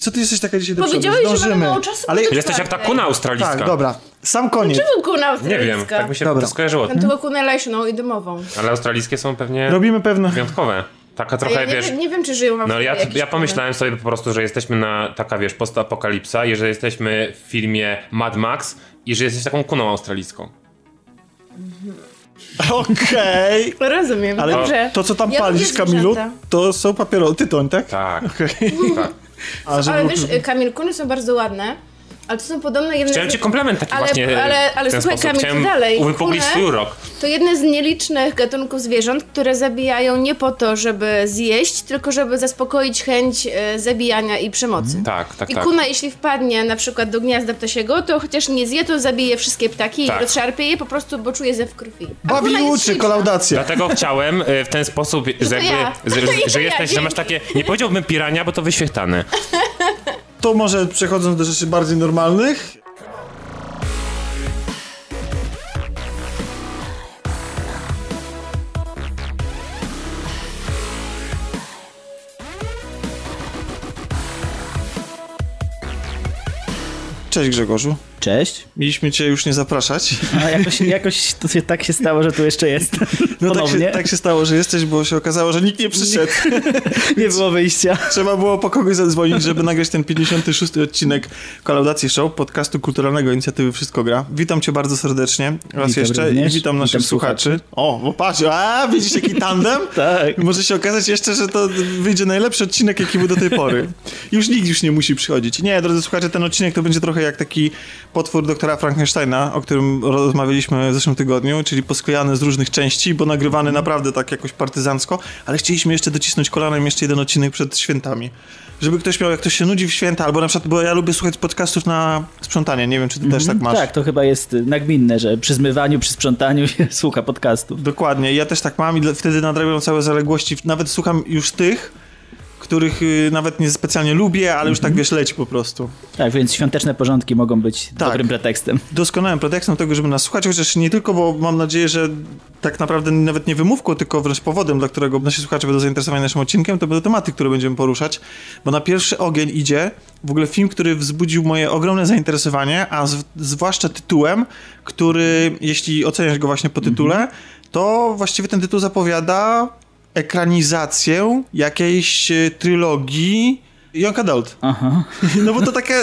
Co ty jesteś taka dzisiaj do przodu? Powiedziałeś, że mamy mało czasu. Ale Jesteś jak ta kuna australijska. tak, dobra. Sam koniec. Czemu kuna Nie australijska? wiem, tak mi się Dobra. to skojarzyło. Mam tylko kunę leśną i dymową. Ale australijskie są pewnie Robimy pewne... wyjątkowe. Taka A trochę, ja nie, wiesz... wiem- nie wiem, czy żyją w No ja, ja kuny. pomyślałem sobie po prostu, że jesteśmy na taka, wiesz, postapokalipsa i że jesteśmy w filmie Mad Max i że jesteś taką kuną australijską. Okej. Rozumiem, Ale dobrze. to, co tam Ja palisz, Kamilu, to są papieroty. Tytoń, tak? Tak, Okej. tak. Ale wiesz, Kamil, kuny są bardzo ładne, ale to są podobne jedne... Chciałem z- ci komplement taki Ale- właśnie ale- ale w ten słuchaj, sposób. Kamil, dalej. uwypuklić Kule- swój urok. To jedne z nielicznych gatunków zwierząt, które zabijają nie po to, żeby zjeść, tylko żeby zaspokoić chęć e, zabijania i przemocy. Tak, tak, I tak. kuna, jeśli wpadnie na przykład do gniazda ptasiego, to chociaż nie zje, to zabije wszystkie ptaki Tak. i rozszarpie je po prostu, bo czuje zew krwi. A Bawi uczy, kolaudacja. Dlatego chciałem y, w ten sposób, że, jakby, ja. że, że, ja, jesteś, że masz takie, nie powiedziałbym pirania, bo to wyświetlane. To może przechodząc do rzeczy bardziej normalnych. Cześć Grzegorzu. Cześć. Mieliśmy cię już nie zapraszać. A jakoś, jakoś to się tak się stało, że tu jeszcze jest. No tak się, tak się stało, że jesteś, bo się okazało, że nikt nie przyszedł. Nie było wyjścia. Trzeba było po kogoś zadzwonić, żeby nagrać ten 56. odcinek Kolaudacji Show, podcastu kulturalnego inicjatywy Wszystko Gra. Witam cię bardzo serdecznie raz Witam jeszcze również. i witam naszych Witam słuchaczy. O, bo patrz, a widzisz jaki tandem? Tak. Może się okazać jeszcze, że to wyjdzie najlepszy odcinek, jaki był do tej pory. Już nikt już nie musi przychodzić. Nie, drodzy słuchacze, ten odcinek to będzie trochę jak taki potwór doktora Frankensteina, o którym rozmawialiśmy w zeszłym tygodniu, czyli posklejany z różnych części, bo nagrywany naprawdę tak jakoś partyzancko, ale chcieliśmy jeszcze docisnąć kolanem jeszcze jeden odcinek przed świętami. Żeby ktoś miał, jak ktoś się nudzi w święta, albo na przykład, bo ja lubię słuchać podcastów na sprzątanie, nie wiem, czy ty też tak masz. Tak, to chyba jest nagminne, że przy zmywaniu, przy sprzątaniu się słucha podcastów. Dokładnie, ja też tak mam i wtedy nadrabiam całe zaległości. Nawet słucham już tych, których y, nawet nie specjalnie lubię, ale już tak wiesz, leci po prostu. Tak, więc świąteczne porządki mogą być Tak. dobrym pretekstem. Doskonałym pretekstem tego, żeby nas słuchać, chociaż nie tylko, bo mam nadzieję, że tak naprawdę nawet nie wymówką, tylko wręcz powodem, dla którego nasi słuchacze będą zainteresowani naszym odcinkiem, to będą tematy, które będziemy poruszać, bo na pierwszy ogień idzie w ogóle film, który wzbudził moje ogromne zainteresowanie, a z, zwłaszcza tytułem, który, jeśli oceniasz go właśnie po tytule, to właściwie ten tytuł zapowiada ekranizację jakiejś e, trylogii Young Adult. Aha. No bo to takie,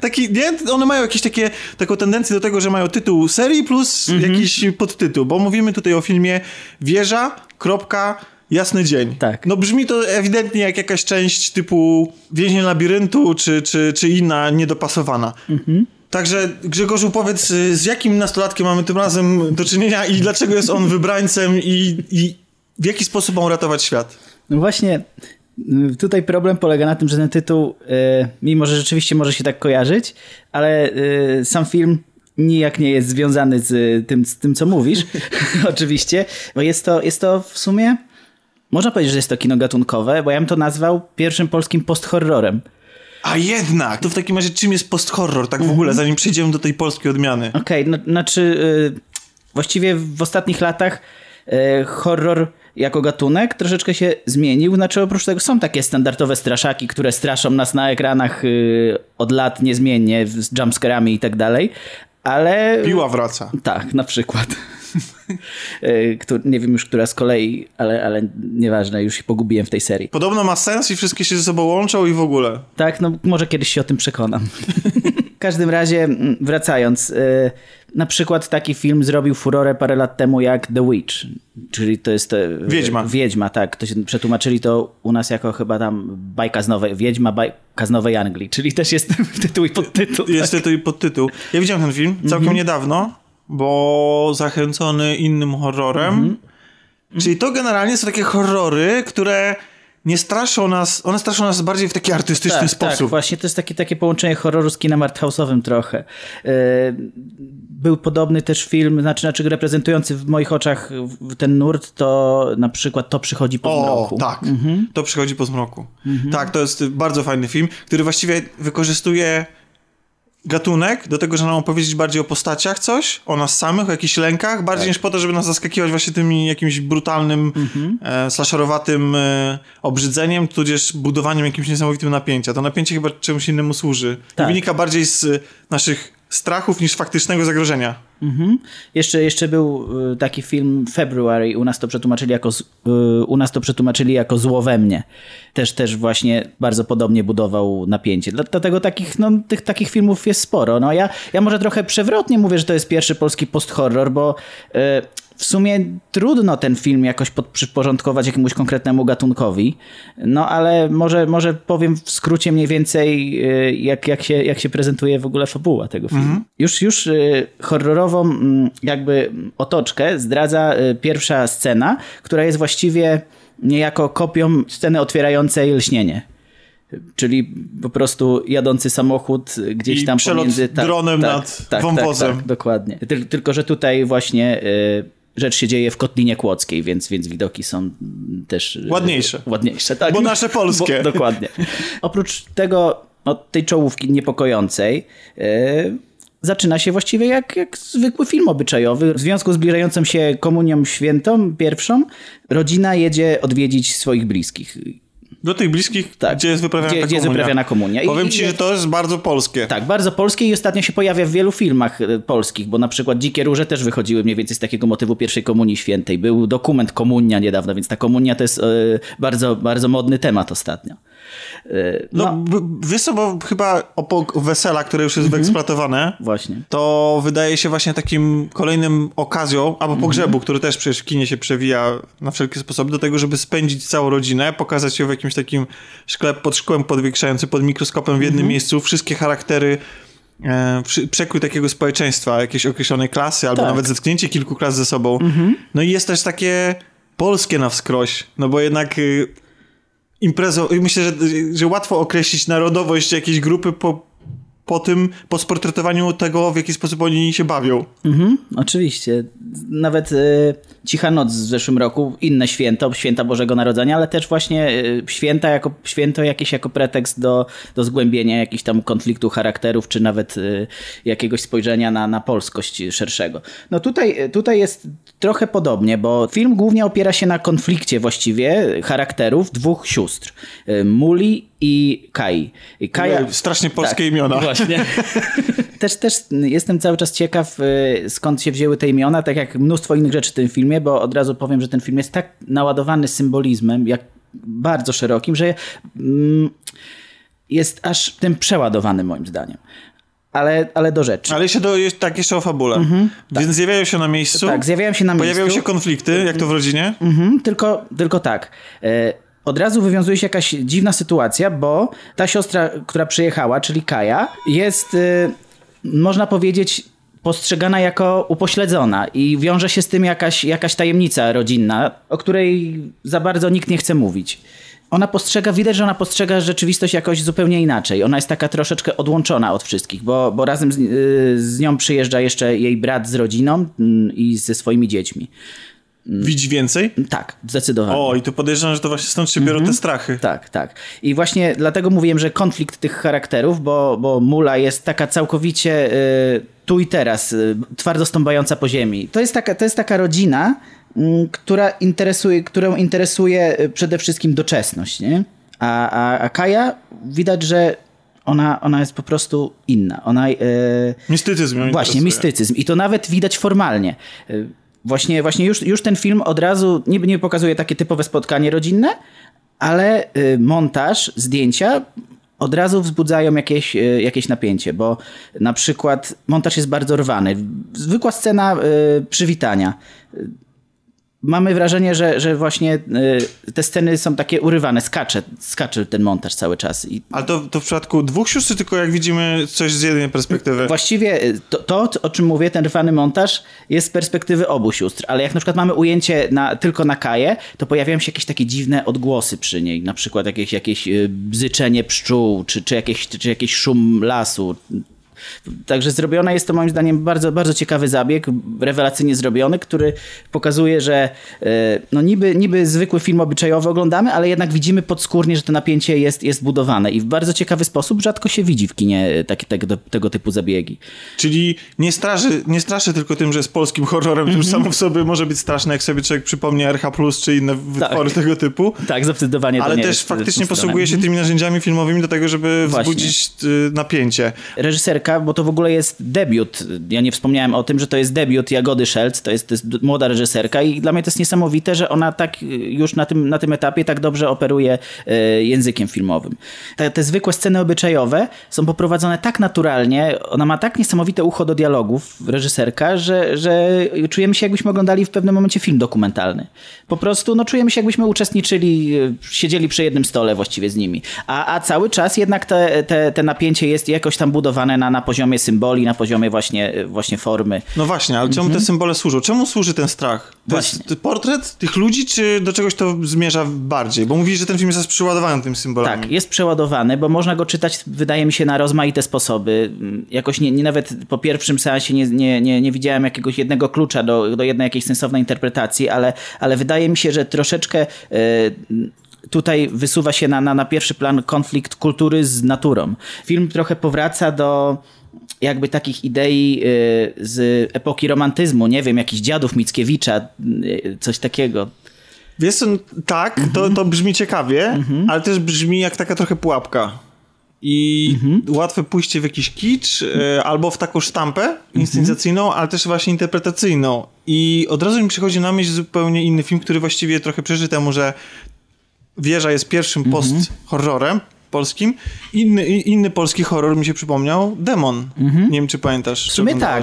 taki, nie? One mają jakieś takie, taką tendencję do tego, że mają tytuł serii plus jakiś podtytuł, bo mówimy tutaj o filmie Wieża, kropka, Jasny dzień. Tak. No brzmi to ewidentnie jak jakaś część typu Więzień labiryntu, czy, czy, czy inna niedopasowana. Także Grzegorzu powiedz, z jakim nastolatkiem mamy tym razem do czynienia i dlaczego jest on wybrańcem i, i w jaki sposób ma uratować świat? No właśnie, y, tutaj problem polega na tym, że ten tytuł, y, mimo że rzeczywiście może się tak kojarzyć, ale y, sam film nijak nie jest związany z y, tym, z tym co mówisz, oczywiście, bo jest to, jest to w sumie, można powiedzieć, że jest to kino gatunkowe, bo ja bym to nazwał pierwszym polskim post-horrorem. A jednak! To w takim razie czym jest post-horror, tak w ogóle, zanim przejdziemy do tej polskiej odmiany? Okej, no, znaczy właściwie w ostatnich latach horror jako gatunek troszeczkę się zmienił. Znaczy oprócz tego są takie standardowe straszaki, które straszą nas na ekranach y, od lat niezmiennie z jumpscarami i tak dalej, ale... Piła wraca. Tak, na przykład. Y, któ- nie wiem już, która z kolei, ale, ale nieważne, już się pogubiłem w tej serii. Podobno ma sens i wszystkie się ze sobą łączą i w ogóle. Tak, no może kiedyś się o tym przekonam. w każdym razie, mm, wracając, y, na przykład taki film zrobił furorę parę lat temu jak The Witch, czyli to jest... y, Wiedźma. Wiedźma, tak. To się przetłumaczyli to u nas jako chyba tam bajka z nowej, Wiedźma, bajka z Nowej Anglii, czyli też jest tytuł i podtytuł. Jest tytuł i podtytuł. Ja widziałem ten film całkiem niedawno, bo zachęcony innym horrorem. Czyli to generalnie są takie horrory, które nie straszą nas, one straszą nas bardziej w taki artystyczny tak, sposób. Tak, właśnie to jest takie, takie połączenie horroru z kinem arthouse'owym trochę. E, Był podobny też film, znaczy, znaczy reprezentujący w moich oczach ten nurt, to na przykład To przychodzi po O, zmroku. tak. To przychodzi po zmroku. Tak, to jest bardzo fajny film, który właściwie wykorzystuje gatunek do tego, że nam opowiedzieć bardziej o postaciach coś, o nas samych, o jakichś lękach, bardziej Tak. niż po to, żeby nas zaskakiwać właśnie tym jakimś brutalnym, Mhm. e, slasherowatym e, obrzydzeniem, tudzież budowaniem jakimś niesamowitym napięcia. To napięcie chyba czemuś innemu służy. Tak. I wynika bardziej z naszych strachów niż faktycznego zagrożenia. Mhm. Jeszcze, jeszcze był y, taki film February, u nas to przetłumaczyli jako, y, u nas to przetłumaczyli jako Zło we mnie. Też, też właśnie bardzo podobnie budował napięcie. Dla- Dlatego takich, no, tych takich filmów jest sporo. No, ja, ja może trochę przewrotnie mówię, że to jest pierwszy polski post-horror, bo y, w sumie trudno ten film jakoś pod, przyporządkować jakiemuś konkretnemu gatunkowi. No ale może, może powiem w skrócie mniej więcej, y, jak, jak, się, jak się prezentuje w ogóle fabuła tego filmu. Już, już y, horrorową mm, jakby otoczkę zdradza y, pierwsza scena, która jest właściwie niejako kopią sceny otwierającej lśnienie. Czyli po prostu jadący samochód gdzieś I tam przelot pomiędzy... dronem nad wąwozem. Tak, tak, dokładnie. Tyl- tylko, że tutaj właśnie rzecz się dzieje w Kotlinie Kłodzkiej, więc, więc widoki są też... y, Ładniejsze. Ładniejsze, tak. Bo nasze polskie. Bo, dokładnie. Oprócz tego, no, tej czołówki niepokojącej, y, zaczyna się właściwie jak, jak zwykły film obyczajowy. W związku z zbliżającą się komunią świętą, pierwszą, rodzina jedzie odwiedzić swoich bliskich. Do tych bliskich, Tak. gdzie jest wyprawiana Gdzie- komunia. wyprawiana komunia. I- Powiem ci, że to jest bardzo polskie. Tak, bardzo polskie i ostatnio się pojawia w wielu filmach e, polskich, bo na przykład Dzikie Róże też wychodziły mniej więcej z takiego motywu pierwszej komunii świętej. Był dokument Komunia niedawno, więc ta komunia to jest e, bardzo, bardzo modny temat ostatnio. E, No, no, wiesz co, bo chyba obok wesela, które już Mhm. jest wyeksploatowane, właśnie. to wydaje się właśnie takim kolejnym okazją, albo pogrzebu, który też przecież w kinie się przewija na wszelkie sposoby, do tego, żeby spędzić całą rodzinę, pokazać ją w jakimś takim szklep pod szkłem podwiększający, pod mikroskopem w jednym miejscu, wszystkie charaktery, e, przekrój takiego społeczeństwa, jakiejś określonej klasy, albo Tak. nawet zetknięcie kilku klas ze sobą. No i jest też takie polskie na wskroś, no bo jednak... Imprezą, myślę, że, że łatwo określić narodowość jakiejś grupy po, po tym, po sportretowaniu tego, w jaki sposób oni się bawią. Mhm, oczywiście. Nawet e, Cicha Noc w zeszłym roku, inne święto, święta Bożego Narodzenia, ale też właśnie e, święta jako, święto jakieś jako pretekst do, do zgłębienia jakichś tam konfliktu charakterów, czy nawet e, jakiegoś spojrzenia na, na polskość szerszego. No tutaj, tutaj jest trochę podobnie, bo film głównie opiera się na konflikcie właściwie charakterów dwóch sióstr. e, Muli i Kai. Ojej, strasznie polskie imiona. Właśnie. też, też jestem cały czas ciekaw, y, skąd się wzięły te imiona, tak jak mnóstwo innych rzeczy w tym filmie, bo od razu powiem, że ten film jest tak naładowany symbolizmem, jak bardzo szerokim, że mm, jest aż tym przeładowany moim zdaniem. Ale, ale do rzeczy. Ale jeszcze do, tak, jeszcze o fabule. Więc zjawiają się na miejscu. Tak, zjawiają się na Pojawiają miejscu. się konflikty, jak to w rodzinie. Mhm, tylko, tylko tak. E, Od razu wywiązuje się jakaś dziwna sytuacja, bo ta siostra, która przyjechała, czyli Kaja, jest, e, można powiedzieć, postrzegana jako upośledzona i wiąże się z tym jakaś, jakaś tajemnica rodzinna, o której za bardzo nikt nie chce mówić. Ona postrzega, widać, że ona postrzega rzeczywistość jakoś zupełnie inaczej. Ona jest taka troszeczkę odłączona od wszystkich, bo, bo razem z, y, z nią przyjeżdża jeszcze jej brat z rodziną mm, i ze swoimi dziećmi. Widzi więcej. Tak, zdecydowanie. O, i tu podejrzewam, że to właśnie stąd się biorą te strachy. Tak, tak. I właśnie dlatego mówiłem, że konflikt tych charakterów, bo, bo Mula jest taka całkowicie y, tu i teraz, y, twardo stąpająca po ziemi. To jest taka, to jest taka rodzina, mm, która interesuje, którą interesuje y, przede wszystkim doczesność, nie? A, a, a Kaja widać, że ona, ona jest po prostu inna. Ona, y, Mistycyzm Właśnie, interesuje. mistycyzm. I to nawet widać formalnie. Y, Właśnie, właśnie już, już ten film od razu nie, pokazuje takie typowe spotkanie rodzinne, ale y, montaż, zdjęcia od razu wzbudzają jakieś, y, jakieś napięcie, bo na przykład montaż jest bardzo rwany. Zwykła scena y, przywitania. Mamy wrażenie, że, że właśnie y, te sceny są takie urywane, skacze, skacze ten montaż cały czas. I Ale to, to w przypadku dwóch sióstr, czy tylko jak widzimy coś z jednej perspektywy? Właściwie y, to, to, o czym mówię, ten rwany montaż jest z perspektywy obu sióstr, ale jak na przykład mamy ujęcie na, tylko na Kaję, to pojawiają się jakieś takie dziwne odgłosy przy niej, na przykład jakieś, jakieś y, bzyczenie pszczół, czy, czy, jakieś, czy jakieś szum lasu. Także zrobione jest to moim zdaniem bardzo, bardzo ciekawy zabieg, rewelacyjnie zrobiony, który pokazuje, że e, no niby, niby zwykły film obyczajowy oglądamy, ale jednak widzimy podskórnie, że to napięcie jest, jest budowane i w bardzo ciekawy sposób rzadko się widzi w kinie takie, tego, tego typu zabiegi. Czyli nie straszy, nie straszy tylko tym, że jest polskim horrorem, mm -hmm. samo w sobie może być straszne, jak sobie człowiek przypomni RH Plus czy inne wytwory tak. tego typu. Tak, zdecydowanie. Ale też faktycznie posługuje się tymi narzędziami filmowymi do tego, żeby Właśnie. wzbudzić y, napięcie. Reżyserka, bo to w ogóle jest debiut. Ja nie wspomniałem o tym, że to jest debiut Jagody Szelc, to jest, to jest młoda reżyserka i dla mnie to jest niesamowite, że ona tak już na tym, na tym etapie tak dobrze operuje y, językiem filmowym. Te, te zwykłe sceny obyczajowe są poprowadzone tak naturalnie, ona ma tak niesamowite ucho do dialogów, reżyserka, że, że czujemy się jakbyśmy oglądali w pewnym momencie film dokumentalny. Po prostu no, czujemy się jakbyśmy uczestniczyli, siedzieli przy jednym stole właściwie z nimi. A, a cały czas jednak te, te, te napięcie jest jakoś tam budowane na, na poziomie symboli, na poziomie właśnie, właśnie formy. No właśnie, ale czemu mhm. te symbole służą? Czemu służy ten strach? To właśnie. jest portret tych ludzi, czy do czegoś to zmierza bardziej? Bo mówisz, że ten film jest przeładowany tym symbolami. Tak, jest przeładowany, bo można go czytać, wydaje mi się, na rozmaite sposoby. Jakoś nie, nie nawet po pierwszym seansie nie, nie, nie, nie widziałem jakiegoś jednego klucza do, do jednej jakiejś sensownej interpretacji, ale, ale wydaje mi się, że troszeczkę yy, tutaj wysuwa się na, na, na pierwszy plan konflikt kultury z naturą. Film trochę powraca do jakby takich idei y, z epoki romantyzmu, nie wiem, jakichś dziadów Mickiewicza, y, coś takiego. Wiesz, tak, to, to brzmi ciekawie, mhm. ale też brzmi jak taka trochę pułapka. I mhm. łatwe pójście w jakiś kicz, y, albo w taką sztampę mhm. inscenizacyjną, ale też właśnie interpretacyjną. I od razu mi przychodzi na myśl zupełnie inny film, który właściwie trochę przeży temu, że Wieża jest pierwszym mhm. post-horrorem polskim. Inny, inny polski horror mi się przypomniał, Demon. Mhm. Nie wiem, czy pamiętasz. W sumie tak,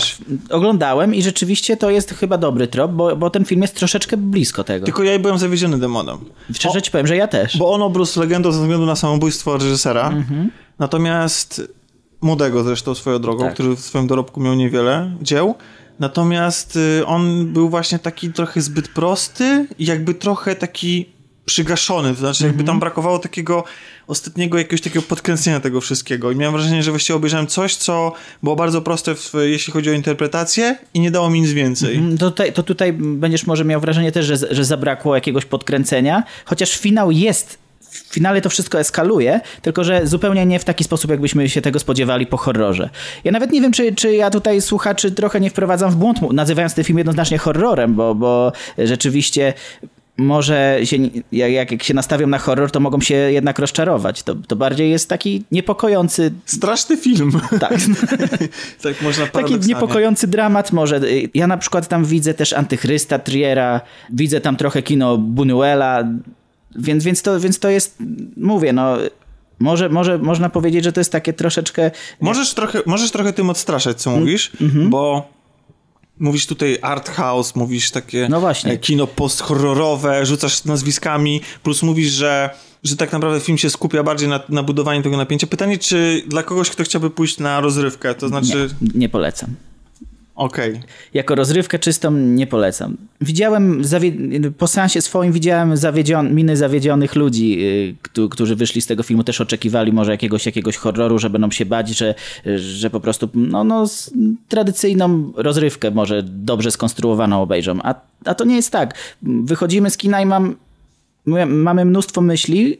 oglądałem i rzeczywiście to jest chyba dobry trop, bo, bo ten film jest troszeczkę blisko tego. Tylko ja byłem zawiedziony Demonem. Szczerze ci powiem, że ja też. Bo on obrósł legendą ze względu na samobójstwo reżysera. Mhm. Natomiast młodego zresztą swoją drogą, tak. który w swoim dorobku miał niewiele dzieł. Natomiast y, on był właśnie taki trochę zbyt prosty i jakby trochę taki przygaszony, to znaczy jakby tam mhm. brakowało takiego ostatniego jakiegoś takiego podkręcenia tego wszystkiego i miałem wrażenie, że właściwie obejrzałem coś, co było bardzo proste w, jeśli chodzi o interpretację i nie dało mi nic więcej. Mhm. To tutaj, to tutaj będziesz może miał wrażenie też, że, że zabrakło jakiegoś podkręcenia, chociaż finał jest w finale to wszystko eskaluje, tylko że zupełnie nie w taki sposób, jakbyśmy się tego spodziewali po horrorze. Ja nawet nie wiem, czy, czy ja tutaj słuchaczy trochę nie wprowadzam w błąd, nazywając ten film jednoznacznie horrorem, bo, bo rzeczywiście może się, jak, jak się nastawią na horror, to mogą się jednak rozczarować. To, to bardziej jest taki niepokojący... Straszny film. Tak. tak można Taki niepokojący dramat może. Ja na przykład tam widzę też Antychrysta Triera, widzę tam trochę kino Buñuela, więc, więc, to, więc to jest, mówię, no... Może, może można powiedzieć, że to jest takie troszeczkę... Możesz trochę, możesz trochę tym odstraszać, co mówisz, mm -hmm. bo Mówisz tutaj art house, mówisz takie no właśnie. E, kino post-horrorowe, rzucasz nazwiskami, plus mówisz, że, że tak naprawdę film się skupia bardziej na, na budowaniu tego napięcia. Pytanie, czy dla kogoś, kto chciałby pójść na rozrywkę, to znaczy... Nie, nie polecam. Okej. Okay. Jako rozrywkę czystą nie polecam. Widziałem, po seansie swoim widziałem zawiedzion, miny zawiedzionych ludzi, yy, którzy wyszli z tego filmu, też oczekiwali może jakiegoś, jakiegoś horroru, że będą się bać, że, że po prostu no, no, tradycyjną rozrywkę może dobrze skonstruowaną obejrzą. A, a to nie jest tak. Wychodzimy z kina i mam, mamy mnóstwo myśli,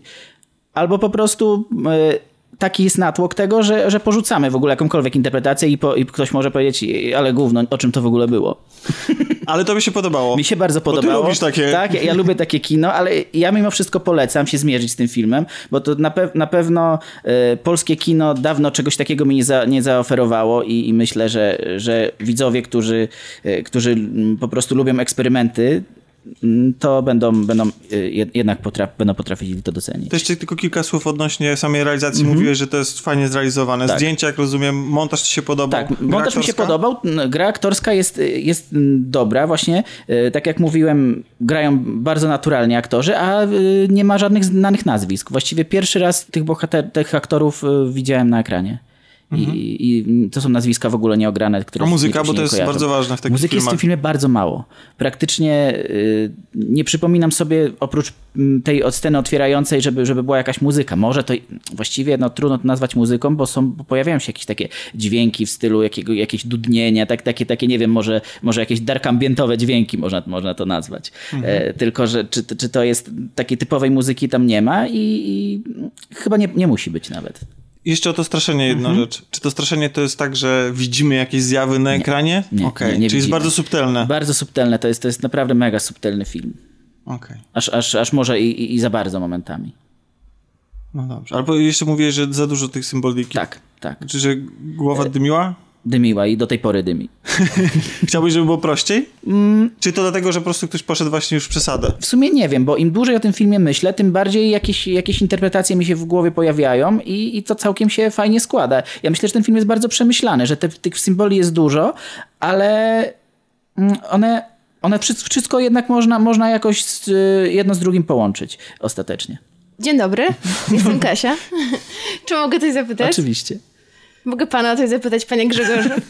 albo po prostu... Yy, taki jest natłok tego, że, że porzucamy w ogóle jakąkolwiek interpretację i, po, i ktoś może powiedzieć, ale gówno, o czym to w ogóle było. Ale to mi się podobało. Mi się bardzo podobało. Bo ty lubisz takie... Tak, ja, ja, lubię takie kino, ale ja mimo wszystko polecam się zmierzyć z tym filmem, bo to na, pe na pewno y, polskie kino dawno czegoś takiego mi nie, za, nie zaoferowało i, i, myślę, że, że widzowie, którzy, y, którzy po prostu lubią eksperymenty, to będą, będą y, jednak potraf, będą potrafili to docenić. To jeszcze tylko kilka słów odnośnie samej realizacji. Mm -hmm. Mówiłeś, że to jest fajnie zrealizowane. Tak. Zdjęcia, jak rozumiem, montaż ci się podobał. Tak, gra montaż aktorska? mi się podobał. Gra aktorska jest, jest dobra właśnie. Y, tak jak mówiłem, grają bardzo naturalnie aktorzy, a y, nie ma żadnych znanych nazwisk. Właściwie pierwszy raz tych bohater, tych aktorów widziałem na ekranie. I, I to są nazwiska w ogóle nieograne, które A muzyka, bo to jest bardzo ważne w takich Muzyki jest w filmach. tym filmie bardzo mało. Praktycznie y, nie przypominam sobie, oprócz mm, tej od sceny otwierającej, żeby, żeby była jakaś muzyka. Może to właściwie no, trudno to nazwać muzyką, bo, są, bo pojawiają się jakieś takie dźwięki w stylu jakiego, jakieś dudnienia, tak, takie, takie, nie wiem, może, może jakieś dark ambientowe dźwięki można, można to nazwać. E, tylko, że czy, czy to jest takiej typowej muzyki tam nie ma i, i chyba nie, nie musi być nawet. Jeszcze o to straszenie jedna Mhm. rzecz. Czy to straszenie to jest tak, że widzimy jakieś zjawy na ekranie? nie, Okej, nie, nie czyli jest widzimy. bardzo subtelne. Bardzo subtelne, to jest, to jest naprawdę mega subtelny film. Okej, Aż, aż, aż może i, i, i za bardzo momentami. no dobrze. Albo jeszcze mówię, że za dużo tych symboliki. Tak, tak. Czy że głowa dymiła? Dymiła i do tej pory dymi. Chciałbyś, żeby było prościej? Mm. Czy to dlatego, że po prostu ktoś poszedł właśnie już w przesadę? W sumie nie wiem, bo im dłużej o tym filmie myślę, tym bardziej jakieś, jakieś interpretacje mi się w głowie pojawiają i, i to całkiem się fajnie składa. Ja myślę, że ten film jest bardzo przemyślany, że te, tych symboli jest dużo, ale mm, one, one wszy- wszystko jednak można, można jakoś z, jedno z drugim połączyć ostatecznie. Dzień dobry, jestem Kasia. Czy mogę coś zapytać? Oczywiście. Mogę pana o coś zapytać, panie Grzegorzu?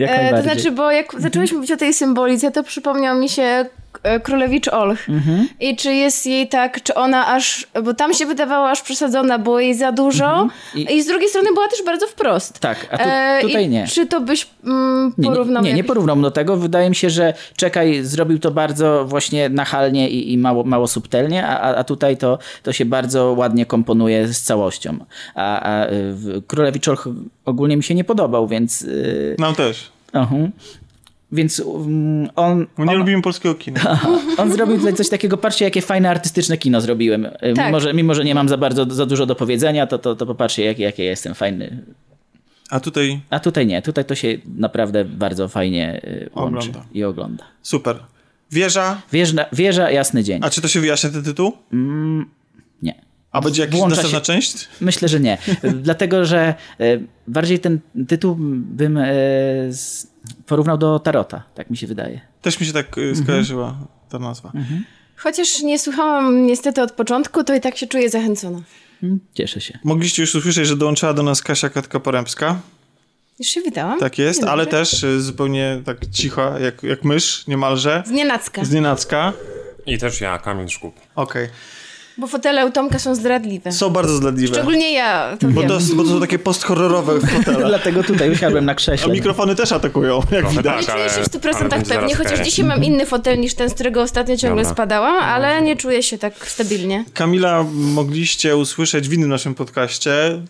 E, to znaczy, bo jak zaczęłyśmy mówić o tej symbolice, to przypomniał mi się Królewicz Olch. Mhm. I czy jest jej tak, czy ona aż, bo tam się wydawała aż przesadzona, było jej za dużo Mhm. I- i, z drugiej strony była też bardzo wprost. Tak, a tu, E, tutaj i nie. Czy to byś mm, Nie, porównał? nie, nie, nie porównam do tego. Wydaje mi się, że Czekaj zrobił to bardzo właśnie nachalnie i, i mało, mało subtelnie, a, a- tutaj to, to się bardzo ładnie komponuje z całością. A, a y, Królewicz Olch ogólnie mi się nie podobał, więc... Yy, Nam też. uh Więc um, on, Bo nie on, lubimy polskiego kina. on zrobił tutaj coś takiego, patrzcie jakie fajne artystyczne kino zrobiłem. Y, Tak. Mimo, że, mimo, że nie mam za bardzo za dużo do powiedzenia, to, to, to popatrzcie jakie, jakie ja jestem fajny. A tutaj A tutaj nie, tutaj to się naprawdę bardzo fajnie y, łączy Ogląda. i ogląda. super. Wieża. Wieża, wieża jasny dzień. A czy to się wyjaśnia ten tytuł? Nie. A będzie jakaś następna się- część? Myślę, że nie. Dlatego, że e, bardziej ten tytuł bym e, porównał do Tarota, tak mi się wydaje. Też mi się tak y, skojarzyła ta nazwa. Chociaż nie słuchałam niestety od początku, to i tak się czuję zachęcona. Mm, Cieszę się. Mogliście już usłyszeć, że dołączyła do nas Kasia Katka-Porębska. Już się witałam. Tak jest, Dzień ale dobry. też zupełnie tak cicho, jak, jak mysz niemalże. Z nienacka, Z nienacka. I też ja, Kamil Szkub. Okej. Bo fotele u Tomka są zdradliwe. Są bardzo zdradliwe. Szczególnie ja to Bo wiem. to, bo to są takie post-horrorowe fotele. Dlatego tutaj usiadłem na A krześle. mikrofony też atakują, jak Trochę widać. Nie tak, czuję się w 100% ale będzie pewnie, chociaż dzisiaj mam inny fotel niż ten, z którego ostatnio ciągle Dobra. spadałam, ale nie czuję się tak stabilnie. Kamila mogliście usłyszeć w innym naszym podcaście.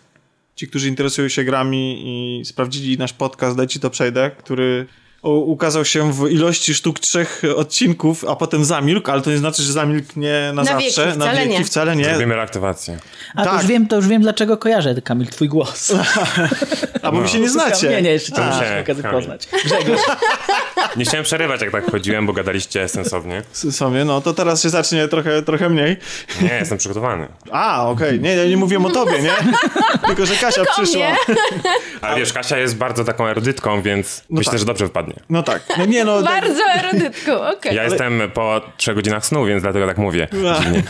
Ci, którzy interesują się grami i sprawdzili nasz podcast, dajcie to przejdę, który ukazał się w ilości sztuk trzech odcinków, a potem zamilkł, ale to nie znaczy, że zamilknie na, Na wieki, zawsze. na wcale wieki nie. wcale nie. Robimy reaktywację. A to tak. już, wiem, to już wiem, dlaczego kojarzę, Kamil, twój głos. A bo wy się nie znacie. Nie, nie, jeszcze cię To muszę się, okazję poznać. Grzegorz. Nie chciałem przerywać, jak tak chodziłem, bo gadaliście sensownie. Sobie, no to teraz się zacznie trochę, trochę mniej. Nie, jestem przygotowany. A, okej. Nie, ja nie mówię o tobie, nie? Tylko, że Kasia Tylko przyszła. mnie. Ale wiesz, Kasia jest bardzo taką erudytką, więc myślę, tak. że dobrze wypadnie. No tak. No nie, no. tak- Bardzo erudytką, okej. Ja jestem po trzech godzinach snu, więc dlatego tak mówię. Dziwnie.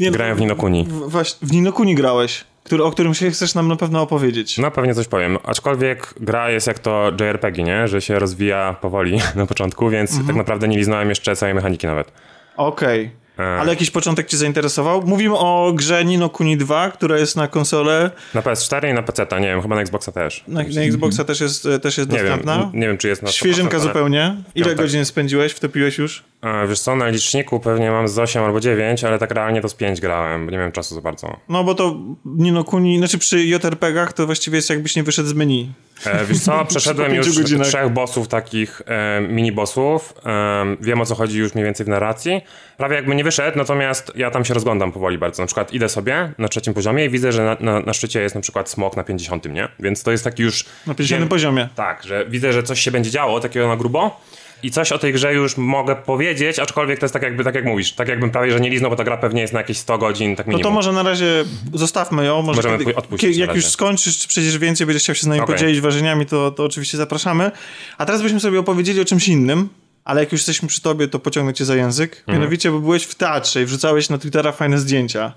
nie, no, Grałem w Ninokuni. w- Właśnie, w Ninokuni grałeś, który, o którym się chcesz nam na pewno opowiedzieć. No pewnie coś powiem. Aczkolwiek gra jest jak to JRPG, nie? Że się rozwija powoli na początku, więc Mhm. tak naprawdę nie liznąłem jeszcze całej mechaniki nawet. Okej. E. Ale jakiś początek cię zainteresował? Mówimy o grze Nino Kuni 2, która jest na konsolę. Na PS4 i na PC, nie wiem, chyba na Xboxa też. Na, na Xboxa też jest, też jest Nie wiem, dostępna. nie wiem czy jest na 100%, Świeżynka zupełnie. Ile godzin spędziłeś? Wtopiłeś już? A, wiesz co, na liczniku pewnie mam z 8 albo 9, ale tak realnie to z 5 grałem, bo nie miałem czasu za bardzo. No bo to Nino Kuni, znaczy przy JRPG-ach to właściwie jest jakbyś nie wyszedł z menu. E, wiesz co, przeszedłem już godzinach. trzech bossów takich e, mini-bossów. E, wiem o co chodzi już mniej więcej w narracji. Prawie jakby nie wyszedł, natomiast ja tam się rozglądam powoli bardzo. Na przykład idę sobie na trzecim poziomie i widzę, że na, na, na szczycie jest na przykład smok na 50, nie? Więc to jest taki już... Na 50 wiem- poziomie. Tak, że widzę, że coś się będzie działo, takiego na grubo. I coś o tej grze już mogę powiedzieć, aczkolwiek to jest tak jakby, tak jak mówisz, tak jakbym prawie, że nie liznął, bo ta gra pewnie jest na jakieś 100 godzin, tak No minimum. to może na razie zostawmy ją. Może Możemy kiedy, odpuścić jak razie. już skończysz, czy przecież więcej będziesz chciał się z nami Okej. podzielić wrażeniami, to, to oczywiście zapraszamy. A teraz byśmy sobie opowiedzieli o czymś innym. Ale jak już jesteśmy przy tobie, to pociągnę cię za język. Mhm. Mianowicie, bo byłeś w teatrze i wrzucałeś na Twittera fajne zdjęcia.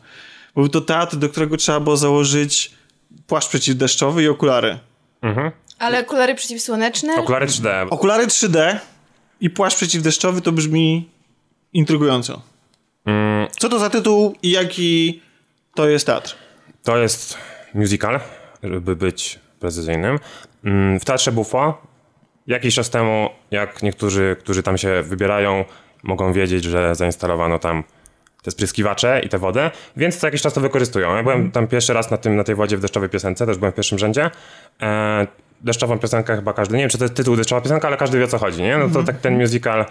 Był to teatr, do którego trzeba było założyć płaszcz przeciwdeszczowy i okulary. Ale okulary przeciwsłoneczne? Okulary 3D. Okulary 3D i płaszcz przeciwdeszczowy to brzmi intrygująco. Co to za tytuł i jaki to jest teatr? To jest musical, żeby być precyzyjnym. Mm, W Teatrze Buffo jakiś czas temu, jak niektórzy, którzy tam się wybierają, mogą wiedzieć, że zainstalowano tam te spryskiwacze i tę wodę, więc co jakiś czas to wykorzystują. Ja byłem tam pierwszy raz na, tym, na tej wodzie w deszczowej piosence, też byłem w pierwszym rzędzie. Deszczową piosenkę chyba każdy, nie wiem czy to jest tytuł deszczowa piosenka, ale każdy wie o co chodzi, nie? No to tak ten musical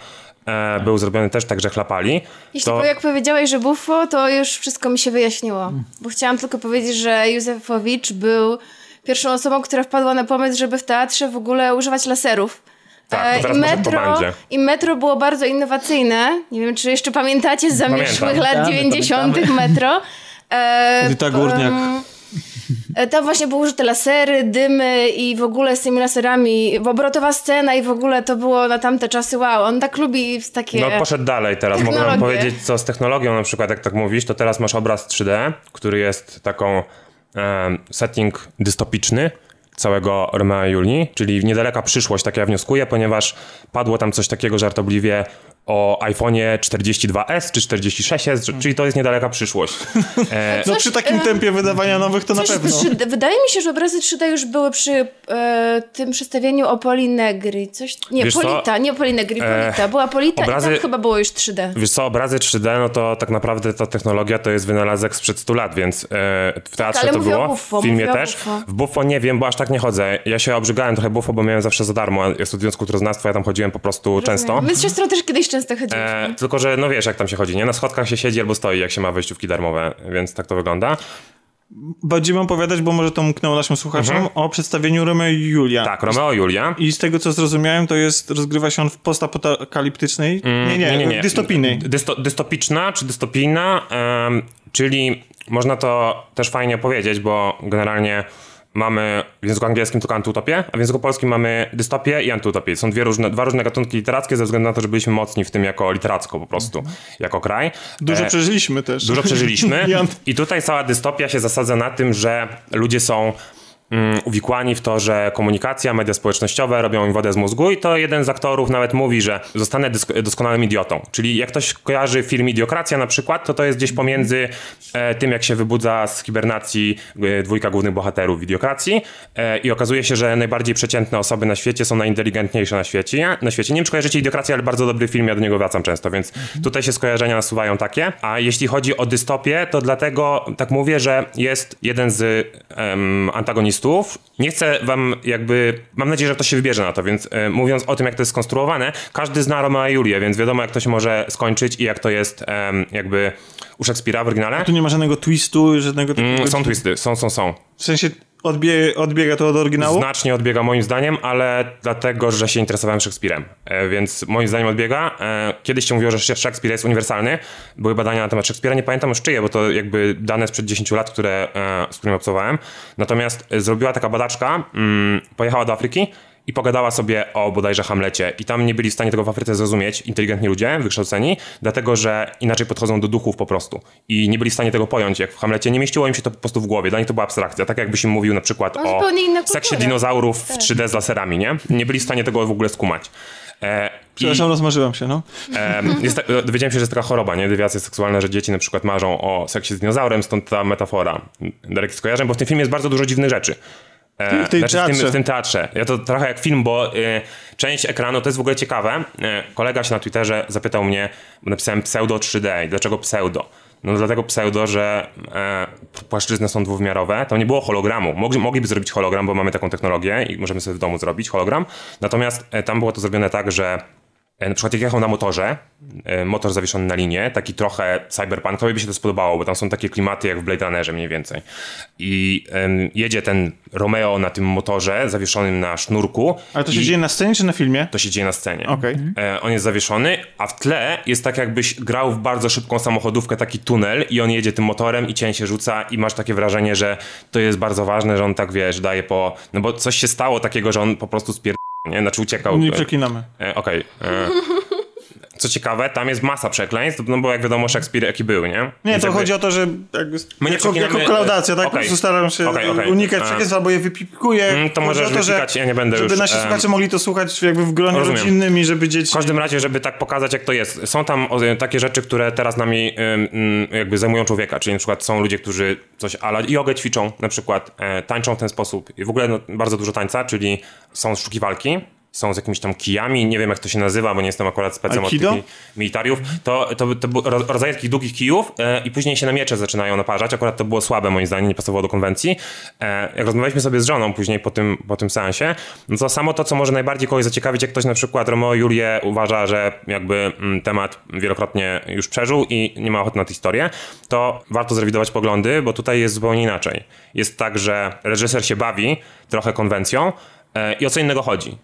e, był zrobiony też tak, że chlapali. Jeśli to... po, jak powiedziałeś, że Buffo, to już wszystko mi się wyjaśniło. Bo chciałam tylko powiedzieć, że Józefowicz był pierwszą osobą, która wpadła na pomysł, żeby w teatrze w ogóle używać laserów. Tak, E, I metro. I metro było bardzo innowacyjne. Nie wiem, czy jeszcze pamiętacie z zamierzchłych lat Pamiętamy, 90. pamiętamy. metro. E, Edyta Górniak. e, Tam właśnie były użyte lasery, dymy i w ogóle z tymi laserami, obrotowa scena i w ogóle to było na tamte czasy wow. On tak lubi takie... No poszedł dalej teraz. Mogę powiedzieć, co z technologią na przykład, jak tak mówisz, to teraz masz obraz 3D, który jest taką em, setting dystopiczny całego Romeo i Julii, czyli niedaleka przyszłość, tak ja wnioskuję, ponieważ padło tam coś takiego żartobliwie o iPhone'ie 42S czy 46S, czyli to jest niedaleka przyszłość. E, No Coś, przy takim e, tempie wydawania nowych to na pewno. 3D. Wydaje mi się, że obrazy 3D już były przy e, tym przedstawieniu o Polinegri. Coś, nie, Wiesz co? Polita, nie Polinegri, E, Polita. Była Polita obrazy- i tam chyba było już 3D. Wiesz co, obrazy 3D, no to tak naprawdę ta technologia to jest wynalazek sprzed 100 lat, więc e, w teatrze ale to było, Buffo, w filmie też. Buffo. W Buffo nie wiem, bo aż tak nie chodzę. Ja się obrzygałem trochę Buffo, bo miałem zawsze za darmo. Ja studiując kulturoznawstwo, ja tam chodziłem po prostu często. My z siostrą też kiedyś często. E, tylko, że no wiesz, jak tam się chodzi, nie? Na schodkach się siedzi albo stoi, jak się ma wejściówki darmowe, więc tak to wygląda. Będziemy opowiadać, bo może to umknęło naszym słuchaczom, o przedstawieniu Romeo i Julia. Mhm. Tak, Romeo i Julia. I z tego, co zrozumiałem, to jest, rozgrywa się on w postapokaliptycznej, nie, nie, dystopijnej. Dysto, dystopiczna czy dystopijna, em, czyli można to też fajnie powiedzieć, bo generalnie mamy w języku angielskim tylko antyutopię, a w języku polskim mamy dystopię i antyutopię. Są dwie różne, dwa różne gatunki literackie ze względu na to, że byliśmy mocni w tym jako literacko po prostu, jako kraj. Dużo E, przeżyliśmy też. Dużo przeżyliśmy. I tutaj cała dystopia się zasadza na tym, że ludzie są mm, uwikłani w to, że komunikacja, media społecznościowe robią im wodę z mózgu i to jeden z aktorów nawet mówi, że zostanę doskonałym idiotą. Czyli jak ktoś kojarzy film Idiokracja na przykład, to to jest gdzieś pomiędzy e, tym, jak się wybudza z hibernacji e, dwójka głównych bohaterów w Idiokracji e, i okazuje się, że najbardziej przeciętne osoby na świecie są najinteligentniejsze na świecie. Na świecie. Nie wiem, czy kojarzycie Idiokrację, ale bardzo dobry film, ja do niego wracam często, więc tutaj się skojarzenia nasuwają takie. A jeśli chodzi o dystopię, to dlatego tak mówię, że jest jeden z antagonistów. Nie chcę wam jakby, mam nadzieję, że ktoś się wybierze na to, więc e, mówiąc o tym, jak to jest skonstruowane, każdy zna Romeo i Julię, więc wiadomo, jak to się może skończyć i jak to jest em, jakby u Szekspira w oryginale. Tu nie ma żadnego twistu, żadnego takiego... Mm, Są twisty, są, są, są. W sensie odbie, odbiega to od oryginału? Znacznie odbiega moim zdaniem, ale dlatego, że się interesowałem Szekspirem. E, więc moim zdaniem odbiega. E, kiedyś się mówiło, że Sze- Szekspir jest uniwersalny. Były badania na temat Szekspira, nie pamiętam już czyje, bo to jakby dane sprzed 10 lat, które, e, z którymi obcowałem. Natomiast e, zrobiła taka badaczka, mm, pojechała do Afryki i pogadała sobie o bodajże Hamlecie. I tam nie byli w stanie tego w Afryce zrozumieć, inteligentni ludzie, wykształceni, dlatego że inaczej podchodzą do duchów po prostu. I nie byli w stanie tego pojąć, jak w Hamlecie. Nie mieściło im się to po prostu w głowie. Dla nich to była abstrakcja. Tak jakbyś im mówił na przykład o seksie dinozaurów w 3D z laserami, nie? Nie byli w stanie tego w ogóle skumać. E, i- Przepraszam, rozmarzyłem się, no. Em, jest tak, dowiedziałem się, że jest taka choroba, nie? Dewiacje seksualne, że dzieci na przykład marzą o seksie z dinozaurem, stąd ta metafora. Dalekie skojarzeń, bo w tym filmie jest bardzo dużo dziwnych rzeczy. E, W tej w, tym, teatrze. w tym teatrze. Ja to trochę jak film, bo e, część ekranu, to jest w ogóle ciekawe. E, kolega się na Twitterze zapytał mnie, bo napisałem pseudo 3D. I dlaczego pseudo? No dlatego pseudo, że e, płaszczyzny są dwuwymiarowe. Tam nie było hologramu. Mogli, mogliby zrobić hologram, bo mamy taką technologię i możemy sobie w domu zrobić hologram. Natomiast e, tam było to zrobione tak, że Na przykład jak jechał na motorze, e, motor zawieszony na linie, taki trochę cyberpunkowy by się to spodobało, bo tam są takie klimaty jak w Blade Runnerze mniej więcej. I em, jedzie ten Romeo na tym motorze zawieszonym na sznurku. Ale to się dzieje na scenie czy na filmie? To się dzieje na scenie. Okej. E, on jest zawieszony, a w tle jest tak jakbyś grał w bardzo szybką samochodówkę, taki tunel i on jedzie tym motorem i cień się rzuca i masz takie wrażenie, że to jest bardzo ważne, że on tak, wiesz, daje po... No bo coś się stało takiego, że on po prostu spier... Nie? Znaczy uciekał. Nie przeklinamy. E, Okej. E, co ciekawe, tam jest masa przekleństw, no bo jak wiadomo, Szekspir jaki był, nie? Nie, Więc to jakby- chodzi o to, że jakby, My nie jako, jako klaudacja, tak? Po Okej. prostu staram się Okej, okej. unikać przekleństw albo je wypikuję. Mm, to możesz to, że- ja nie będę Żeby już, nasi em, słuchacze mogli to słuchać jakby w gronie Rozumiem. rodzinnym i żeby dzieci... W każdym razie, żeby tak pokazać, jak to jest. Są tam takie rzeczy, które teraz nami ym, jakby zajmują człowieka, czyli na przykład są ludzie, którzy coś ala jogę ćwiczą, na przykład e, tańczą w ten sposób. I w ogóle no, bardzo dużo tańca, czyli są sztuki walki, są z jakimiś tam kijami, nie wiem jak to się nazywa, bo nie jestem akurat specem od Aikido? tych mi- militariów. To, to, to były ro- rodzaje takich długich kijów e, i później się na miecze zaczynają naparzać. Akurat to było słabe moim zdaniem, nie pasowało do konwencji. E, jak rozmawialiśmy sobie z żoną później po tym, po tym seansie, no to samo to, co może najbardziej kogoś zaciekawić, jak ktoś na przykład Romeo i Julię uważa, że jakby mm, temat wielokrotnie już przeżył i nie ma ochoty na tę historię, to warto zrewidować poglądy, bo tutaj jest zupełnie inaczej. Jest tak, że reżyser się bawi trochę konwencją e, i o co innego chodzi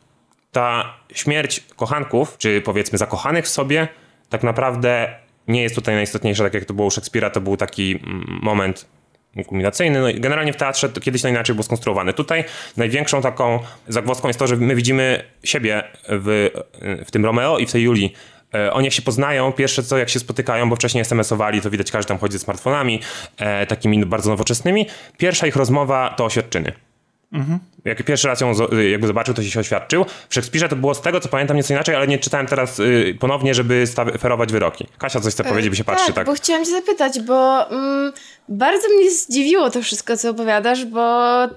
ta śmierć kochanków, czy powiedzmy zakochanych w sobie, tak naprawdę nie jest tutaj najistotniejsza, tak jak to było u Szekspira, to był taki mm, moment kulminacyjny. No generalnie w teatrze to kiedyś to inaczej było skonstruowane. Tutaj największą taką zagwozdką jest to, że my widzimy siebie w, w tym Romeo i w tej Julii. E, Oni jak się poznają, pierwsze co jak się spotykają, bo wcześniej SMS-owali, to widać każdy tam chodzi ze smartfonami, e, takimi bardzo nowoczesnymi. Pierwsza ich rozmowa to oświadczyny. Jak pierwszy raz ją zo- jakby zobaczył, to się oświadczył. W Szekspirze to było z tego, co pamiętam nieco inaczej, ale nie czytałem teraz y, ponownie, żeby ferować wyroki. Kasia coś chce powiedzieć, by się patrzy, tak? bo chciałam cię zapytać, bo mm, bardzo mnie zdziwiło to wszystko, co opowiadasz, bo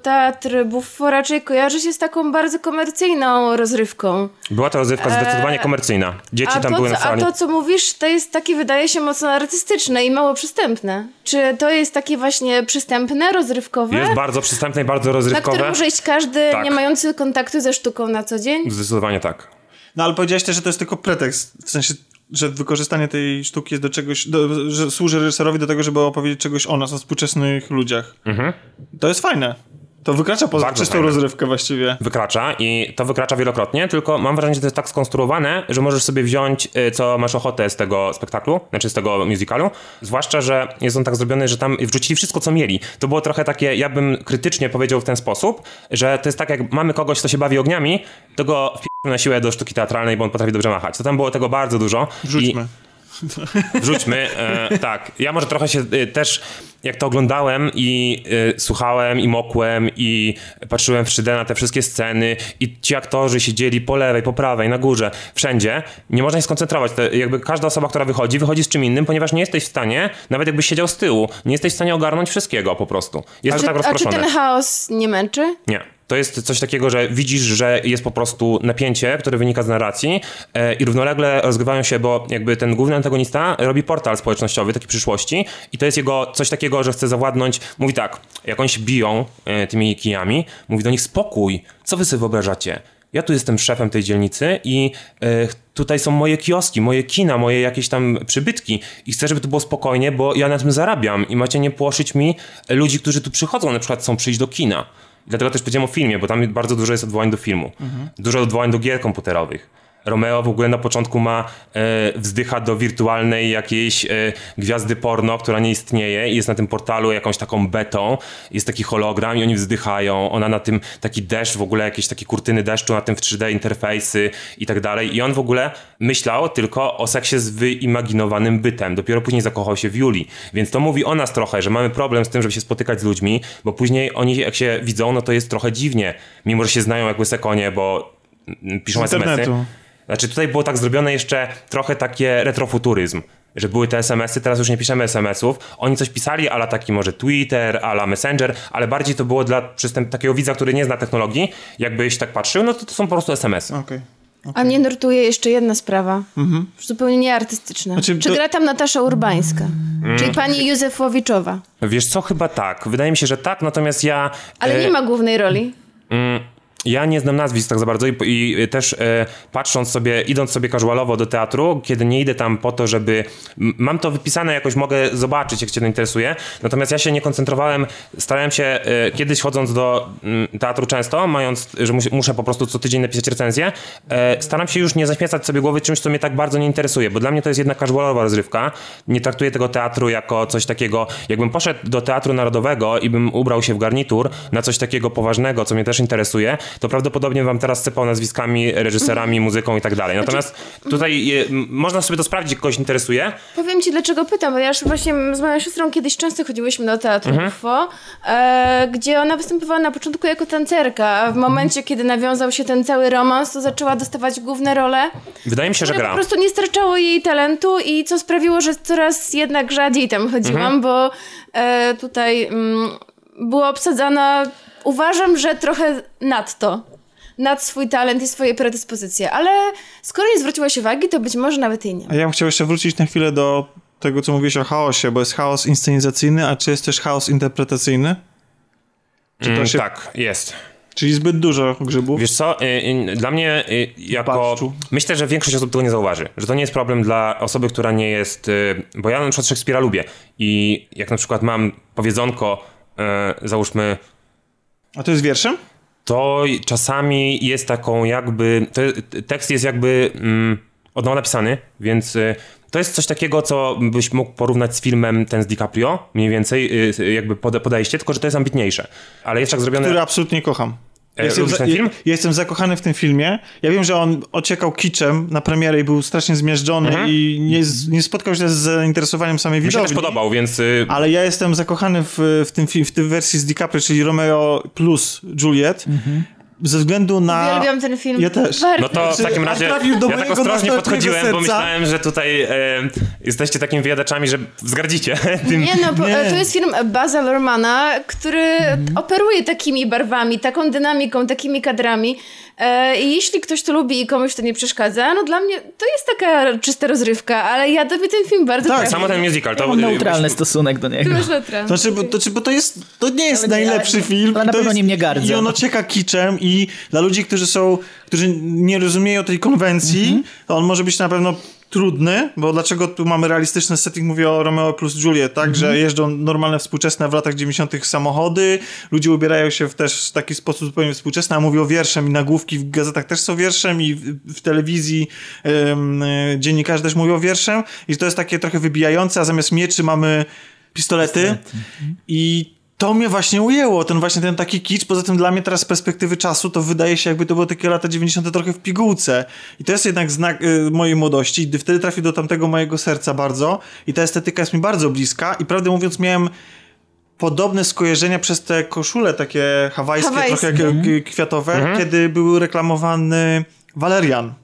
teatr Buffo raczej kojarzy się z taką bardzo komercyjną rozrywką. Była to rozrywka zdecydowanie komercyjna. Dzieci A tam to, były na co, a sali. to, co mówisz, to jest takie, wydaje się, mocno artystyczne i mało przystępne. Czy to jest takie właśnie przystępne, rozrywkowe? Jest bardzo przystępne i bardzo na rozrywkowe. które może iść każdy Tak. nie mający kontaktu ze sztuką na co dzień? Zdecydowanie tak. No ale powiedziałeś też, że to jest tylko pretekst, w sensie, że wykorzystanie tej sztuki jest do czegoś, do, że służy reżyserowi do tego, żeby opowiedzieć czegoś o nas, o współczesnych ludziach. To jest fajne. To wykracza poza Bardzo czystą fajne. rozrywkę właściwie. Wykracza i to wykracza wielokrotnie, tylko mam wrażenie, że to jest tak skonstruowane, że możesz sobie wziąć, y, co masz ochotę z tego spektaklu, znaczy z tego musicalu. Zwłaszcza, że jest on tak zrobiony, że tam wrzucili wszystko, co mieli. To było trochę takie, ja bym krytycznie powiedział w ten sposób, że to jest tak, jak mamy kogoś, kto się bawi ogniami, to go na siłę do sztuki teatralnej, bo on potrafi dobrze machać. To tam było tego bardzo dużo. Wrzućmy. I wrzućmy, e, tak. Ja może trochę się e, też, jak to oglądałem i e, słuchałem i mokłem i patrzyłem w 3D na te wszystkie sceny i ci aktorzy siedzieli po lewej, po prawej, na górze, wszędzie. Nie można się skoncentrować. To jakby każda osoba, która wychodzi, wychodzi z czym innym, ponieważ nie jesteś w stanie, nawet jakbyś siedział z tyłu, nie jesteś w stanie ogarnąć wszystkiego po prostu. Jest to tak a czy rozproszone. ten chaos nie męczy? Nie. To jest coś takiego, że widzisz, że jest po prostu napięcie, które wynika z narracji e, i równolegle rozgrywają się, bo jakby ten główny antagonista robi portal społecznościowy, taki przyszłości i to jest jego coś takiego, że chce zawładnąć, mówi tak, jak oni się biją e, tymi kijami, mówi do nich spokój, co wy sobie wyobrażacie? Ja tu jestem szefem tej dzielnicy i e, tutaj są moje kioski, moje kina, moje jakieś tam przybytki i chcę, żeby to było spokojnie, bo ja na tym zarabiam i macie nie płoszyć mi ludzi, którzy tu przychodzą, na przykład chcą przyjść do kina. Dlatego też powiedziałem o filmie, bo tam bardzo dużo jest odwołań do filmu. Dużo odwołań do gier komputerowych. Romeo w ogóle na początku ma e, wzdycha do wirtualnej jakiejś e, gwiazdy porno, która nie istnieje i jest na tym portalu jakąś taką betą, jest taki hologram i oni wzdychają, ona na tym taki deszcz, w ogóle jakieś takie kurtyny deszczu, na tym w 3D interfejsy i tak dalej. I on w ogóle myślał tylko o seksie z wyimaginowanym bytem, dopiero później zakochał się w Julii, więc to mówi o nas trochę, że mamy problem z tym, żeby się spotykać z ludźmi, bo później oni jak się widzą, no to jest trochę dziwnie, mimo że się znają jak łyse konie, bo piszą SMS-y. Znaczy tutaj było tak zrobione jeszcze trochę takie retrofuturyzm, że były te SMS-y, teraz już nie piszemy SMS-ów. Oni coś pisali, ala taki może Twitter, ala Messenger, ale bardziej to było dla przystęp takiego widza, który nie zna technologii. Jakbyś tak patrzył, no to to są po prostu SMS-y. Okej. A mnie nurtuje jeszcze jedna sprawa, zupełnie nieartystyczna. Znaczy, Czy to- gra tam Natasza Urbańska? Czyli pani Józefowiczowa. Wiesz co, chyba tak. Wydaje mi się, że tak, natomiast ja... Ale e, nie ma głównej roli. Ja nie znam nazwisk tak za bardzo i, i też e, patrząc sobie, idąc sobie casualowo do teatru, kiedy nie idę tam po to, żeby... Mam to wypisane, jakoś mogę zobaczyć, jak cię to interesuje, natomiast ja się nie koncentrowałem, starałem się e, kiedyś chodząc do teatru często, mając, że mus, muszę po prostu co tydzień napisać recenzję, e, staram się już nie zaśmiecać sobie głowy czymś, co mnie tak bardzo nie interesuje, bo dla mnie to jest jednak casualowa rozrywka. Nie traktuję tego teatru jako coś takiego, jakbym poszedł do Teatru Narodowego i bym ubrał się w garnitur na coś takiego poważnego, co mnie też interesuje, to prawdopodobnie wam teraz sypał nazwiskami, reżyserami, muzyką i tak dalej. Natomiast tutaj je, można sobie to sprawdzić, kogoś interesuje. Powiem ci, dlaczego pytam, bo ja już właśnie z moją siostrą kiedyś często chodziłyśmy do teatru Mhm. UFO, e, gdzie ona występowała na początku jako tancerka, a w momencie, kiedy nawiązał się ten cały romans, to zaczęła dostawać główne role, Wydaje mi się, że gra. po prostu nie starczało jej talentu i co sprawiło, że coraz jednak rzadziej tam chodziłam, Mhm. bo e, tutaj mm, była obsadzana, uważam, że trochę nadto. Nad swój talent i swoje predyspozycje, ale skoro nie zwróciłaś uwagi, to być może nawet jej nie. A ja bym chciał jeszcze wrócić na chwilę do tego, co mówiłeś o chaosie, bo jest chaos inscenizacyjny, a czy jest też chaos interpretacyjny? Czy to Mm, się... Tak, jest. Czyli zbyt dużo grzybów? Wiesz co, y, y, dla mnie y, jako... Myślę, że większość osób tego nie zauważy. Że to nie jest problem dla osoby, która nie jest... y, Bo ja na przykład Szekspira lubię. I jak na przykład mam powiedzonko, y, załóżmy, A to jest wierszem? to czasami jest taką jakby... To, tekst jest jakby mm, od nowa napisany, więc... y, To jest coś takiego, co byś mógł porównać z filmem ten z DiCaprio, mniej więcej, y, jakby poda- podejście, tylko że to jest ambitniejsze. Ale jest tak zrobione... Który absolutnie kocham. Jestem, za, ja- jestem zakochany w tym filmie. Ja wiem, że on ociekał kiczem na premierę i był strasznie zmiażdżony i nie, nie spotkał się z zainteresowaniem samej Mhm. Mi się widowni. też podobał, więc... y, Ale ja jestem zakochany w, w, tym, w tej wersji z DiCaprio, czyli Romeo plus Juliet. Ze względu na... Uwielbiam ten film. Ja też. Bardzo. No to w takim razie ja tak ostrożnie podchodziłem, bo serca. myślałem, że tutaj e, jesteście takimi wyjadaczami, że wzgardzicie tym. Nie no, bo, Nie. to jest film Baza Lormana, który operuje takimi barwami, taką dynamiką, takimi kadrami. E, I jeśli ktoś to lubi i komuś to nie przeszkadza, no dla mnie to jest taka czysta rozrywka, ale ja tobie ten film bardzo Tak. Samo ten musical, to Mam neutralny stosunek do niego. To znaczy, bo, to, znaczy, bo to jest, to nie jest Ale najlepszy ale- film. ale na pewno jest, nim nie gardzę. I on ocieka kiczem i dla ludzi, którzy są, którzy nie rozumieją tej konwencji, Mhm. to on może być na pewno trudny, bo dlaczego tu mamy realistyczny setting, mówię o Romeo plus Juliet, tak, Mhm. że jeżdżą normalne współczesne w latach 90 samochody, ludzie ubierają się w też w taki sposób zupełnie współczesny, a mówią wierszem. I nagłówki w gazetach też są wierszem i w, w telewizji em, e, dziennikarze też mówią wierszem. I to jest takie trochę wybijające, a zamiast mieczy mamy pistolety. I to mnie właśnie ujęło, ten właśnie ten taki kicz. Poza tym dla mnie teraz z perspektywy czasu to wydaje się jakby to było takie lata 90 trochę w pigułce. I to jest jednak znak y, mojej młodości. I wtedy trafił do tamtego mojego serca bardzo. I ta estetyka jest mi bardzo bliska. I prawdę mówiąc miałem podobne skojarzenia przez te koszule takie hawajskie, Hawajskie. trochę jak- kwiatowe, kiedy był reklamowany Valerian.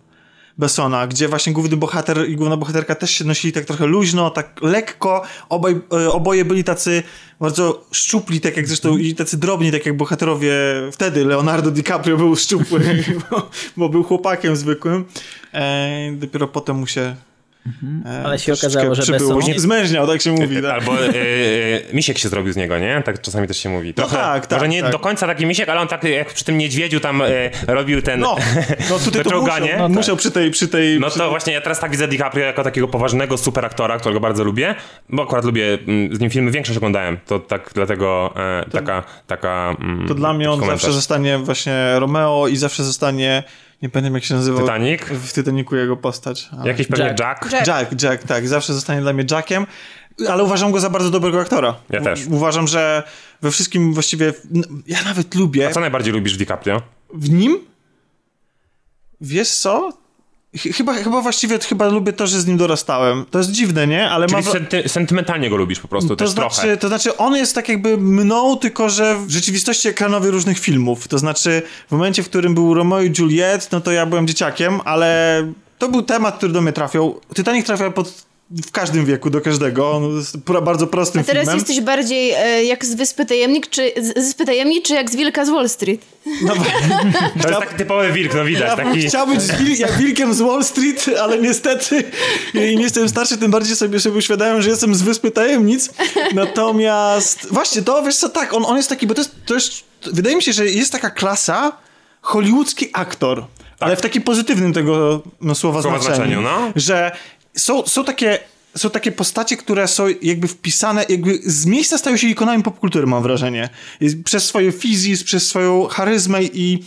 Bessona, gdzie właśnie główny bohater i główna bohaterka też się nosili tak trochę luźno, tak lekko. Obaj, e, oboje byli tacy bardzo szczupli, tak jak zresztą i tacy drobni, tak jak bohaterowie wtedy. Leonardo DiCaprio był szczupły, bo, bo był chłopakiem zwykłym. E, dopiero potem mu się e, Ale się okazało, że przybyło. Besson- Zmężniał, tak się mówi. Tak. Albo e, misiek się zrobił z niego, nie? Tak czasami też się mówi. Trochę, tak, tak, Może nie tak. do końca taki misiek, ale on tak jak przy tym niedźwiedziu tam robił ten... No, no tutaj to to czołganie. musiał, musiał przy tej... Przy tej No przy... to właśnie ja teraz tak widzę DiCaprio jako takiego poważnego super aktora, którego bardzo lubię, bo akurat lubię mm, z nim filmy, większość oglądałem, to tak dlatego e, taka, taka mm, To dla mnie on komentarz. zawsze zostanie właśnie Romeo i zawsze zostanie, nie pamiętam jak się nazywał. Titanic? W Titanicu jego postać. Ale... Jakiś pewnie Jack. Jack. Jack. Jack, Jack, tak. Zawsze zostanie dla mnie Jackiem. Ale uważam go za bardzo dobrego aktora. Ja też. U- uważam, że we wszystkim właściwie... n- Ja nawet lubię A co najbardziej lubisz w DiCaprio? w nim... Wiesz co? Ch- Chyba, chyba właściwie chyba lubię to, że z nim dorastałem. To jest dziwne, nie? Ale Czyli mam... senty, sentymentalnie go lubisz po prostu, To też znaczy, trochę. to znaczy, on jest tak jakby mną, tylko że w rzeczywistości ekranowej różnych filmów. To znaczy, w momencie, w którym był Romeo i Juliet, no to ja byłem dzieciakiem, ale to był temat, który do mnie trafiał. Titanic trafia pod, w każdym wieku, do każdego. On jest bardzo prostym A teraz filmem. jesteś bardziej e, jak z Wyspy Tajemnik, czy z, z Wyspy Tajemnic, czy jak z Wilka z Wall Street? No, To jest taki typowy wilk, no widać, ja bym taki... chciał być wil, jak wilkiem z Wall Street, ale niestety im jestem starszy, tym bardziej sobie, sobie uświadamiam, że jestem z Wyspy Tajemnic. Natomiast właśnie to, wiesz co, tak, on, on jest taki, bo to jest, to jest, wydaje mi się, że jest taka klasa hollywoodzki aktor. Ale w takim pozytywnym tego no, słowa, Słowa znaczeniu. znaczeniu, no. Że są, są takie są takie postacie, które są jakby wpisane, jakby z miejsca stają się ikonami popkultury, mam wrażenie. Przez swoje fizis, przez swoją charyzmę i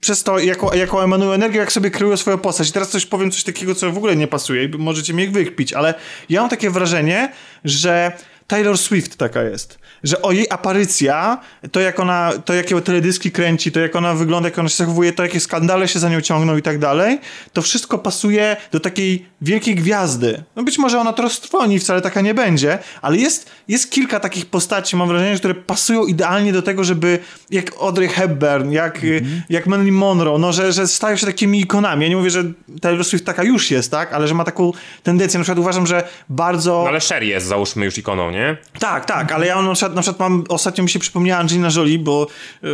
przez to, jaką, jaką emanują energię, jak sobie kreują swoją postać. I teraz coś powiem, coś takiego, co w ogóle nie pasuje i możecie mnie wykpić, ale ja mam takie wrażenie, że Taylor Swift taka jest. Że o jej aparycja, to jak ona, to jakie teledyski kręci, to jak ona wygląda, jak ona się zachowuje, to jakie skandale się za nią ciągną i tak dalej, to wszystko pasuje do takiej wielkiej gwiazdy. No być może ona to roztrwoni, wcale taka nie będzie, ale jest, jest kilka takich postaci, mam wrażenie, które pasują idealnie do tego, żeby jak Audrey Hepburn, jak, Mhm. jak Marilyn Monroe, no, że, że stają się takimi ikonami. Ja nie mówię, że Taylor Swift taka już jest, tak, ale że ma taką tendencję. Na przykład uważam, że bardzo... No ale Sherry jest, załóżmy, już ikoną, nie? Tak, tak, ale ja na przykład, na przykład mam, ostatnio mi się przypomniała Angelina Jolie, bo e,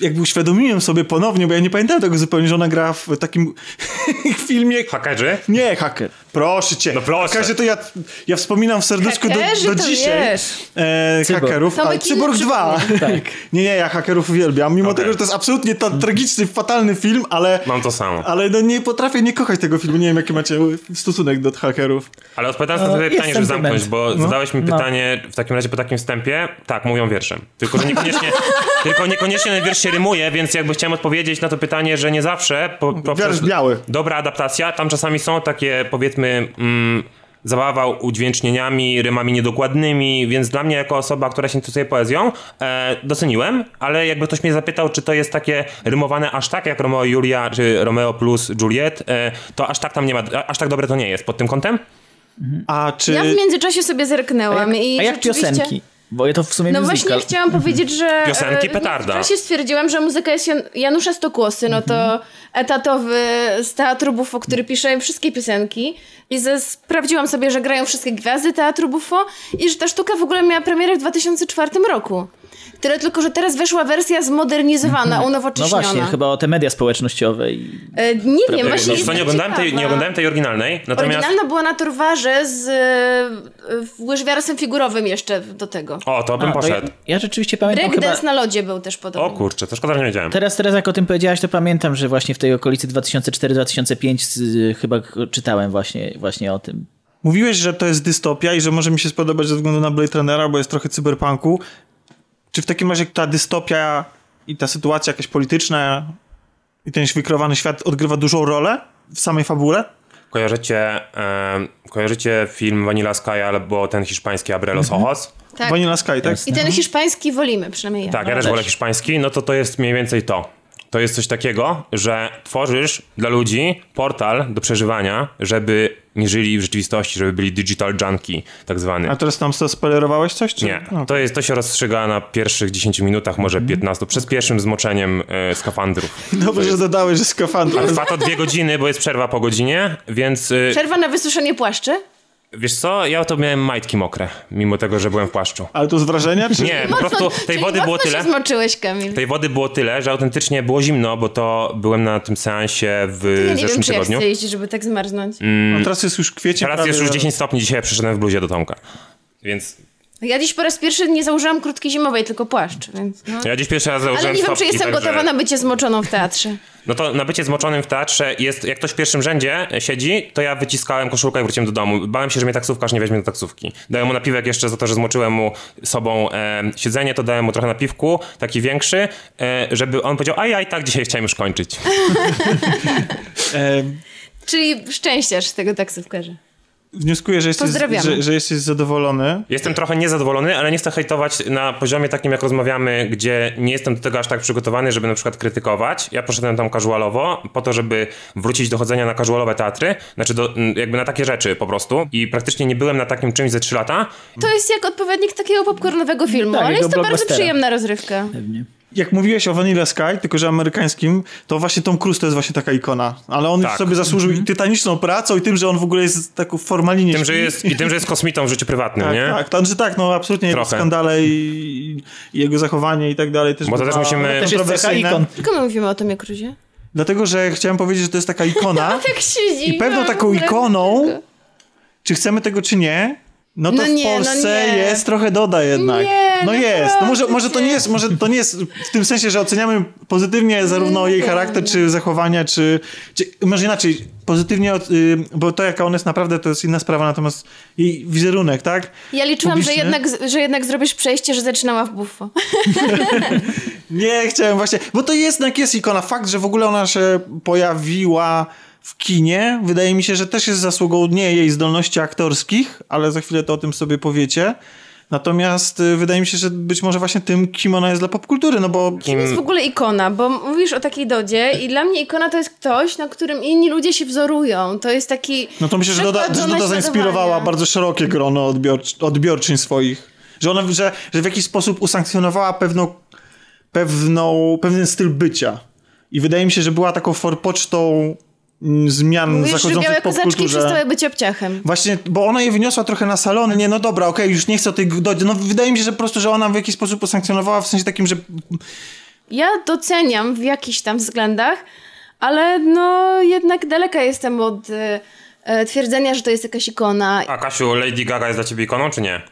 jakby uświadomiłem sobie ponownie, bo ja nie pamiętałem tego zupełnie, że ona gra w takim filmie... Hakerzy? Nie, haker. Proszę cię. No proszę. Hakerzy to ja, ja wspominam w serduszku do, Hakerzy do dzisiaj. Wiesz. E, Cyborg. hakerów, inny Cyborg 2. Tak. Nie, nie, ja hakerów uwielbiam, mimo Okej. tego, że to jest absolutnie to, tragiczny, fatalny film, ale... Mam to samo. Ale no nie potrafię nie kochać tego filmu. Nie wiem, jaki macie stosunek do hakerów. Ale odpowiadając na No, twoje jest pytanie, żeby sentyment. zamknąć, bo No. zadałeś mi No. pytanie w takim razie po takim wstępie. Tak, mówią wierszem. Tylko, że niekoniecznie, tylko niekoniecznie ten wiersz się rymuje, więc jakby chciałem odpowiedzieć na to pytanie, że nie zawsze po, poprzez biały. dobra adaptacja, tam czasami są takie powiedzmy mm, zabawa udźwięcznieniami, rymami niedokładnymi, więc dla mnie jako osoba, która się interesuje poezją, e, doceniłem, ale jakby ktoś mnie zapytał, czy to jest takie rymowane aż tak jak Romeo i Julia, czy Romeo plus Juliet, e, to aż tak tam nie ma, a- aż tak dobre to nie jest pod tym kątem? A czy... Ja w międzyczasie sobie zerknęłam i A jak rzeczywiście... piosenki? Bo to w sumie No musical. właśnie chciałam powiedzieć, że Piosenki e, petarda. W czasie stwierdziłam, że muzyka jest Jan Janusza Stokłosy, no to etatowy z Teatru Buffo, który pisze wszystkie piosenki i ze, sprawdziłam sobie, że grają wszystkie gwiazdy Teatru Buffo i że ta sztuka w ogóle miała premierę w 2004 roku. Tyle tylko, że teraz weszła wersja zmodernizowana, No unowocześniona. właśnie, chyba o te media społecznościowe. I... E, nie wiem, właśnie co, nie oglądałem, tej, nie oglądałem tej oryginalnej, natomiast... Oryginalna była na Torwarze z e, łyżwiarstwem figurowym jeszcze do tego. O, to bym A, to ja, poszedł. ja rzeczywiście pamiętam chyba... Breakdance na lodzie był też podobny. O kurczę, to szkoda, że nie wiedziałem. Teraz, teraz jak o tym powiedziałaś, to pamiętam, że właśnie w tej okolicy 2004-2005 z- chyba czytałem właśnie, właśnie o tym. Mówiłeś, że to jest dystopia i że może mi się spodobać ze względu na Blade Runnera, bo jest trochę cyberpunku. Czy w takim razie ta dystopia i ta sytuacja jakaś polityczna i ten wykrowany świat odgrywa dużą rolę w samej fabule? Kojarzycie, e, kojarzycie film Vanilla Sky albo ten hiszpański Abrelos Ojos? Tak. Vanilla Sky, tak? I ten hiszpański wolimy, przynajmniej ja. Tak, ja też wolę hiszpański, no to to jest mniej więcej to. To jest coś takiego, że tworzysz dla ludzi portal do przeżywania, żeby nie żyli w rzeczywistości, żeby byli digital junkie, tak zwany. A teraz tam spoilerowałeś coś? Czy? Nie, No. to, jest, to się rozstrzyga na pierwszych 10 minutach, może 15, przed pierwszym zmoczeniem e, skafandrów. Dobrze, że dodałeś, że skafander. A trwa to dwie godziny, bo jest przerwa po godzinie, więc y, Przerwa na wysuszenie płaszczy? Wiesz co, ja to miałem majtki mokre, mimo tego, że byłem w płaszczu. Ale to z wrażenia? Czy... Nie, po prostu tej wody było tyle. się zmoczyłeś, Kamil. Tej wody było tyle, że autentycznie było zimno, bo to byłem na tym seansie w Ja nie zeszłym wiem, czy ja tygodniu. chcę jeździć, żeby tak zmarznąć. No, teraz jest już kwiecień. Teraz prawie, jest już że- 10 stopni, dzisiaj przyszedłem w bluzie do Tomka. Więc Ja dziś po raz pierwszy nie założyłam kurtki zimowej, tylko płaszcz, więc no. ja dziś pierwszy raz założyłem Ale nie wiem, czy jestem także- gotowa na bycie zmoczoną w teatrze. No to na bycie zmoczonym w teatrze jest, jak ktoś w pierwszym rzędzie siedzi, to ja wyciskałem koszulkę i wróciłem do domu. Bałem się, że mnie taksówkarz nie weźmie do taksówki. Dałem mu napiwek jeszcze za to, że zmoczyłem mu sobą e, siedzenie, to dałem mu trochę napiwku, taki większy, e, żeby on powiedział, a ja i tak dzisiaj chciałem już kończyć. Czyli szczęściarz z tego taksówkarza. Wnioskuję, że jesteś, że, że jesteś zadowolony. Jestem trochę niezadowolony, ale nie chcę hejtować na poziomie takim, jak rozmawiamy, gdzie nie jestem do tego aż tak przygotowany, żeby na przykład krytykować. Ja poszedłem tam casualowo, po to, żeby wrócić do chodzenia na casualowe teatry, znaczy do, m, jakby na takie rzeczy po prostu. I praktycznie nie byłem na takim czymś ze 3 lata. To jest jak odpowiednik takiego popcornowego filmu, Tak, ale jest to bardzo przyjemna rozrywka. Pewnie. Jak mówiłeś o Vanilla Sky, tylko że amerykańskim, to właśnie Tom Cruise to jest właśnie taka ikona. Ale on już Tak. sobie zasłużył i tytaniczną pracą i tym, że on w ogóle jest taką formalinie... Tym, że jest, I tym, że jest kosmitą w życiu prywatnym, Tak, nie? tak, to znaczy tak, no absolutnie jego Trochę. skandale i, i jego zachowanie i tak dalej też Bo to też musimy- Też jest kontrowersyjne. ikon. Tylko my mówimy o Tomie Cruzie. Dlatego, że chciałem powiedzieć, że to jest taka ikona Tak siedzi. i pewną taką ikoną, czy chcemy tego, czy nie, no to No nie, w no Polsce nie. jest trochę doda jednak. Nie, no jest. No może, może to nie jest, może to nie jest w tym sensie, że oceniamy pozytywnie zarówno jej charakter, czy zachowania, czy, czy może inaczej, pozytywnie, y, bo to jaka ona jest naprawdę, to jest inna sprawa, natomiast jej wizerunek, tak? Ja liczyłam, że jednak, że jednak zrobisz przejście, że zaczynała w buffo. Nie, chciałem właśnie, bo to jest, jednak jest ikona. Fakt, że w ogóle ona się pojawiła w kinie, wydaje mi się, że też jest zasługą nie jej zdolności aktorskich, ale za chwilę to o tym sobie powiecie, Natomiast y, wydaje mi się, że być może właśnie tym, kim ona jest dla popkultury, no bo Kim jest w ogóle ikona? Bo mówisz o takiej Dodzie i dla mnie ikona to jest ktoś, na którym inni ludzie się wzorują. To jest taki No to myślę, że Doda, że Doda zainspirowała bardzo szerokie grono odbiorcz, odbiorczyń swoich. Że ona, że, że w jakiś sposób usankcjonowała pewną, pewną, pewien styl bycia. I wydaje mi się, że była taką forpocztą zmian Mówisz, że zachodzących białe w kozaczki przestały być obciachem. Właśnie, bo ona je wyniosła trochę na salony. Nie, no dobra, okej, już nie chcę o tej. No wydaje mi się, że po prostu, że ona w jakiś sposób usankcjonowała w sensie takim, że Ja doceniam w jakichś tam względach, ale no jednak daleka jestem od e, e, twierdzenia, że to jest jakaś ikona. A Kasiu, Lady Gaga jest dla ciebie ikoną, czy nie?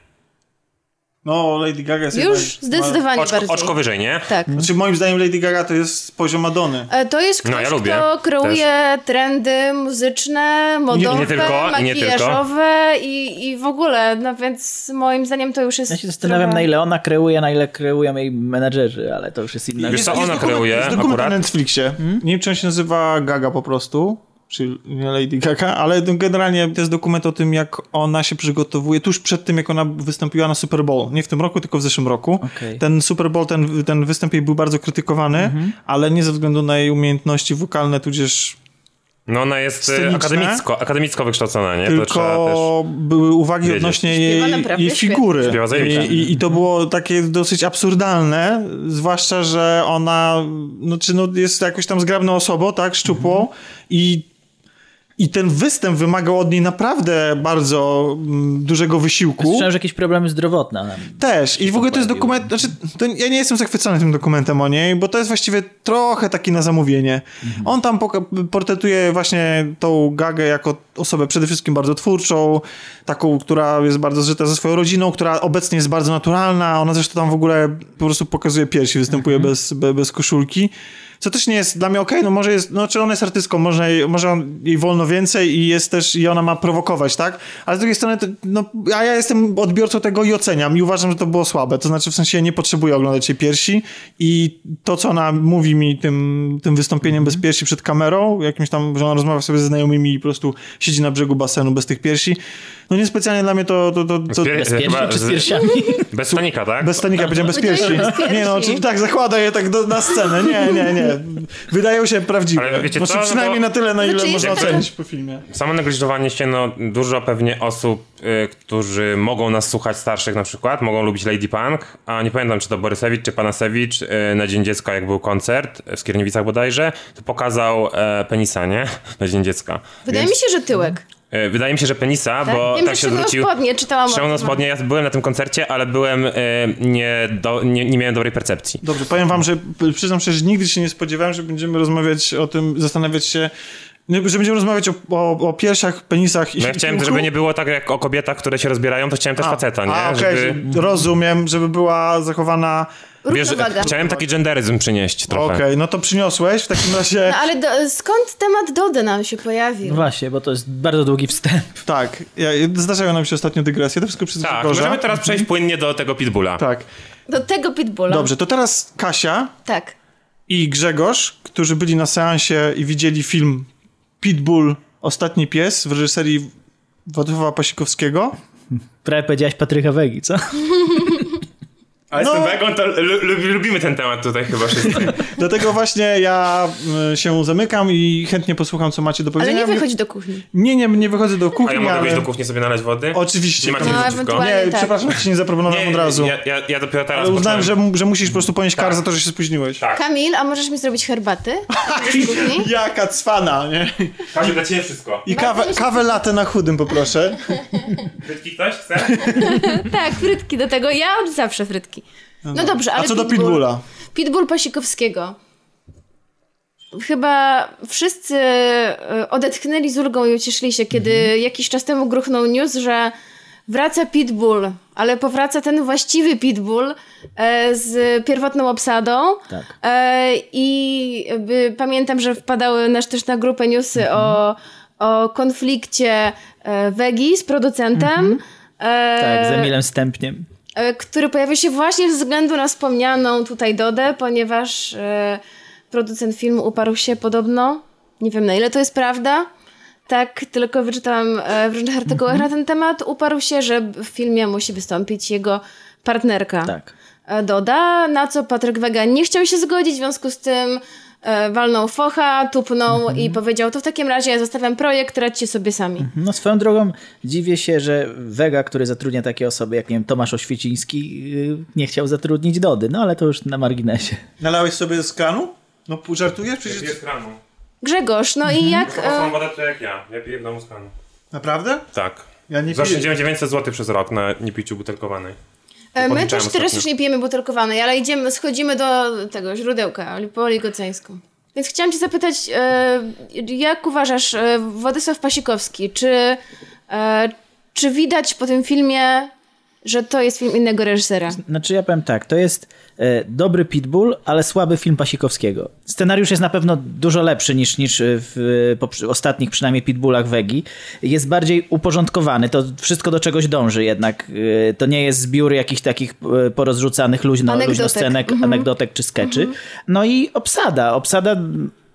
No Lady Gaga jest Już jednak- zdecydowanie Oczko, bardziej. oczko wyżej, nie? Tak. Znaczy moim zdaniem Lady Gaga to jest poziom Madony. E, To jest ktoś, No, ja lubię kto kreuje trendy muzyczne, modowe, nie tylko, i nie tylko. makijażowe i, i w ogóle, no więc moim zdaniem to już jest Ja się zastanawiam, trochę... na ile ona kreuje, na ile kreują jej menedżerzy, ale to już jest inna Wiesz rzecz. co, ona kreuje Jest dokument akurat. na Netflixie. Nie wiem, czy on się nazywa Gaga po prostu, czy nie Lady Gaga, ale generalnie to jest dokument o tym, jak ona się przygotowuje tuż przed tym, jak ona wystąpiła na Super Bowl. Nie w tym roku, tylko w zeszłym roku. Okej. Ten Super Bowl, ten, ten występ jej był bardzo krytykowany, ale nie ze względu na jej umiejętności wokalne, tudzież No ona jest e, akademicko, akademicko wykształcona, nie? Tylko były uwagi wiedzieć. odnośnie jej, jej figury. I, i, I to było takie dosyć absurdalne, zwłaszcza, że ona no, czy no, jest jakoś tam zgrabną osobą, tak, szczupłą Mhm. i i ten występ wymagał od niej naprawdę bardzo mm, dużego wysiłku. Słyszałem, że jakieś problemy zdrowotne. Też. I w ogóle to jest dokument. Znaczy, to ja nie jestem zachwycony tym dokumentem o niej, bo to jest właściwie trochę taki na zamówienie. On tam portretuje właśnie tą Gagę jako osobę przede wszystkim bardzo twórczą, taką, która jest bardzo zżyta ze swoją rodziną, która obecnie jest bardzo naturalna. Ona zresztą tam w ogóle po prostu pokazuje piersi, występuje bez, be, bez koszulki. Co też nie jest dla mnie okej, no może jest, no czy ona jest artystką, może, jej- może on, jej wolno więcej i jest też, i ona ma prowokować, tak? Ale z drugiej strony, to, no, a ja jestem odbiorcą tego i oceniam i uważam, że to było słabe. To znaczy, w sensie nie potrzebuję oglądać jej piersi i to, co ona mówi mi tym, tym wystąpieniem bez piersi przed kamerą, jakimś tam, że ona rozmawia sobie ze znajomymi i po prostu siedzi na brzegu basenu bez tych piersi, no niespecjalnie dla mnie to... to, to, to Bez Chyba piersi czy z piersiami? Bez stanika, tak? bez stanika, powiedziałem bez piersi. Nie no, czy, tak, zakłada je tak do, na scenę. Nie, nie, nie. Wydają się prawdziwe. Ale wiecie znaczy, co, no przynajmniej bo- na tyle, na ile Znaczy, można ocenić po filmie. Samo negliżowanie się, no dużo pewnie osób, y, którzy mogą nas słuchać starszych na przykład, mogą lubić Lady Punk, a nie pamiętam czy to Borysewicz czy Panasewicz y, na Dzień Dziecka jak był koncert w Skierniewicach bodajże, to pokazał e, penisa, nie? Na Dzień Dziecka. Wydaje Więc, mi się, że tyłek. Y, Wydaje mi się, że penisa, Tak? bo Wiem, tak że się zwrócił. spodnie, czytałam Ściągnął spodnie, ja byłem na tym koncercie, ale byłem y, nie, do, nie, nie miałem dobrej percepcji. Dobrze, powiem wam, że przyznam szczerze, że nigdy się nie spodziewałem, że będziemy rozmawiać o tym, zastanawiać się, nie, że będziemy rozmawiać o, o, o piersiach, penisach i No ja chciałem, żeby nie było tak jak o kobietach, które się rozbierają, to chciałem też A, faceta, nie? A, okej, żeby... rozumiem, żeby była zachowana... Równowaga. chciałem taki genderyzm przynieść trochę. Okej, no to przyniosłeś, w takim razie... No ale do, skąd temat Dody nam się pojawił? No właśnie, bo to jest bardzo długi wstęp. Tak, ja, zdarzają nam się ostatnio dygresje, to wszystko przez Tak, możemy teraz przejść płynnie do tego pitbulla. Tak, Do tego Pitbulla. dobrze, to teraz Kasia Tak. i Grzegorz, którzy byli na seansie i widzieli film Pitbull Ostatni Pies w reżyserii Władysława Pasikowskiego. Prawie powiedziałaś Patryka Wegi, co? Ale No. z tym wegą to lu- lu- lubimy ten temat tutaj chyba wszyscy. Dlatego właśnie ja y, się zamykam i chętnie posłucham, co macie do Ale powiedzenia. nie wychodź do kuchni. Nie, nie, nie wychodzę do A kuchni, ja mogę ale... wyjść do kuchni sobie nalać wody? Oczywiście. Nie macie No, Nie, tak. przepraszam, że ci nie zaproponowałem Nie, od razu. Ja, ja, ja dopiero teraz ale uznałem, że, że musisz po prostu ponieść kar za to, że się spóźniłeś. Tak. Kamil, a możesz mi zrobić herbaty? Jaka cwana, nie? Kasiu, dla ciebie wszystko. I kawę, kawę latę na chudym poproszę. Frytki ktoś chce? Tak, frytki do tego. Ja od zawsze frytki. No dobrze, ale A co do Pitbull. Pitbulla? Pitbull Pasikowskiego. Chyba wszyscy e, odetchnęli z ulgą i ucieszyli się, kiedy Mhm. jakiś czas temu gruchnął news, że wraca Pitbull, ale powraca ten właściwy Pitbull e, z pierwotną obsadą. Tak. E, I pamiętam, że wpadały nasz też na grupę newsy Mhm. o, o konflikcie Wegi z producentem. E, Tak, z Emilem Stępniem. E, który pojawił się właśnie ze względu na wspomnianą tutaj Dodę, ponieważ e, producent filmu uparł się podobno, nie wiem na ile to jest prawda, tak tylko wyczytałam e, w różnych artykułach Mhm. na ten temat, uparł się, że w filmie musi wystąpić jego partnerka. Tak. Doda, na co Patryk Wega nie chciał się zgodzić, w związku z tym walnął focha, tupnął Mhm. i powiedział, to w takim razie ja zostawiam projekt, radźcie sobie sami. No swoją drogą dziwię się, że Vega, który zatrudnia takie osoby jak nie wiem, Tomasz Oświeciński, yy, nie chciał zatrudnić Dody, no ale to już na marginesie. Nalałeś sobie z kranu? No żartujesz? Przecież... Jest kranu. Grzegorz, no Mhm. i jak... Taką samą E, wodę to jak ja. Ja piję w domu z kranu. Naprawdę? Tak. Ja nie piję. Zaoszczędziłem 900 zł przez rok na niepiciu butelkowanej. E, my też teraz już nie pijemy butelkowanej, ale idziemy, schodzimy do tego źródełka, po oligoceńską. Więc chciałam cię zapytać, e, jak uważasz, e, Władysław Pasikowski, czy, czy widać po tym filmie, że to jest film innego reżysera? Znaczy ja powiem tak, to jest dobry Pitbull, ale słaby film Pasikowskiego. Scenariusz jest na pewno dużo lepszy niż, niż w poprze- ostatnich przynajmniej Pitbullach Wegi. Jest bardziej uporządkowany, to wszystko do czegoś dąży jednak. E, to nie jest zbiór jakichś takich e, porozrzucanych luźno, Anegdotek. luźno scenek, anegdotek czy skeczy. No i obsada, obsada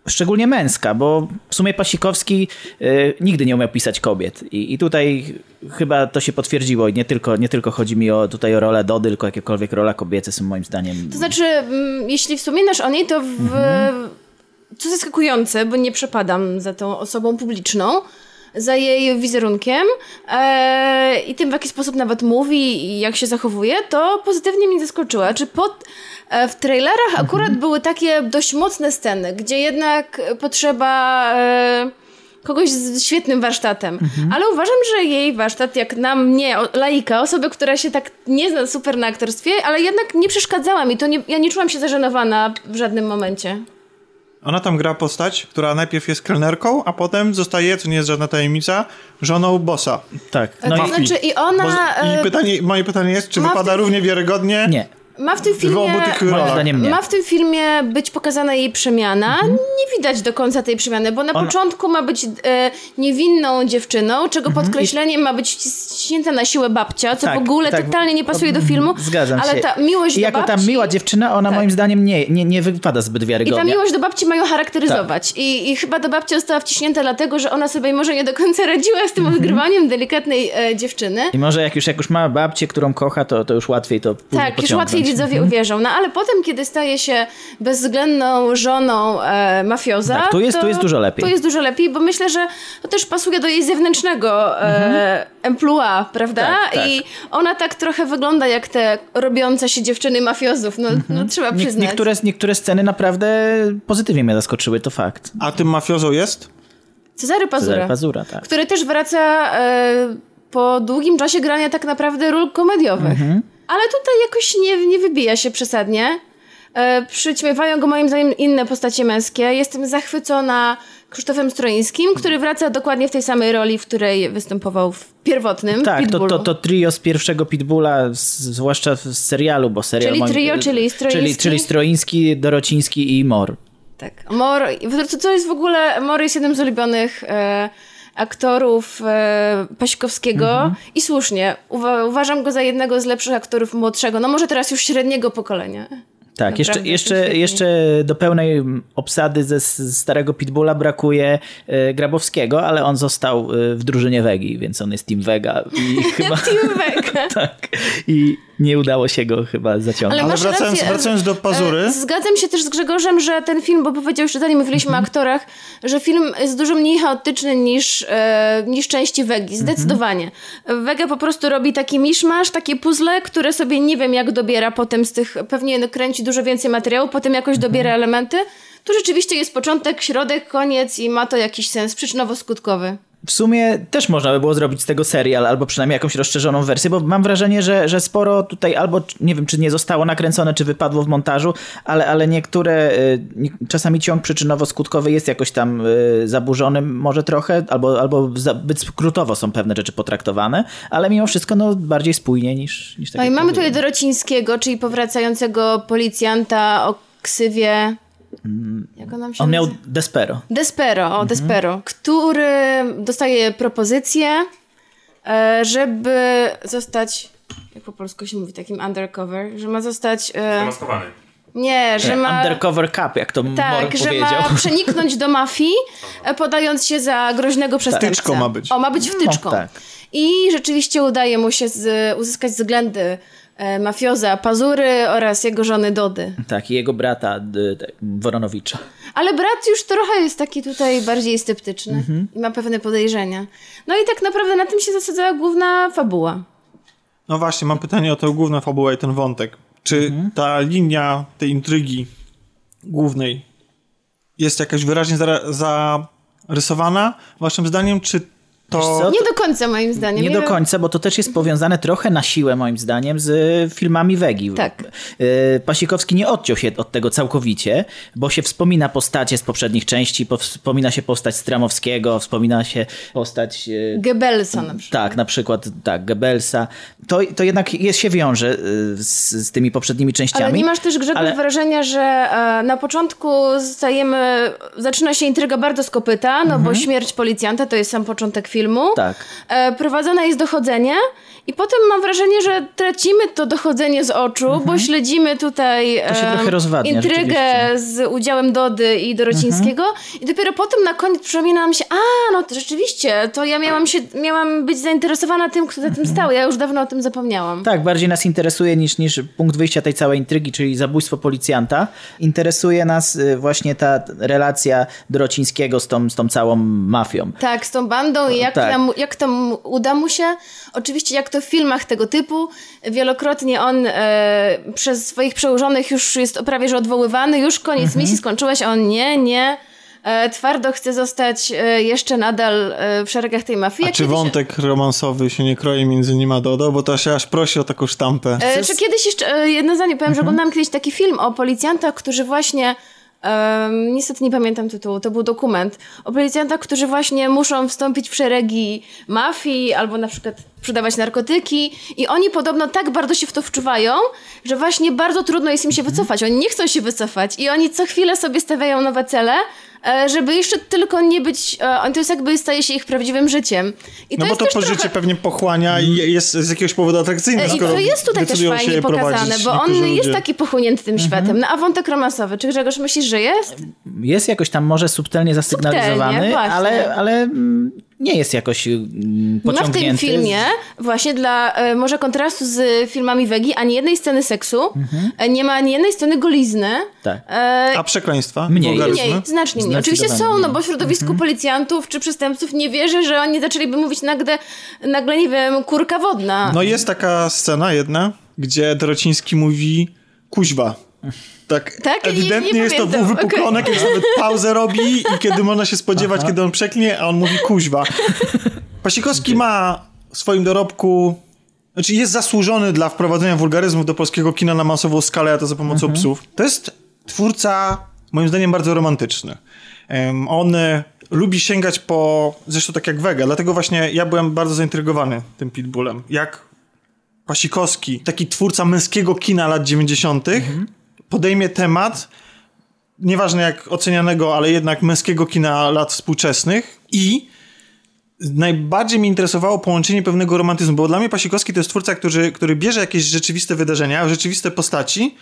szczególnie męska, bo w sumie Pasikowski y, nigdy nie umiał pisać kobiet. I, i tutaj chyba to się potwierdziło i nie tylko, nie tylko chodzi mi o, tutaj o rolę Dody, tylko jakiekolwiek rola kobiece są moim zdaniem To znaczy, mm, jeśli wspominasz o niej, to w, co zaskakujące, bo nie przepadam za tą osobą publiczną, za jej wizerunkiem e, i tym, w jaki sposób nawet mówi i jak się zachowuje, to pozytywnie mnie zaskoczyła. Czy pod, e, w trailerach akurat były takie dość mocne sceny, gdzie jednak potrzeba... E, kogoś z świetnym warsztatem. Ale uważam, że jej warsztat, jak na mnie, laika, osoby, która się tak nie zna super na aktorstwie, ale jednak nie przeszkadzała mi. To nie, ja nie czułam się zażenowana w żadnym momencie. Ona tam gra postać, która najpierw jest kelnerką, a potem zostaje, co nie jest żadna tajemnica, żoną bossa. tak. No No to i, znaczy i Bo, ona I e, pytanie, moje pytanie jest, czy wypada równie wiarygodnie nie. Ma w tym filmie... Ma w tym filmie być pokazana jej przemiana. Nie widać do końca tej przemiany, bo na Ona- początku ma być e, niewinną dziewczyną, czego podkreśleniem ma być ściśnięta na siłę babcia, co Tak, w ogóle tak. totalnie nie pasuje do filmu. Zgadzam ale się. ta miłość I do jako babci... ta miła dziewczyna, ona Tak. moim zdaniem nie, nie, nie wypada zbyt I ta wiarygodnie. miłość do babci mają charakteryzować. Tak. I, I chyba do babci została wciśnięta dlatego, że ona sobie może nie do końca radziła z tym Mhm. odgrywaniem delikatnej e, dziewczyny. I może jak już, jak już ma babcię, którą kocha, to, to już łatwiej to Tak, już pociągnąć. Widzowie uwierzą. No ale potem, kiedy staje się bezwzględną żoną e, mafioza... Tak, tu jest- to, tu jest dużo lepiej. Tu jest dużo lepiej, bo myślę, że to też pasuje do jej zewnętrznego e, emploi, prawda? Mhm. Tak, tak. I ona tak trochę wygląda jak te robiące się dziewczyny mafiozów, no, no trzeba Mhm. Nie, przyznać. niektóre, niektóre sceny naprawdę pozytywnie mnie zaskoczyły, to fakt. A tym mafiozą jest? Cezary Pazura. Cezary Pazura, tak. który też wraca e, po długim czasie grania tak naprawdę ról komediowych. Mhm. Ale tutaj jakoś nie, nie wybija się przesadnie. E, przyćmiewają go moim zdaniem inne postacie męskie. Jestem zachwycona Krzysztofem Stroińskim, który wraca dokładnie w tej samej roli, w której występował w pierwotnym Tak, to, Pitbullu. to, to trio z pierwszego Pitbulla, zwłaszcza w serialu, bo serial... Czyli trio, czyli Stroiński? Czyli, czyli Stroiński, Dorociński i Mor. Tak. Mor, to jest w ogóle, Mor jest jednym z ulubionych e, aktorów e, Pasikowskiego Mhm. i słusznie. Uwa, uważam go za jednego z lepszych aktorów młodszego, no może teraz już średniego pokolenia. Tak, jeszcze, Naprawdę, jeszcze, jeszcze do pełnej obsady ze starego Pitbulla brakuje e, Grabowskiego, ale on został e, w drużynie Wegi, więc on jest Team Vega i chyba... Team Vega. tak. I nie udało się go chyba zaciągnąć. Ale masz wracając- rację, wracając do Pazury. e, Zgadzam się też z Grzegorzem, że ten film, bo powiedział jeszcze zanim mówiliśmy Mhm. o aktorach, że film jest dużo mniej chaotyczny niż, e, niż części Wegi. Zdecydowanie. Wega po prostu robi taki miszmasz, takie puzzle, które sobie nie wiem jak dobiera potem z tych, pewnie kręci dużo więcej materiału, potem jakoś Mhm. dobiera elementy. Tu rzeczywiście jest początek, środek, koniec i ma to jakiś sens przyczynowo-skutkowy. W sumie też można by było zrobić z tego serial, albo przynajmniej jakąś rozszerzoną wersję, bo mam wrażenie, że, że sporo tutaj albo nie wiem, czy nie zostało nakręcone, czy wypadło w montażu, ale, ale niektóre, y, czasami ciąg przyczynowo-skutkowy jest jakoś tam y, zaburzony, może trochę, albo, albo zbyt skrótowo są pewne rzeczy potraktowane, ale mimo wszystko no, bardziej spójnie niż, niż tak No i mamy tutaj Dorocińskiego, czyli powracającego policjanta o ksywie... Jak on nam się On miał? Despero. Despero, Mhm. o Despero, który dostaje propozycję, e, żeby zostać, jak po polsku się mówi, takim undercover, że ma zostać, e, Zamaskowany. Nie, że ma... Undercover Cup, jak to Tak, Mor że powiedział. ma przeniknąć do mafii, e, podając się za groźnego przestępcę. Wtyczką ma być. O, ma być wtyczką. tak. I rzeczywiście udaje mu się z, uzyskać względy mafioza Pazury oraz jego żony Dody. Tak, i jego brata Woronowicza. Ale brat już trochę jest taki tutaj bardziej sceptyczny Mhm. i ma pewne podejrzenia. No i tak naprawdę na tym się zasadzała główna fabuła. No właśnie, mam pytanie o tę główną fabułę i ten wątek. Czy Mhm. ta linia tej intrygi głównej jest jakaś wyraźnie zarysowana, waszym zdaniem, czy to... Nie do końca moim zdaniem. Nie Ja do końca, bo to też jest powiązane trochę na siłę, moim zdaniem, z filmami Wegi. Tak. Y, Pasikowski nie odciął się od tego całkowicie, bo się wspomina postacie z poprzednich części, po- wspomina się postać Stramowskiego, wspomina się postać... y, Goebbelsa na przykład. Tak, na przykład tak, Goebbelsa. To, to jednak jest, się wiąże y, z, z tymi poprzednimi częściami. Ale nie masz też, Grzegorz, ale- wrażenia, że e, na początku stajemy, zaczyna się intryga bardzo z kopyta, no bo śmierć policjanta to jest sam początek filmu. Mhm. Tak. E, prowadzone jest dochodzenie i potem mam wrażenie, że tracimy to dochodzenie z oczu, bo śledzimy tutaj Mhm. To się e, rozwadnia, intrygę z udziałem Dody i Dorocińskiego i dopiero potem na koniec przypomina nam się, a no to rzeczywiście, to ja miałam, się, miałam być zainteresowana tym, kto za tym stał. Ja już dawno o tym zapomniałam. Tak, bardziej nas interesuje niż, niż punkt wyjścia tej całej intrygi, czyli zabójstwo policjanta. Interesuje nas y, właśnie ta relacja Dorocińskiego z tą, z tą całą mafią. Tak, z tą bandą i jak, Tak. tam, jak to mu- uda mu się. Oczywiście jak to w filmach tego typu, wielokrotnie on e, przez swoich przełożonych już jest prawie że odwoływany, już koniec Mhm. misji skończyłeś, a on nie, nie. E, twardo chce zostać e, jeszcze nadal e, w szeregach tej mafii. A czy wątek romansowy się nie kroi między nim a Dodo? Bo to się aż prosi o taką sztampę. E, czy kiedyś jeszcze, e, jedno zdanie powiem, że Mhm. oglądałam kiedyś taki film o policjantach, którzy właśnie, em, niestety nie pamiętam tytułu, to był dokument, o policjantach, którzy właśnie muszą wstąpić w szeregi mafii albo na przykład sprzedawać narkotyki i oni podobno tak bardzo się w to wczuwają, że właśnie bardzo trudno jest im się wycofać. Oni nie chcą się wycofać i oni co chwilę sobie stawiają nowe cele, żeby jeszcze tylko nie być, e, to jest jakby staje się ich prawdziwym życiem. I No bo jest to pożycie trochę... pewnie pochłania i jest z jakiegoś powodu atrakcyjne, E, I to jest tutaj też fajnie pokazane, bo on niektórzy jest ludzie. taki pochłonięty tym światem. No a wątek romansowy, czy Grzegorz myślisz, że jest? Jest jakoś tam może subtelnie zasygnalizowany, Subtelnie, ale, ale mm, nie jest jakoś mm, Nie ma w pociągnięty. tym filmie, właśnie dla e, może kontrastu z filmami Wegi, ani jednej sceny seksu, e, nie ma ani jednej sceny golizny. Tak. E, A przekleństwa? Mniej. Mniej, znacznie mniej. Oczywiście są, no bo w środowisku policjantów czy przestępców nie wierzę, że oni zaczęliby mówić nagle, nagle nie wiem, kurka wodna. No jest taka scena jedna, gdzie Dorociński mówi kuźwa. Tak, Tak? Nie- ewidentnie nie jest to pamiętam, wypuklone, okej. kiedy nawet pauzę robi i kiedy można się spodziewać, kiedy on przeknie, a on mówi kuźwa. Pasikowski ma w swoim dorobku, znaczy jest zasłużony dla wprowadzenia wulgaryzmów do polskiego kina na masową skalę, a to za pomocą psów. To jest twórca, moim zdaniem, bardzo romantyczny. Em, on e, lubi sięgać po, zresztą tak jak Wega, dlatego właśnie ja byłem bardzo zaintrygowany tym Pitbullem. Jak Pasikowski, taki twórca męskiego kina lat 90., podejmie temat, nieważne jak ocenianego, ale jednak męskiego kina lat współczesnych i najbardziej mnie interesowało połączenie pewnego romantyzmu, bo dla mnie Pasikowski to jest twórca, który, który bierze jakieś rzeczywiste wydarzenia, rzeczywiste postaci,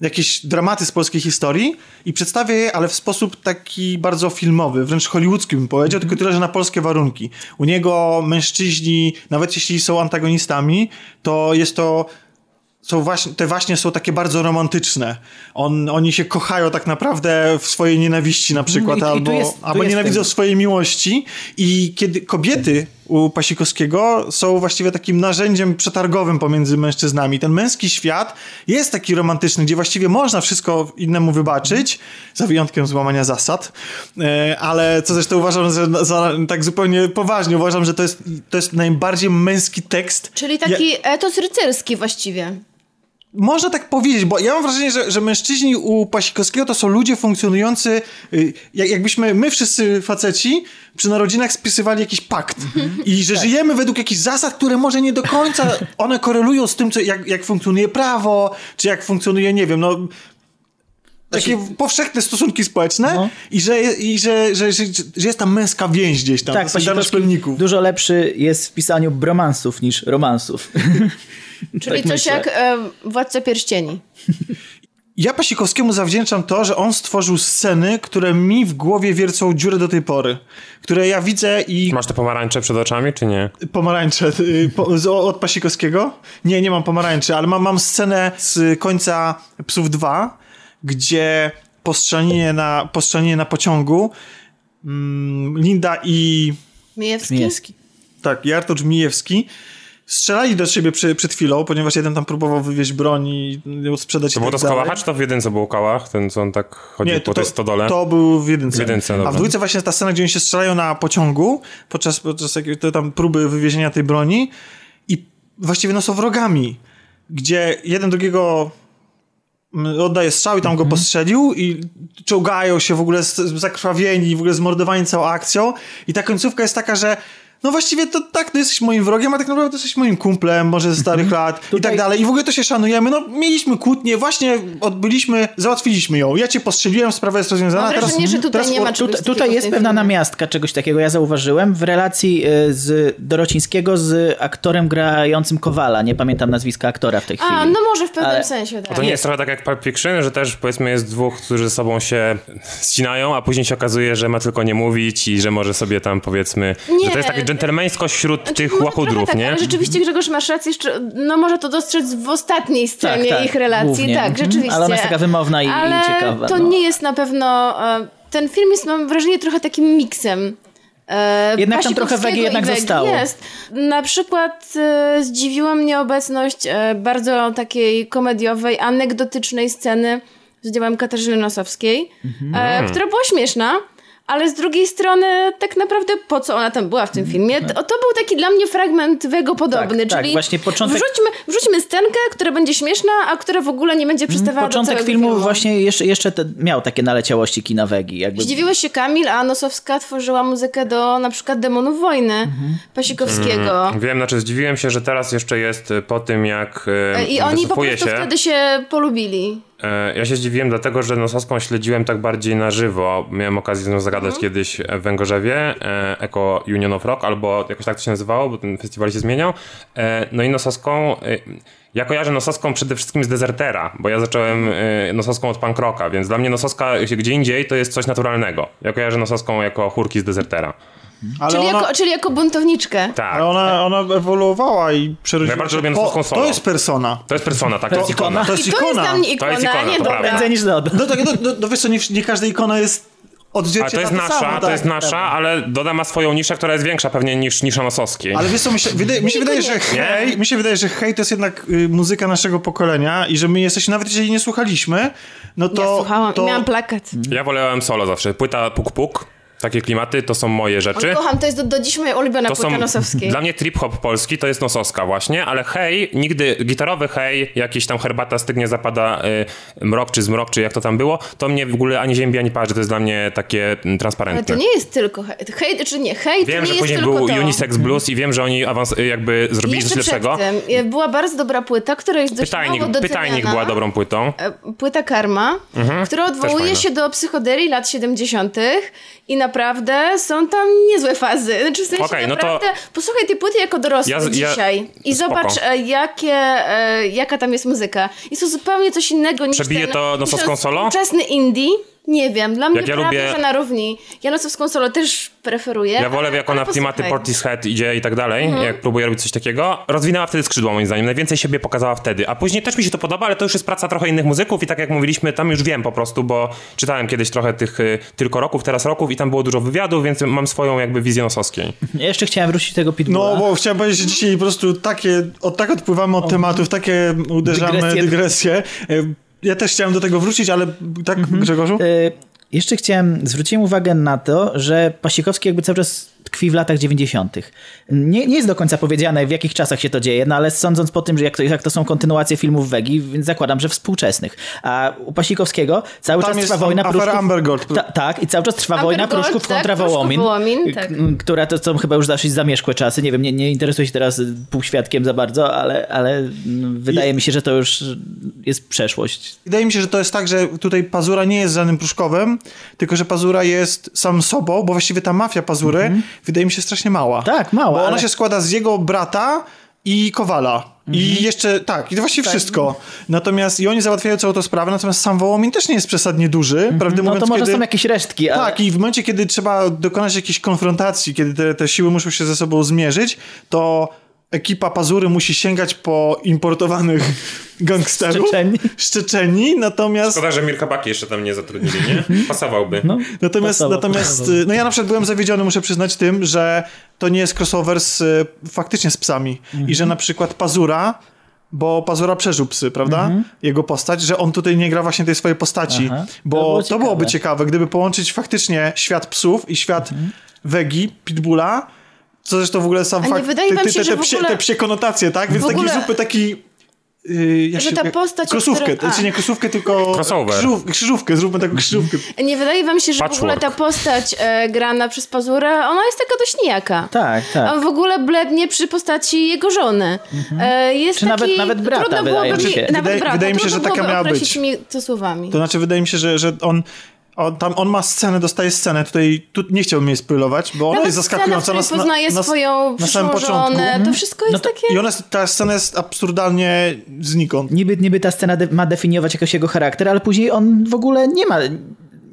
jakieś dramaty z polskiej historii i przedstawia je, ale w sposób taki bardzo filmowy, wręcz hollywoodzki bym powiedział, tylko tyle, że na polskie warunki. U niego mężczyźni, nawet jeśli są antagonistami, to jest to są właśnie, te właśnie są takie bardzo romantyczne. On, oni się kochają tak naprawdę w swojej nienawiści na przykład, i albo, jest- tu albo jest nienawidzą ten- w swojej miłości i kiedy kobiety u Pasikowskiego są właściwie takim narzędziem przetargowym pomiędzy mężczyznami. Ten męski świat jest taki romantyczny, gdzie właściwie można wszystko innemu wybaczyć, za wyjątkiem złamania zasad, E, ale co zresztą uważam, że za, tak zupełnie poważnie uważam, że to jest, to jest najbardziej męski tekst. Czyli taki etos rycerski właściwie. Można tak powiedzieć, bo ja mam wrażenie, że, że mężczyźni u Pasikowskiego to są ludzie funkcjonujący, y, jak, jakbyśmy my wszyscy faceci przy narodzinach spisywali jakiś pakt i że żyjemy według jakichś zasad, które może nie do końca one korelują z tym, co, jak, jak funkcjonuje prawo, czy jak funkcjonuje, nie wiem, no takie powszechne stosunki społeczne No. i, że, i że, że, że, że jest tam męska więź gdzieś tam, Tak, Pasikowski szkolników. dużo lepszy jest w pisaniu bromansów niż romansów. Czyli Tak coś myślę. jak e, Władca Pierścieni. ja Pasikowskiemu zawdzięczam to, że on stworzył sceny, które mi w głowie wiercą dziurę do tej pory. Które ja widzę i... Masz te pomarańcze przed oczami, czy nie? Pomarańcze y, po, z, od Pasikowskiego? Nie, nie mam pomarańczy, ale mam, mam scenę z końca Psów 2, gdzie po strzelaninie na, po na pociągu mm, Linda i... Mijewski? Miejski. Tak, i Artur Mijewski strzelali do siebie przy, przed chwilą, ponieważ jeden tam próbował wywieźć broń i ją sprzedać To było tak to z dalej. Kałacha, czy to w jedynce był Kałach? Ten, co on tak chodził po tej stodole? To był w jedynce. W jedynce, A w dwójce właśnie ta scena, gdzie oni się strzelają na pociągu podczas, podczas jakiej- to tam próby wywiezienia tej broni i właściwie no są wrogami, gdzie jeden drugiego mm, oddaje strzał i tam Mhm. go postrzelił i czołgają się w ogóle zakrwawieni, w ogóle zmordowani całą akcją i ta końcówka jest taka, że no właściwie to tak, ty jesteś moim wrogiem, a tak naprawdę to jesteś moim kumplem, może ze starych lat i tak Tutaj- dalej. I w ogóle to się szanujemy. No mieliśmy kłótnię, właśnie odbyliśmy, załatwiliśmy ją. Ja cię postrzeliłem, sprawa jest rozwiązana. Mam teraz, wrażenie, że tutaj teraz nie ma czegoś Tutaj, tutaj jest pewna filmie. namiastka czegoś takiego, ja zauważyłem, w relacji y, z Dorocińskiego z aktorem grającym Kowala. Nie pamiętam nazwiska aktora w tej chwili. A, no może w pewnym Ale- sensie, tak. to nie jest trochę tak jak Pulp Fiction, że też powiedzmy jest dwóch, którzy ze sobą się ścinają, a później się okazuje, że ma tylko nie mówić i że może sobie tam powiedzmy, Nie. że to jest takie dżentelmeńsko wśród Znaczy, tych może łachudrów, tak, nie? Ale rzeczywiście Grzegorz masz rację, jeszcze, no może to dostrzec w ostatniej scenie Tak, tak, ich relacji, głównie. tak, Mhm. rzeczywiście. Ale ona jest taka wymowna i- i Ale ciekawa, to no. nie jest na pewno, e, ten film jest mam wrażenie trochę takim miksem. e, Jednak tam trochę wegi i jednak wegi. zostało. Jest. Na przykład e, zdziwiła mnie obecność e, bardzo takiej komediowej, anegdotycznej sceny z udziałem Katarzyny Nosowskiej, Mhm. e, która była śmieszna. Ale z drugiej strony, tak naprawdę po co ona tam była w tym filmie? To, to był taki dla mnie fragment Wego podobny, Tak, tak, czyli właśnie początek- wrzućmy, wrzućmy scenkę, która będzie śmieszna, a która w ogóle nie będzie przystawała do Początek całego filmu, filmu. właśnie jeszcze, jeszcze te, miał takie naleciałości kina Wegi. Jakby... Zdziwiłeś się Kamil, a Nosowska tworzyła muzykę do na przykład Demonów Wojny Mhm. Pasikowskiego. Wiem, znaczy zdziwiłem się, że teraz jeszcze jest po tym, jak E, I oni po prostu się. wtedy się polubili. E, Ja się zdziwiłem dlatego, że Nosowską śledziłem tak bardziej na żywo. Miałem okazję z nią zagadać Mhm. kiedyś w Węgorzewie, e, Eco Union of Rock, albo jakoś tak to się nazywało, bo ten festiwal się zmieniał. E, No i Nosowską... e, Ja kojarzę Nosowską przede wszystkim z Desertera, bo ja zacząłem e, Nosowską od punk rocka, więc dla mnie Nosowska gdzie indziej to jest coś naturalnego. Ja kojarzę Nosowską jako chórki z Desertera. Ale Czyli, ona, jako, czyli jako buntowniczkę. Tak. ale ona, ona ewoluowała i przerodziła Ja bardzo się- lubię Nosowską solo. To jest persona. To jest persona, tak, to jest ikona. To jest I to jest ikona. dla mnie To ikona, jest ikona, nie to dobra. Prędzej niż Dodo. No tak, no, no, no wiesz co, nie, nie każda ikona jest Ale odzwierciedla to jest nasza, samo, to tak, jest nasza, prawda. ale Doda ma swoją niszę, która jest większa pewnie niż nisza Nosowskiej. Ale wiesz co, mi się wydaje, mi się wydaje że hej, mi się wydaje, że hej to jest jednak y, muzyka naszego pokolenia i że my jesteśmy, nawet jeżeli nie słuchaliśmy, no to... ja słuchałam to... miałam plakat. Ja wolałem solo zawsze. Płyta Puk Puk, takie klimaty, to są moje rzeczy. Kocham, to jest do, do dziś moja ulubiona To są, Nosowskiej. dla mnie trip hop polski to jest Nosowska właśnie, ale hej, nigdy gitarowy hej, jakiś tam herbata stygnie zapada y, mrok czy zmrok, czy jak to tam było, to mnie w ogóle ani ziębi, ani parzy, to jest dla mnie takie mm, Ale transparentne. to nie jest tylko hej, hej czy nie, hej Wiem, to nie że jest później tylko był to. Unisex Blues i wiem, że oni awans, y, jakby zrobili Jeszcze coś lepszego. była bardzo dobra płyta, która jest dość Pytajnik, mało pytajnik była dobrą płytą. E, Płyta Karma, która odwołuje się do psychoderii lat 70. i naprawdę są tam niezłe fazy. Znaczy w sensie Okej, no to- naprawdę posłuchaj tej płyty jako dorosły Ja ja- dzisiaj i spoko. zobacz e, jakie, e, jaka tam jest muzyka. Jest to zupełnie coś innego niż Przebije ten, to Nosowską solo? współczesny indie. Nie wiem, dla mnie ja prawie, lubię- że na równi. Ja Nosowską solo też preferuję. Ja wolę, jak ona w klimaty. Portishead idzie i tak dalej, jak próbuje robić coś takiego. Rozwinęła wtedy skrzydła moim zdaniem. Najwięcej siebie pokazała wtedy. A później też mi się to podoba, ale to już jest praca trochę innych muzyków i tak jak mówiliśmy, tam już wiem po prostu, bo czytałem kiedyś trochę tych y, tylko roków, teraz roków i tam było dużo wywiadów, więc mam swoją jakby wizję nosowskiej. Ja jeszcze chciałem wrócić do tego Pitbulla. No, bo chciałem powiedzieć, że dzisiaj po prostu takie, od, tak odpływamy od tematów, takie uderzamy Dygresje. dygresje. Ja też chciałem do tego wrócić, ale tak, Grzegorzu? E, Jeszcze chciałem, zwróciłem uwagę na to, że Pasikowski jakby cały czas tkwi w latach 90. Nie, nie jest do końca powiedziane, w jakich czasach się to dzieje, no ale sądząc po tym, że jak to, jak to są kontynuacje filmów Wegi, więc zakładam, że współczesnych. A u Pasikowskiego cały Tam czas jest trwa wojna pruszków. Amber Gold. Ta, tak, i cały czas trwa Amber wojna Gold, pruszków tak, kontra Pruszków Wołomin, Wołomin, tak. k- która to są chyba już dosyć zamierzchłe czasy. Nie wiem, nie, nie interesuję się teraz półświadkiem za bardzo, ale, ale mm, wydaje mi się, że to już jest przeszłość. Wydaje mi się, że to jest tak, że tutaj Pazura nie jest żadnym Pruszkowem, tylko że Pazura jest sam sobą, bo właściwie ta mafia Pazury wydaje mi się strasznie mała. Tak, mała, Bo ona ale- się składa z jego brata i Kowala. I jeszcze, tak, i to właściwie wszystko. Natomiast i oni załatwiają całą tę sprawę, natomiast sam Wołomin też nie jest przesadnie duży, prawdę No mówiąc, to może kiedy... są jakieś resztki, ale... Tak, i w momencie, kiedy trzeba dokonać jakiejś konfrontacji, kiedy te, te siły muszą się ze sobą zmierzyć, to ekipa Pazury musi sięgać po importowanych gangsterów. Szczeczeni. Szczeczeni, natomiast... Szkoda, że Mirka Baki jeszcze tam nie zatrudnili, nie? Pasowałby. No, Natomiast, pasowo, natomiast y, no ja na przykład byłem zawiedziony, muszę przyznać tym, że to nie jest crossover z, y, faktycznie z psami. I że na przykład Pazura, bo Pazura przeżył psy, prawda? Jego postać, że on tutaj nie gra właśnie tej swojej postaci. Aha. To Bo było to, byłoby ciekawe. ciekawe, gdyby połączyć faktycznie świat psów i świat Wegi, Pitbulla, co zresztą w ogóle sam A fakt, wydaje te, wam te, się, te, w psie, ogóle- te psie konotacje, tak? Więc w taki ogóle- zróbmy taki... Yy, jak Że się- ta postać, Krosówkę, której- znaczy a. nie krosówkę, tylko krzyżów, krzyżówkę, zróbmy taką krzyżówkę. Nie wydaje wam się, że w Patchwork. ogóle ta postać e, grana przez Pazurę, ona jest taka dość nijaka. Tak, tak. On w ogóle blednie przy postaci jego żony. E, jest Czy nawet- taki, nawet brata, trudno byłoby mi mi, się. Nawet Wydaje- brata, wydaje mi się, że taka miała być. mi to słowami. To znaczy, wydaje mi się, że, że on, on, tam, on ma scenę, dostaje scenę. Tutaj tu nie chciałbym jej spoilować, bo ona Nawet jest zaskakująca. Scena, w poznaje na, na, swoją na samym początku. żonę, to wszystko jest No to- takie... I ona, ta scena jest absurdalnie znikąd. Niby, niby ta scena de- ma definiować jakoś jego charakter, ale później on w ogóle nie ma...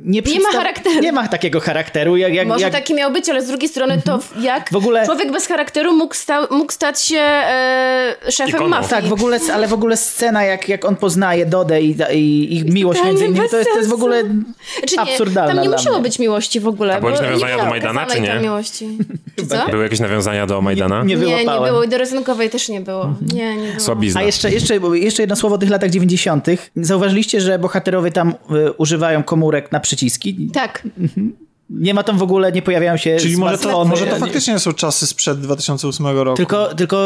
Nie, Nie ma charakteru. Nie ma takiego charakteru, jak... jak, Może jak... taki miał być, ale z drugiej strony to w- jak W ogóle- człowiek bez charakteru mógł, sta- mógł stać się e, szefem Ikoną. mafii. Tak, w ogóle, ale w ogóle scena, jak, jak on poznaje Dodę i, i ich miłość między innymi, bez to jest, to jest w ogóle Znaczy nie, absurdalna tam nie musiało być miłości w ogóle. A były jakieś nawiązania nie do było Majdana, czy nie? miłości. Czy co? Były jakieś nawiązania do Majdana? Nie Nie, nie było i do Rozenkowej też nie było. Nie, nie było. Słabizna. A jeszcze, jeszcze, jeszcze jedno słowo o tych latach 90. Zauważyliście, że bohaterowie tam y, używają komórek na przyciski? Tak. Nie ma tam w ogóle, nie pojawiają się Czyli może to, może to faktycznie są czasy sprzed 2008 roku. Tylko, tylko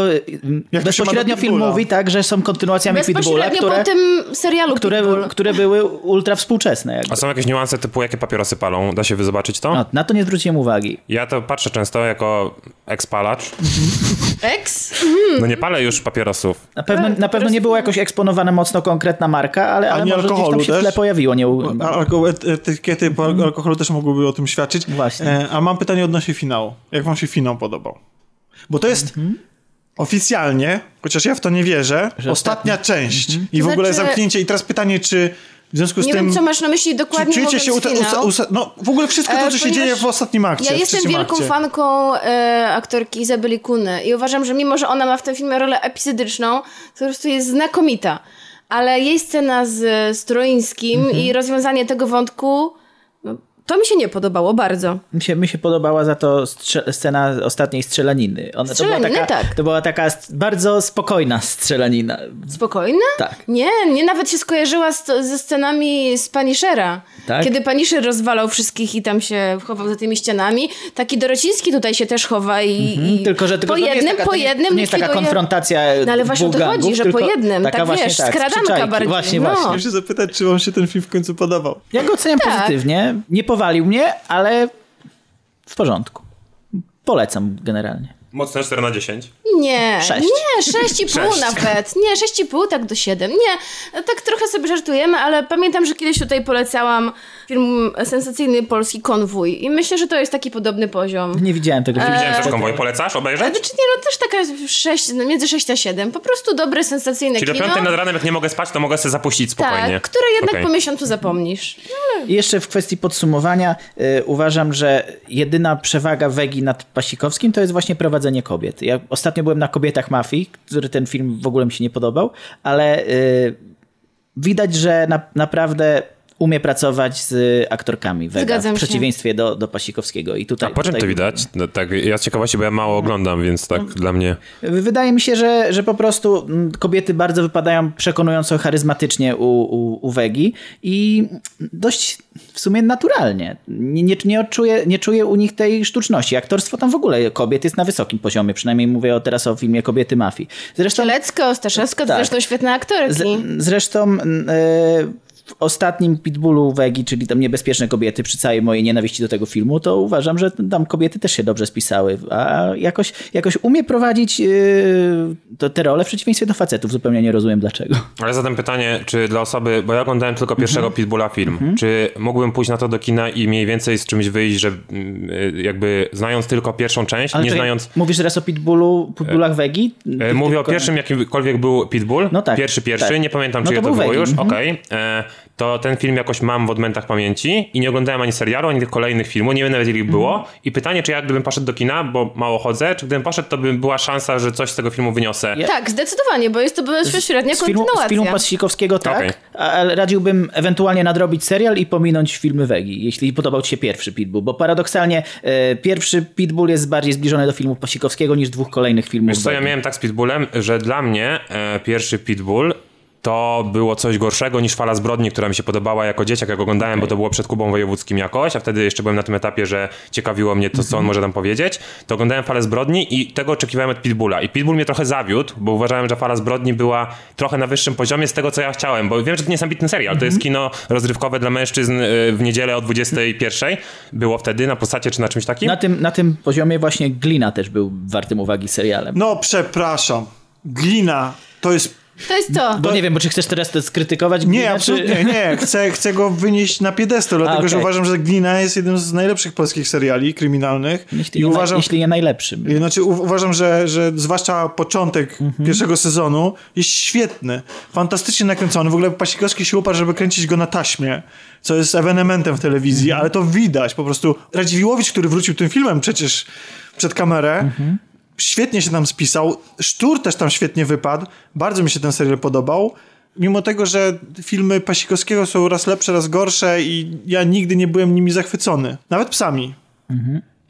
Jak bezpośrednio film mówi tak, że są kontynuacjami Pitbulla, Bezpośrednio które, po tym serialu które, Pitbull. które były ultra współczesne. Jakby. A są jakieś niuanse typu, jakie papierosy palą? Da się wy zobaczyć to? No, na to nie zwróciłem uwagi. Ja to patrzę często jako ekspalacz. Ex? No nie palę już papierosów. Na pewno, na pewno nie była jakoś eksponowana mocno konkretna marka, ale, ale może gdzieś tam alkoholu się w tle też? pojawiło. Nie, u- A alko- et- etykiety po al- alkoholu też mogłyby o tym świadczyć. Właśnie. E, a mam pytanie odnośnie finału. Jak wam się finał podobał? Bo to jest oficjalnie, chociaż ja w to nie wierzę, ostatnia część. I w To ogóle znaczy- zamknięcie. I teraz pytanie, czy w związku z Nie tym... wiem, co masz na myśli czy dokładnie czujecie mówiąc się... Uta- finał. usa- usa- no w ogóle wszystko to, E, co się ponieważ dzieje w ostatnim akcie. Ja jestem wielką akcie. fanką e, aktorki Izabeli Kuny i uważam, że mimo, że ona ma w tym filmie rolę epizodyczną, to po prostu jest znakomita. Ale jej scena z Stroińskim Mhm. i rozwiązanie tego wątku, to mi się nie podobało bardzo. Mi się, mi się podobała za to strze- scena ostatniej strzelaniny. Ona, to, Strzelaniny, była taka, tak. to była taka st- bardzo spokojna strzelanina. Spokojne? Tak. Nie, nie nawet się skojarzyła z, ze scenami z Punishera. Tak? Kiedy Punisher rozwalał wszystkich i tam się chował za tymi ścianami. Taki Dorociński tutaj się też chowa i, i Mhm. Tylko, że tylko po to jednym, taka, po to nie, jednym to nie jest taka konfrontacja No ale właśnie o to chodzi, gangów, że po jednym, taka tak właśnie, wiesz, tak, skradanka bardziej, Właśnie, no. właśnie. Się zapytać, czy wam się ten film w końcu podobał. Ja go oceniam Tak. pozytywnie. Nie powalił mnie, ale w porządku. Polecam generalnie. Mocne 4 na 10. Nie, Sześć. nie, 6,5 nawet. Nie, 6,5 tak do 7. Nie, tak trochę sobie żartujemy, ale pamiętam, że kiedyś tutaj polecałam film sensacyjny polski Konwój i myślę, że to jest taki podobny poziom. Nie widziałem tego filmu. Widziałem też konwoj. Polecasz obejrzeć? Znaczy nie, no też taka 6, no między 6 a 7. Po prostu dobre, sensacyjne Czyli do kino. piątej nad ranem, jak nie mogę spać, to mogę sobie zapuścić spokojnie. Tak, które jednak Okej. po miesiącu zapomnisz. I jeszcze w kwestii podsumowania y, uważam, że jedyna przewaga Wegi nad Pasikowskim to jest właśnie prowadzenie kobiet. Ja ostatnio byłem na Kobietach Mafii, który ten film w ogóle mi się nie podobał, ale y, widać, że na, naprawdę umie pracować z aktorkami Wega, Zgadzam w się. przeciwieństwie do, do Pasikowskiego. I A tutaj, po czym tutaj to widać? No, tak, ja z ciekawości, bo ja mało oglądam, więc tak dla mnie... Wydaje mi się, że, że po prostu mm, kobiety bardzo wypadają przekonująco charyzmatycznie u, u, u Wegi i dość w sumie naturalnie. Nie, nie, nie, odczuję, nie czuję u nich tej sztuczności. Aktorstwo tam w ogóle kobiet jest na wysokim poziomie, przynajmniej mówię o, teraz o filmie Kobiety Mafii. Zresztą, Lecko, Staszewska, to Tak. zresztą świetne aktorki. z, zresztą e, w ostatnim Pitbullu Wegi, czyli tam Niebezpieczne Kobiety, przy całej mojej nienawiści do tego filmu, to uważam, że tam kobiety też się dobrze spisały, a jakoś, jakoś umie prowadzić yy, te role w przeciwieństwie do facetów. Zupełnie nie rozumiem dlaczego. Ale zadam pytanie, czy dla osoby, bo ja oglądałem tylko pierwszego Mhm. Pitbulla film, czy mógłbym pójść na to do kina i mniej więcej z czymś wyjść, że mm, y, jakby znając tylko pierwszą część, Ale nie znając... Mówisz teraz o Pitbullu, Pitbullach Wegi? E, Mówię o pierwszym, jakimkolwiek był Pitbull. No tak, Pierwszy, pierwszy, tak. nie pamiętam, No czy to to, był było już. mhm. Okej. E, To ten film jakoś mam w odmętach pamięci i nie oglądałem ani serialu, ani tych kolejnych filmów, nie wiem nawet ile ich było. Mhm. I pytanie, czy ja gdybym poszedł do kina, bo mało chodzę, czy gdybym poszedł, to by była szansa, że coś z tego filmu wyniosę. Ja- Tak, zdecydowanie, bo jest to bezpośrednia filmu, z kontynuacja. filmu Pasikowskiego tak, Okej. ale radziłbym ewentualnie nadrobić serial i pominąć filmy Wegi, jeśli podobał ci się pierwszy Pitbull, bo paradoksalnie e, pierwszy Pitbull jest bardziej zbliżony do filmu Pasikowskiego niż dwóch kolejnych filmów Wiesz co, ja miałem tak z Pitbullem, że dla mnie e, pierwszy Pitbull to było coś gorszego niż Fala Zbrodni, która mi się podobała jako dzieciak, jak oglądałem, bo to było przed Kubą Wojewódzkim jakoś, a wtedy jeszcze byłem na tym etapie, że ciekawiło mnie to, co on może tam powiedzieć, to oglądałem Falę Zbrodni i tego oczekiwałem od Pitbulla. I Pitbull mnie trochę zawiódł, bo uważałem, że Fala Zbrodni była trochę na wyższym poziomie z tego, co ja chciałem, bo wiem, że to nie jest ambitny serial, to jest kino rozrywkowe dla mężczyzn e, w niedzielę o 21. Było wtedy na postacie czy na czymś takim? Na tym, na tym poziomie właśnie Glina też był wartym uwagi serialem. No, przepraszam. Glina to jest To jest to. Bo nie wiem, bo czy chcesz teraz to skrytykować? Nie, Glina, absolutnie czy... nie. Chcę, chcę go wynieść na piedestal, dlatego że okej. uważam, że Glina jest jednym z najlepszych polskich seriali kryminalnych. Jeśli, I nie, uważam, jeśli nie najlepszym. Znaczy, u- uważam, że, że zwłaszcza początek pierwszego sezonu jest świetny. Fantastycznie nakręcony. W ogóle Pasikowski się uparł, żeby kręcić go na taśmie, co jest ewenementem w telewizji, ale to widać po prostu. Radziwiłowicz, który wrócił tym filmem przecież przed kamerę, świetnie się tam spisał. Sztur też tam świetnie wypadł. Bardzo mi się ten serial podobał. Mimo tego, że filmy Pasikowskiego są raz lepsze, raz gorsze i ja nigdy nie byłem nimi zachwycony. Nawet psami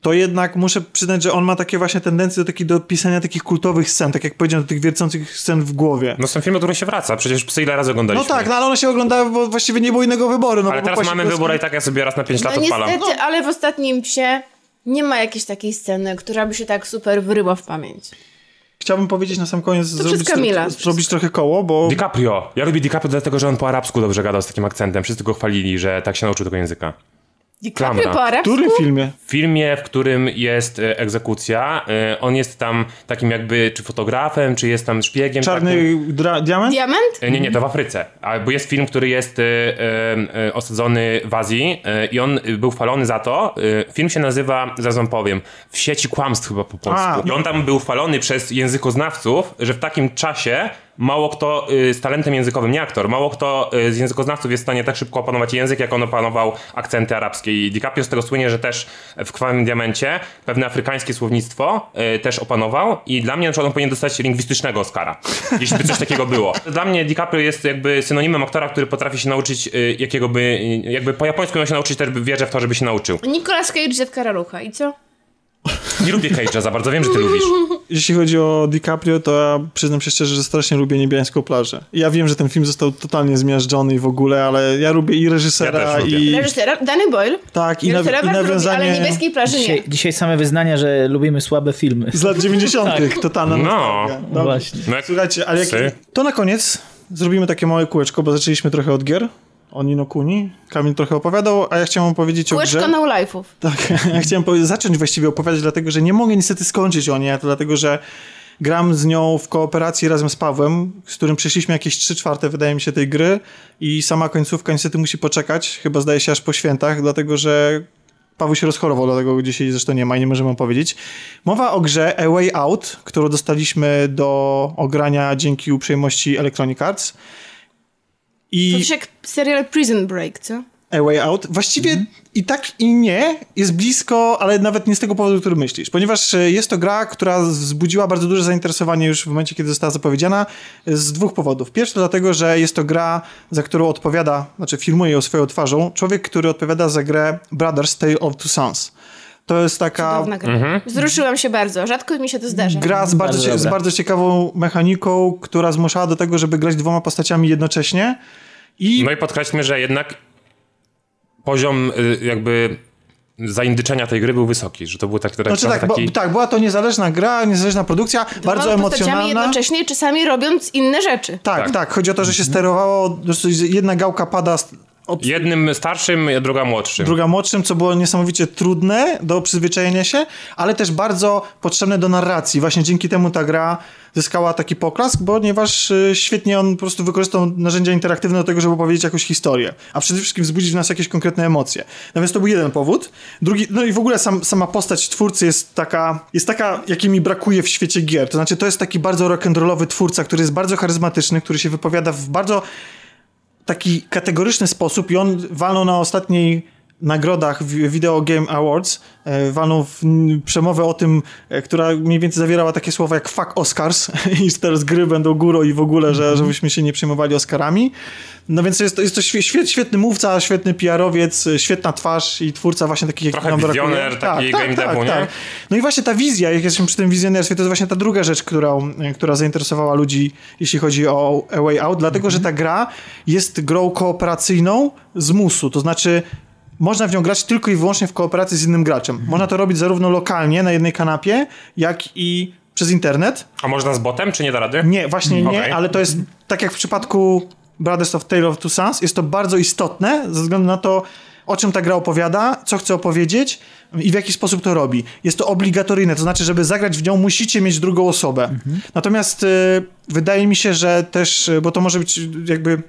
to jednak muszę przyznać, że on ma takie właśnie tendencje do, taki, do pisania takich kultowych scen, tak jak powiedziałem, do tych wiercących scen w głowie. No są filmy, które się wraca, przecież psy ile razy No oglądaliśmy. tak, no ale one się oglądały, bo właściwie nie było innego wyboru. No, Ale teraz mamy wybór i tak ja sobie raz na 5 lat No odpalam. niestety, ale w ostatnim psie nie ma jakiejś takiej sceny, która by się tak super wyryła w pamięć. Chciałbym powiedzieć na sam koniec, zrobić, przez Kamila. tro- zrobić trochę koło, bo DiCaprio. Ja lubię DiCaprio dlatego, że on po arabsku dobrze gadał z takim akcentem. Wszyscy go chwalili, że tak się nauczył tego języka. DiCaprio Klamra. po w arabsku? którym filmie? W filmie, w którym jest e, egzekucja, e, on jest tam takim jakby, czy fotografem, czy jest tam szpiegiem. Czarny diament? Diament? E, Nie, nie, to w Afryce. A, bo jest film, który jest e, e, e, osadzony w Azji e, i on był chwalony za to. E, film się nazywa, zaraz wam powiem, W sieci kłamstw chyba po polsku. A. I on tam był chwalony przez językoznawców, że w takim czasie mało kto y, z talentem językowym, nie aktor, mało kto y, z językoznawców jest w stanie tak szybko opanować język, jak on opanował akcenty arabskie. I DiCaprio z tego słynie, że też w Krwawym Diamencie pewne afrykańskie słownictwo y, też opanował i dla mnie na przykład on powinien dostać lingwistycznego Oscara, jeśli by coś takiego było. Dla mnie DiCaprio jest jakby synonimem aktora, który potrafi się nauczyć jakiego by, jakby po japońsku miał się nauczyć, też wierzę w to, żeby się nauczył. Nicolas Cage, Zetka Rarucha. I co? Nie lubię Cage'a za bardzo, wiem, że ty lubisz. Jeśli chodzi o DiCaprio, to ja przyznam się szczerze, że strasznie lubię Niebiańską plażę. Ja wiem, że ten film został totalnie zmiażdżony i w ogóle, ale ja lubię i reżysera, Ja i... Reżysera Danny Boyle. Tak, i, naw- Reżysera i bardzo lubi, nawiązanie ale niebieskiej plaży nie. Dzisiaj, dzisiaj same wyznania, że lubimy słabe filmy. z lat 90. totalna No. No właśnie. Słuchajcie, ale jak... To na koniec zrobimy takie małe kółeczko, bo zaczęliśmy trochę od gier. O Nino Kuni. Kamil trochę opowiadał, a ja chciałem opowiedzieć o Kółeczko grze. no life'ów. Tak, ja chciałem zacząć właściwie opowiadać, dlatego że nie mogę niestety skończyć o niej, to dlatego że gram z nią w kooperacji razem z Pawłem, z którym przeszliśmy jakieś 3 czwarte, wydaje mi się, tej gry i sama końcówka niestety musi poczekać, chyba zdaje się aż po świętach, dlatego że Paweł się rozchorował, dlatego dzisiaj zresztą nie ma i nie możemy opowiedzieć. Mowa o grze A Way Out, którą dostaliśmy do ogrania dzięki uprzejmości Electronic Arts. To I też jak serial Prison Break, co? A Way Out. Właściwie i tak i nie, jest blisko, ale nawet nie z tego powodu, który myślisz. Ponieważ e, jest to gra, która wzbudziła bardzo duże zainteresowanie już w momencie, kiedy została zapowiedziana, e, z dwóch powodów. Pierwszy to dlatego, że jest to gra, za którą odpowiada, znaczy filmuje ją swoją twarzą, człowiek, który odpowiada za grę Brothers Tale of Two Sons. To jest taka Cudowna gra. Wzruszyłam się bardzo. Rzadko mi się to zdarza. gra z bardzo, Bardzo z bardzo ciekawą mechaniką, która zmuszała do tego, żeby grać dwoma postaciami jednocześnie. I No i podkreślmy, że jednak poziom y, jakby zaindyczenia tej gry był wysoki, że to był taki, Znaczy tak, taki... bo, tak, była to niezależna gra, niezależna produkcja, bardzo Dwoma postaciami emocjonalna. jednocześnie, czasami robiąc inne rzeczy. Tak, tak, chodzi o to, że się sterowało, że jedna gałka pada od Jednym starszym, a druga młodszym. druga młodszym, co było niesamowicie trudne do przyzwyczajenia się, ale też bardzo potrzebne do narracji. Właśnie dzięki temu ta gra zyskała taki poklask, ponieważ y, świetnie on po prostu wykorzystał narzędzia interaktywne do tego, żeby opowiedzieć jakąś historię, a przede wszystkim wzbudzić w nas jakieś konkretne emocje. No więc to był jeden powód. Drugi, no i w ogóle sam, sama postać twórcy jest taka, jest taka, jakiej mi brakuje w świecie gier. To znaczy, to jest taki bardzo rock'n'rollowy twórca, który jest bardzo charyzmatyczny, który się wypowiada w bardzo taki kategoryczny sposób i on walnął na ostatniej nagrodach Video Game Awards, e, walnął przemowę o tym, e, która mniej więcej zawierała takie słowa jak fuck Oscars i teraz gry będą górą i w ogóle, że, żebyśmy się nie przejmowali Oscarami. No więc jest to, jest to świe- świe- świetny mówca, świetny PR-owiec, e, świetna twarz i twórca właśnie takich Trochę wizjoner taki game devu, nie? No i właśnie ta wizja, jak jesteśmy przy tym wizjonerstwie, to jest właśnie ta druga rzecz, którą, która zainteresowała ludzi, jeśli chodzi o A Way Out, dlatego, że ta gra jest grą kooperacyjną z musu, to znaczy można w nią grać tylko i wyłącznie w kooperacji z innym graczem. Można to robić zarówno lokalnie, na jednej kanapie, jak i przez internet. A można z botem, czy nie da rady? Nie, właśnie nie, Okej. ale to jest tak jak w przypadku Brothers of Tale of Two Sons, jest to bardzo istotne ze względu na to, o czym ta gra opowiada, co chce opowiedzieć i w jaki sposób to robi. Jest to obligatoryjne, to znaczy, żeby zagrać w nią, musicie mieć drugą osobę. Natomiast y, wydaje mi się, że też, y, bo to może być y, jakby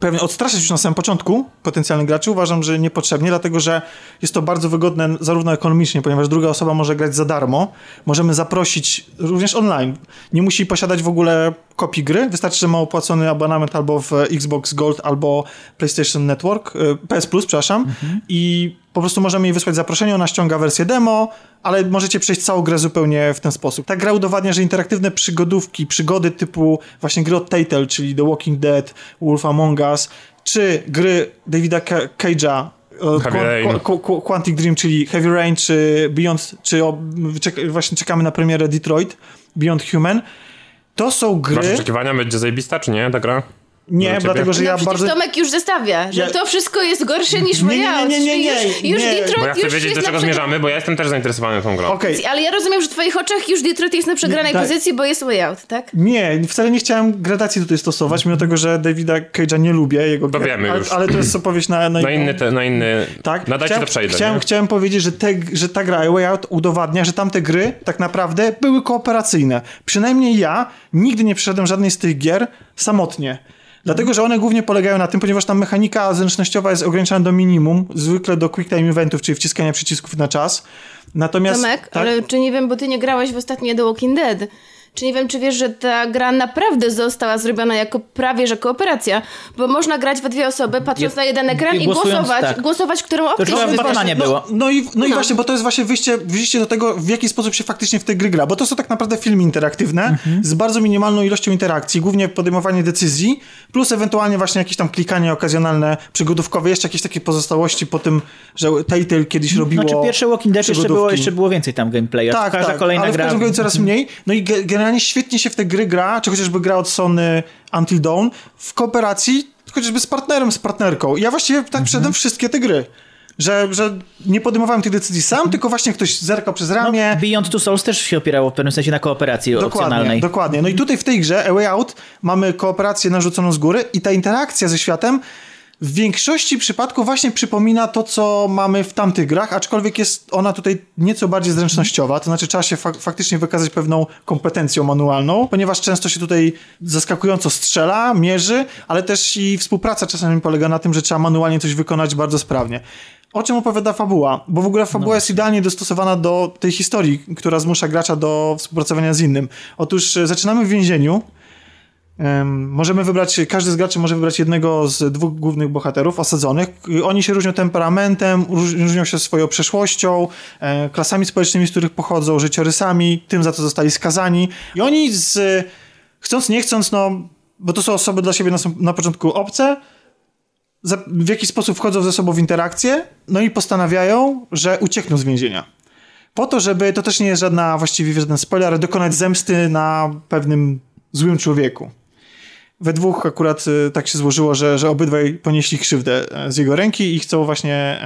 pewnie odstraszyć już na samym początku potencjalnych graczy, uważam, że niepotrzebnie, dlatego że jest to bardzo wygodne zarówno ekonomicznie, ponieważ druga osoba może grać za darmo. Możemy zaprosić również online. Nie musi posiadać w ogóle kopii gry, wystarczy, że ma opłacony abonament albo w Xbox Gold, albo PlayStation Network, y, PS Plus, przepraszam, i po prostu możemy jej wysłać zaproszenie, ona ściąga wersję demo, ale możecie przejść całą grę zupełnie w ten sposób. Ta gra udowadnia, że interaktywne przygodówki, przygody typu właśnie gry od Telltale, czyli The Walking Dead, Wolf Among Us, czy gry Davida Ca- Cage'a, e, Heavy Rain. Qu- Qu- Qu- Quantic Dream, czyli Heavy Rain, czy Beyond, czy o, czek- właśnie czekamy na premierę Detroit, Beyond Human. To są Masz gry... oczekiwania, będzie zajebista, czy nie, ta gra? Nie, ciebie? dlatego, że No ja bardzo... Tomek już zestawia, że Ja- to wszystko jest gorsze niż Nie, Way nie, nie, Out, nie, nie, czyli nie, już, już nie. Detroit Bo ja chcę już wiedzieć, do czego na przegra- zmierzamy, bo ja jestem też zainteresowany tą grą. Okej, Ale ja rozumiem, że w twoich oczach już Detroit jest na przegranej tak. pozycji, bo jest Way Out, tak? Nie, wcale nie chciałem gradacji tutaj stosować, mimo tego, że Davida Cage'a nie lubię, jego To gier, wiemy ale, już. ale to jest opowieść na, na, Na inny, te, na inny... Tak, Na chciałem, to przejdę. Chciałem, nie? chciałem powiedzieć, że, te, że ta gra Way Out udowadnia, że tamte gry tak naprawdę były kooperacyjne. Przynajmniej ja nigdy nie przeszedłem żadnej z tych gier samotnie. Dlatego, że one głównie polegają na tym, ponieważ tam mechanika zręcznościowa jest ograniczona do minimum, zwykle do quick time eventów, czyli wciskania przycisków na czas. Natomiast Tomek, tak, ale czy nie wiem, bo ty nie grałeś w ostatnie The Walking Dead. Czy nie wiem, czy wiesz, że ta gra naprawdę została zrobiona jako prawie że kooperacja, bo można grać we dwie osoby, patrząc Je- na jeden ekran i i głosować, tak. głosować, którą opcję chyba się w wybiera. Batmanie no, było. No i, no i No. właśnie, bo to jest właśnie wyjście, wyjście do tego, w jaki sposób się faktycznie w tej gry gra, bo to są tak naprawdę filmy interaktywne Mhm. z bardzo minimalną ilością interakcji, głównie podejmowanie decyzji, plus ewentualnie właśnie jakieś tam klikanie okazjonalne, przygodówkowe, jeszcze jakieś takie pozostałości po tym, że Telltale kiedyś robiło Znaczy pierwsze Walking Dead jeszcze było, jeszcze było więcej tam gameplaya. Tak, Każda tak, kolejna ale w gra... każdym razie coraz mniej. No i ge- generalnie świetnie się w te gry gra, czy chociażby gra od Sony Until Dawn, w kooperacji chociażby z partnerem, z partnerką. Ja właściwie tak przeszedłem wszystkie te gry. Że, że nie podejmowałem tych decyzji sam, tylko właśnie ktoś zerkał przez ramię. No, Beyond Two Souls też się opierało w pewnym sensie na kooperacji Dokładnie, opcjonalnej. dokładnie. No i tutaj w tej grze A Way Out mamy kooperację narzuconą z góry i ta interakcja ze światem w większości przypadków właśnie przypomina to, co mamy w tamtych grach, aczkolwiek jest ona tutaj nieco bardziej zręcznościowa, to znaczy trzeba się fak- faktycznie wykazać pewną kompetencją manualną, ponieważ często się tutaj zaskakująco strzela, mierzy, ale też i współpraca czasami polega na tym, że trzeba manualnie coś wykonać bardzo sprawnie. O czym opowiada fabuła? Bo w ogóle fabuła jest idealnie dostosowana do tej historii, która zmusza gracza do współpracowania z innym. Otóż e, zaczynamy w więzieniu, Możemy wybrać, każdy z graczy może wybrać jednego z dwóch głównych bohaterów osadzonych. Oni się różnią temperamentem, róż- różnią się swoją przeszłością, e, klasami społecznymi, z których pochodzą, życiorysami, tym za co zostali skazani. I oni z, chcąc nie chcąc, no, bo to są osoby dla siebie na, na początku obce, w jakiś sposób wchodzą ze sobą w interakcję, no i postanawiają, że uciekną z więzienia. Po to, żeby, to też nie jest żadna, właściwie żaden spoiler, dokonać zemsty na pewnym złym człowieku. We dwóch akurat y, tak się złożyło, że, że obydwaj ponieśli krzywdę e, z jego ręki i chcą właśnie,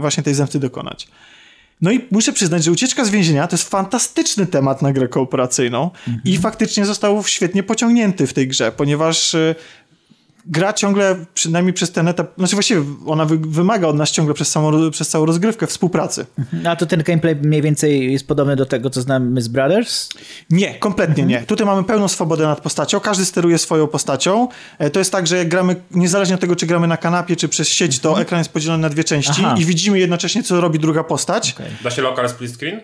właśnie tej zemsty dokonać. No i muszę przyznać, że ucieczka z więzienia to jest fantastyczny temat na grę kooperacyjną i faktycznie został świetnie pociągnięty w tej grze, ponieważ y, gra ciągle, przynajmniej przez ten etap, znaczy właściwie ona wy, wymaga od nas ciągle przez, samą, przez całą rozgrywkę współpracy. A to ten gameplay mniej więcej jest podobny do tego, co znamy z Brothers? Nie, kompletnie nie. Tutaj mamy pełną swobodę nad postacią, każdy steruje swoją postacią. E, To jest tak, że jak gramy, niezależnie od tego, czy gramy na kanapie, czy przez sieć, to ekran jest podzielony na dwie części Aha. i widzimy jednocześnie, co robi druga postać. Okej. Da się local split screen?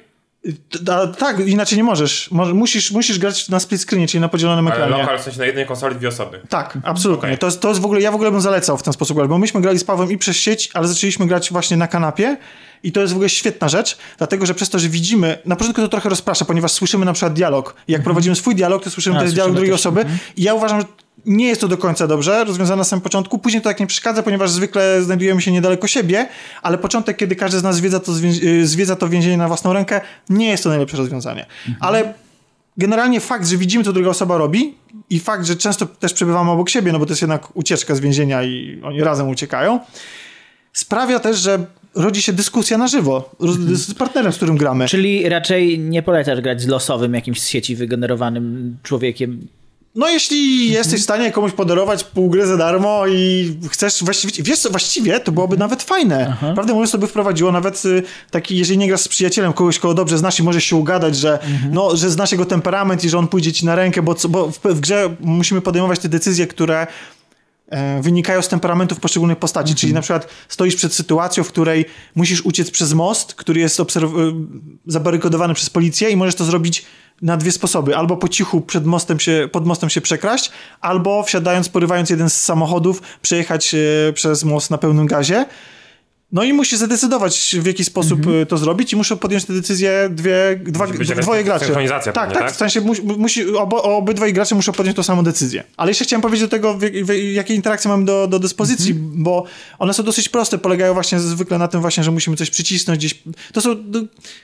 A, tak, inaczej nie możesz. Może, musisz, musisz grać na split screenie, czyli na podzielonym Ale ekranie. lokal w sensie na jednej konsoli dwie osoby. Tak, absolutnie. Okej. To, jest, to jest w ogóle, ja w ogóle bym zalecał w ten sposób grać, bo myśmy grali z Pawłem i przez sieć, ale zaczęliśmy grać właśnie na kanapie i to jest w ogóle świetna rzecz, dlatego że przez to, że widzimy, na początku to trochę rozprasza, ponieważ słyszymy na przykład dialog. I jak prowadzimy swój dialog, to słyszymy Mhm. A, też dialog słyszymy drugiej też. osoby i ja uważam, że nie jest to do końca dobrze rozwiązane na samym początku. Później to tak nie przeszkadza, ponieważ zwykle znajdujemy się niedaleko siebie, ale początek, kiedy każdy z nas zwiedza to, y, zwiedza to więzienie na własną rękę, nie jest to najlepsze rozwiązanie. Mhm. Ale generalnie fakt, że widzimy, co druga osoba robi i fakt, że często też przebywamy obok siebie, no bo to jest jednak ucieczka z więzienia i oni razem uciekają, sprawia też, że rodzi się dyskusja na żywo roz- z partnerem, z którym gramy. Czyli raczej nie polecasz grać z losowym jakimś z sieci wygenerowanym człowiekiem. No jeśli jesteś w stanie komuś podarować pół gry za darmo i chcesz właściwie, wiesz co, właściwie to byłoby nawet fajne. Prawdę mówiąc, to by wprowadziło nawet y, taki, jeżeli nie grasz z przyjacielem, kogoś, kogo dobrze znasz i możesz się ugadać, że, no, że znasz jego temperament i że on pójdzie ci na rękę, bo, bo w, w grze musimy podejmować te decyzje, które e, wynikają z temperamentów poszczególnych postaci. Czyli na przykład stoisz przed sytuacją, w której musisz uciec przez most, który jest obserw- e, zabarykadowany przez policję i możesz to zrobić na dwie sposoby. Albo po cichu przed mostem się, pod mostem się przekraść, albo wsiadając, porywając jeden z samochodów, przejechać e, przez most na pełnym gazie. No i musisz zadecydować, w jaki sposób Mhm. e, to zrobić i muszą podjąć te decyzje dwie, dwa, Musi dwoje graczy. synchronizacja Tak, pewnie, tak, tak? w sensie musi, musi, obo, obydwaj gracze muszą podjąć tą samą decyzję. Ale jeszcze chciałem powiedzieć do tego, w, w, jakie interakcje mamy do, do dyspozycji, Mhm. bo one są dosyć proste, polegają właśnie zwykle na tym właśnie, że musimy coś przycisnąć gdzieś. To są,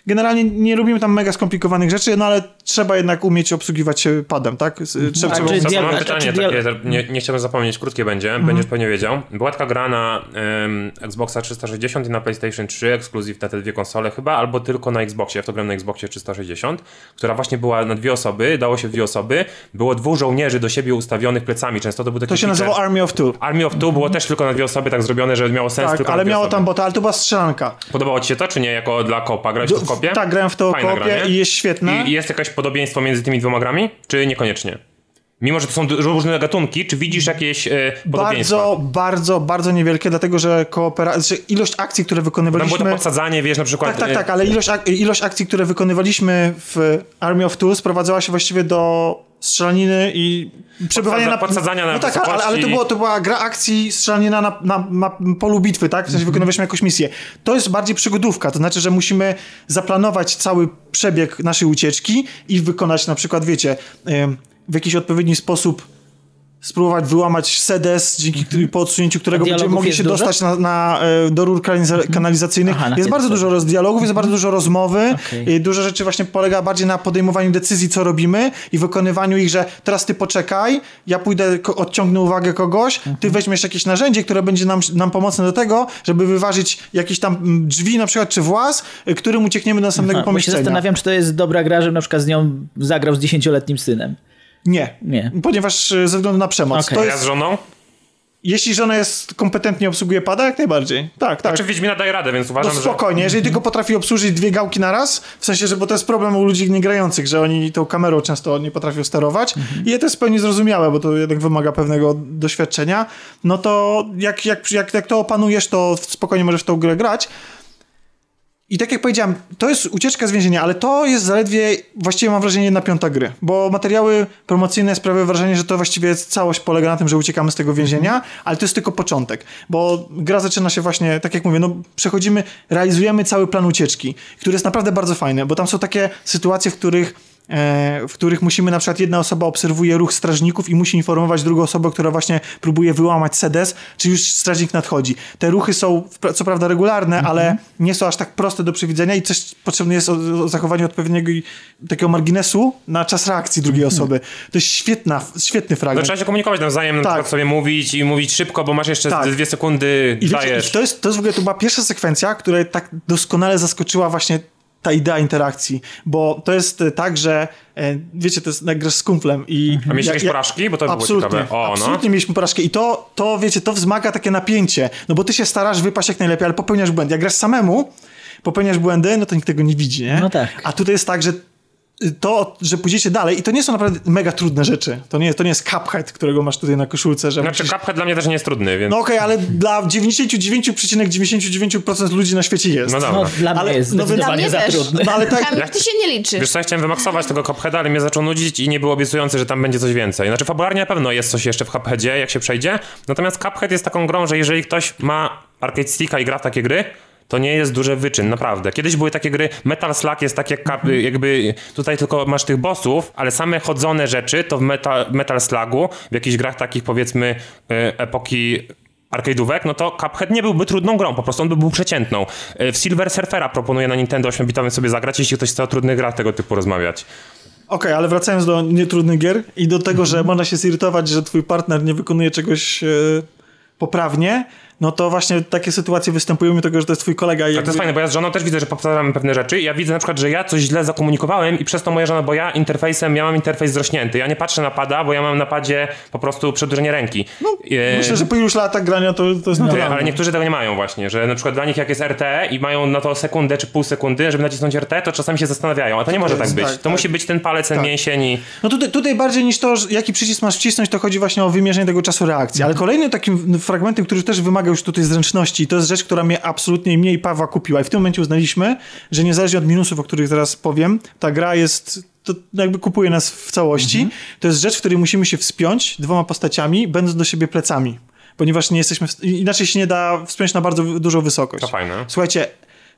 generalnie nie lubimy tam mega skomplikowanych rzeczy, no ale trzeba jednak umieć obsługiwać się padem, tak? Z- Trzeba, A trzeba czy Mam dialog- a pytanie takie, nie, nie chciałbym zapomnieć, krótkie będzie, będziesz pewnie wiedział. Była taka gra na em, Xboxa 360 i na PlayStation 3, ekskluzyw na te dwie konsole chyba, albo tylko na Xboxie, ja w to grałem na Xboxie 360, która właśnie była na dwie osoby, dało się w dwie osoby, było dwóch żołnierzy do siebie ustawionych plecami, często to był taki to się feature. nazywało Army of Two. Army of Two było też tylko na dwie osoby tak zrobione, że miało sens Tak, tylko ale miało osoby. tam bota, ale to była strzelanka. Podobało ci się to, czy nie, jako dla kopa? Grałeś w kopie? Tak, grałem w to Fajna kopie gra, i jest świetna. I jest jakieś podobieństwo między tymi dwoma grami, czy niekoniecznie? Mimo, że to są różne gatunki, czy widzisz jakieś podobieństwa? Bardzo, bardzo, bardzo niewielkie, dlatego że kooperacja, znaczy ilość akcji, które Tam było wykonywaliśmy... to podsadzanie, wiesz, na przykład... Tak, tak, e, tak, ale ilość, ak- ilość akcji, które wykonywaliśmy w Army of Two sprowadzała się właściwie do strzelaniny i przebywania Podsadza- na... podsadzania na No tak, ale, ale to, było, to była gra akcji strzelanina na, na, na polu bitwy, tak? W sensie wykonywaliśmy jakąś misję. To jest bardziej przygodówka, to znaczy, że musimy zaplanować cały przebieg naszej ucieczki i wykonać na przykład, wiecie, w jakiś odpowiedni sposób spróbować wyłamać sedes, dzięki którym, po odsunięciu którego będziemy mogli się dużo? dostać na, na, e, do rur kanaliza- kanalizacyjnych. Aha, jest bardzo dużo roz dialogów, jest bardzo dużo rozmowy. I Dużo rzeczy właśnie polega bardziej na podejmowaniu decyzji, co robimy i wykonywaniu ich, że teraz ty poczekaj, ja pójdę, odciągnę uwagę kogoś, ty weźmiesz jakieś narzędzie, które będzie nam, nam pomocne do tego, żeby wyważyć jakieś tam mm, drzwi na przykład, czy włas, y, którym uciekniemy do następnego A, bo się pomieszczenia. zastanawiam, czy to jest dobra gra, żebym na przykład z nią zagrał z dziesięcioletnim synem. Nie. Nie. Ponieważ y, ze względu na przemoc. Okej. To A ja jest, z żoną? jeśli żona jest kompetentnie obsługuje pada, jak najbardziej. Tak, tak. Czy Wiedźmina daje radę, więc No uważam, że... spokojnie, jeżeli tylko potrafi obsłużyć dwie gałki na raz, w sensie, że bo to jest problem u ludzi niegrających, że oni tą kamerą często nie potrafią sterować i to jest w pełni zrozumiałe, bo to jednak wymaga pewnego doświadczenia, no to jak, jak, jak, jak to opanujesz, to spokojnie możesz w tą grę grać. I tak jak powiedziałem, to jest ucieczka z więzienia, ale to jest zaledwie, właściwie mam wrażenie, jedna piąta gry, bo materiały promocyjne sprawiają wrażenie, że to właściwie całość polega na tym, że uciekamy z tego więzienia, ale to jest tylko początek, bo gra zaczyna się właśnie, tak jak mówię, no przechodzimy, realizujemy cały plan ucieczki, który jest naprawdę bardzo fajny, bo tam są takie sytuacje, w których w których musimy na przykład jedna osoba obserwuje ruch strażników i musi informować drugą osobę, która właśnie próbuje wyłamać sedes, czy już strażnik nadchodzi. Te ruchy są co prawda regularne, ale nie są aż tak proste do przewidzenia i coś potrzebne jest o, o zachowanie odpowiedniego takiego marginesu na czas reakcji drugiej osoby. To jest świetna, świetny No, fragment. trzeba się komunikować nawzajem, na Tak. przykład sobie mówić i mówić szybko, bo masz jeszcze Tak. dwie sekundy, I wiecie, dajesz. i to, jest, to jest w ogóle to była pierwsza sekwencja, która tak doskonale zaskoczyła właśnie ta idea interakcji, bo to jest e, tak, że e, wiecie, to jest jak grasz z kumplem i... A mieliście jak- jakieś jak- porażki? Bo to było absolutnie, ciekawe. O, no. absolutnie mieliśmy porażkę i to, to, wiecie, to wzmaga takie napięcie, no bo ty się starasz wypaść jak najlepiej, ale popełniasz błędy. Jak grasz samemu, popełniasz błędy, no to nikt tego nie widzi, nie? No tak. A tutaj jest tak, że to, że pójdziecie dalej i to nie są naprawdę mega trudne rzeczy. To nie, to nie jest Cuphead, którego masz tutaj na koszulce, że Znaczy, musisz... Cuphead dla mnie też nie jest trudny, więc... No okej, ale dla 99,99% ludzi na świecie jest. No dobra. No, dla Ale- mnie jest no zdecydowanie Dla mnie za trudny. No ale tak, Kamil, ty się nie liczysz. Wiesz co, ja chciałem wymaksować tego Cupheada, ale mnie zaczął nudzić i nie było obiecujące, że tam będzie coś więcej. Znaczy fabularnie na pewno jest coś jeszcze w Cupheadzie, jak się przejdzie, natomiast Cuphead jest taką grą, że jeżeli ktoś ma arcade sticka i gra w takie gry, to nie jest duży wyczyn, naprawdę. Kiedyś były takie gry, Metal Slug jest tak jak kap- jakby tutaj tylko masz tych bossów, ale same chodzone rzeczy to w Metal, Metal Slugu, w jakichś grach takich powiedzmy e, epoki arcade'ówek, no to Cuphead nie byłby trudną grą, po prostu on by był przeciętną. E, W Silver Surfera proponuję na Nintendo 8-bitowym sobie zagrać, jeśli ktoś chce o trudnych grach tego typu rozmawiać. Okej, ale wracając do nietrudnych gier i do tego, że można się zirytować, że twój partner nie wykonuje czegoś e, poprawnie, no to właśnie takie sytuacje występują mimo tego, że to jest twój kolega. I Tak, to jakby- jest fajne, bo ja z żoną też widzę, że powtarzamy pewne rzeczy. Ja widzę na przykład, że ja coś źle zakomunikowałem i przez to moja żona, bo ja interfejsem, ja mam interfejs zrośnięty. Ja nie patrzę na pada, bo ja mam na padzie po prostu przedłużenie ręki. No, Myślę, że po iluś latach grania to, to jest naturalne. ale niektórzy tego nie mają właśnie, że na przykład dla nich jak jest RTE i mają na to sekundę czy pół sekundy, żeby nacisnąć RT, to czasami się zastanawiają, a to nie może tak być. tak, to tak. musi być ten palec, ten Tak. mięsień i... No tutaj, tutaj bardziej niż to, jaki przycisk masz wcisnąć, to chodzi właśnie o wymierzenie tego czasu reakcji. Ale kolejnym takim fragmentem, który też wymaga już tutaj zręczności, i to jest rzecz, która mnie absolutnie mnie i Pawła kupiła. I w tym momencie uznaliśmy, że niezależnie od minusów, o których zaraz powiem, ta gra jest. To jakby kupuje nas w całości. To jest rzecz, w której musimy się wspiąć dwoma postaciami, będąc do siebie plecami. Ponieważ nie jesteśmy. W... Inaczej się nie da wspiąć na bardzo dużą wysokość. To fajne. Słuchajcie,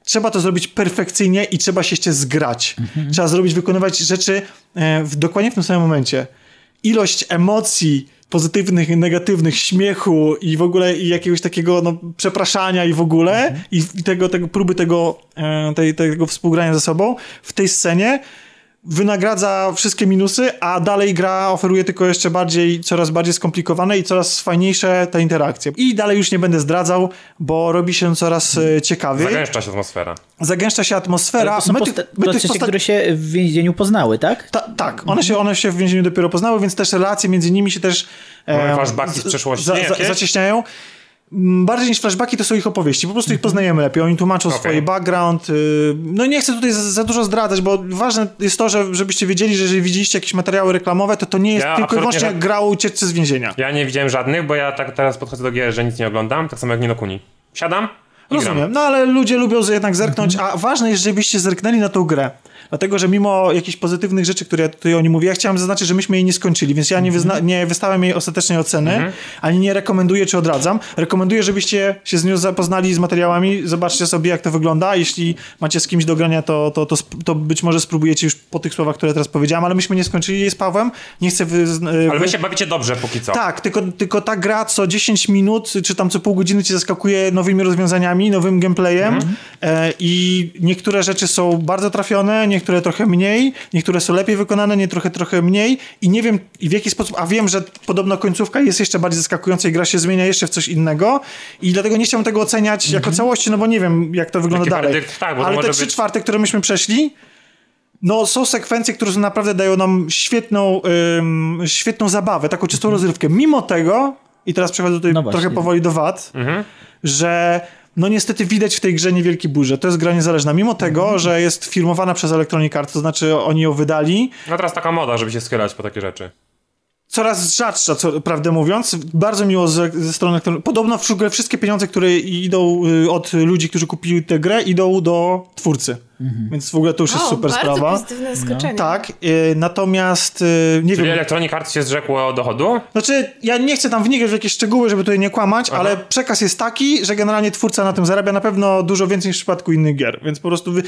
trzeba to zrobić perfekcyjnie i trzeba się jeszcze zgrać. Trzeba zrobić, wykonywać rzeczy e, w, dokładnie w tym samym momencie. Ilość emocji pozytywnych i negatywnych, śmiechu i w ogóle i jakiegoś takiego no, przepraszania i w ogóle i, i tego, tego próby tego, e, tej, tego współgrania ze sobą w tej scenie wynagradza wszystkie minusy, a dalej gra oferuje tylko jeszcze bardziej, coraz bardziej skomplikowane i coraz fajniejsze te interakcje. I dalej już nie będę zdradzał, bo robi się coraz e, ciekawiej. Zagęszcza się atmosfera. Zagęszcza się atmosfera. To są My posta- my tych postacie, posta- które się w więzieniu poznały, tak? Ta, tak, one, się, one się w więzieniu dopiero poznały, więc też relacje między nimi się też Mamy flashbacki z przeszłości za, za, zacieśniają. Mm, Bardziej niż flashbacki to są ich opowieści. Po prostu ich poznajemy lepiej. Oni tłumaczą swój background. y, No nie chcę tutaj za, za dużo zdradzać, bo ważne jest to, że, żebyście wiedzieli, że jeżeli widzieliście jakieś materiały reklamowe, to to nie jest Ja tylko i wyłącznie żad- gra o ucieczce z więzienia. Ja nie widziałem żadnych, bo ja tak teraz podchodzę do gier, że nic nie oglądam, tak samo jak nie do kuni. Siadam i gram. Rozumiem, no ale ludzie lubią jednak zerknąć, a ważne jest, żebyście zerknęli na tą grę. Dlatego, że mimo jakichś pozytywnych rzeczy, które ja tutaj o niej mówię, ja chciałem zaznaczyć, że myśmy jej nie skończyli, więc ja nie, wyzna- nie wystawiam jej ostatecznej oceny, ani nie rekomenduję czy odradzam. Rekomenduję, żebyście się z nią zapoznali z materiałami, zobaczcie sobie, jak to wygląda. Jeśli macie z kimś do grania, to, to, to, to być może spróbujecie już po tych słowach, które teraz powiedziałem, ale myśmy nie skończyli jej z Pawłem. Nie chcę wy... Ale wy- się bawicie dobrze póki co. tak, tylko, tylko ta gra co 10 minut, czy tam co pół godziny cię zaskakuje nowymi rozwiązaniami, nowym gameplayem e, i niektóre rzeczy są bardzo trafione, niektóre trochę mniej, niektóre są lepiej wykonane, nie trochę, trochę mniej i nie wiem i w jaki sposób, a wiem, że podobno końcówka jest jeszcze bardziej zaskakująca i gra się zmienia jeszcze w coś innego i dlatego nie chciałbym tego oceniać jako całości, no bo nie wiem jak to wygląda Jaki dalej. werdykt? Tak, Ale te trzy być- czwarte, które myśmy przeszli, no, są sekwencje, które naprawdę dają nam świetną, ym, świetną zabawę, taką czystą rozrywkę. Mimo tego, i teraz przechodzę tutaj No trochę powoli do wad, że no niestety widać w tej grze niewielki burze. To jest gra niezależna. Mimo tego, że jest firmowana przez Electronic Arts, to znaczy oni ją wydali, No teraz taka moda, żeby się schylać po takie rzeczy. coraz rzadsza, co, prawdę mówiąc. Bardzo miło ze, ze strony Podobno w ogóle wszystkie pieniądze, które idą y, od ludzi, którzy kupili tę grę, idą do twórcy. Więc w ogóle to już jest o, super bardzo sprawa. pozytywne zaskoczenie. Tak, y, natomiast y, nie Czyli wiem. Electronic Arts się zrzekło dochodu? Znaczy, ja nie chcę tam wnikać w jakieś szczegóły, żeby tutaj nie kłamać, ale przekaz jest taki, że generalnie twórca na tym zarabia na pewno dużo więcej niż w przypadku innych gier. Więc po prostu wy,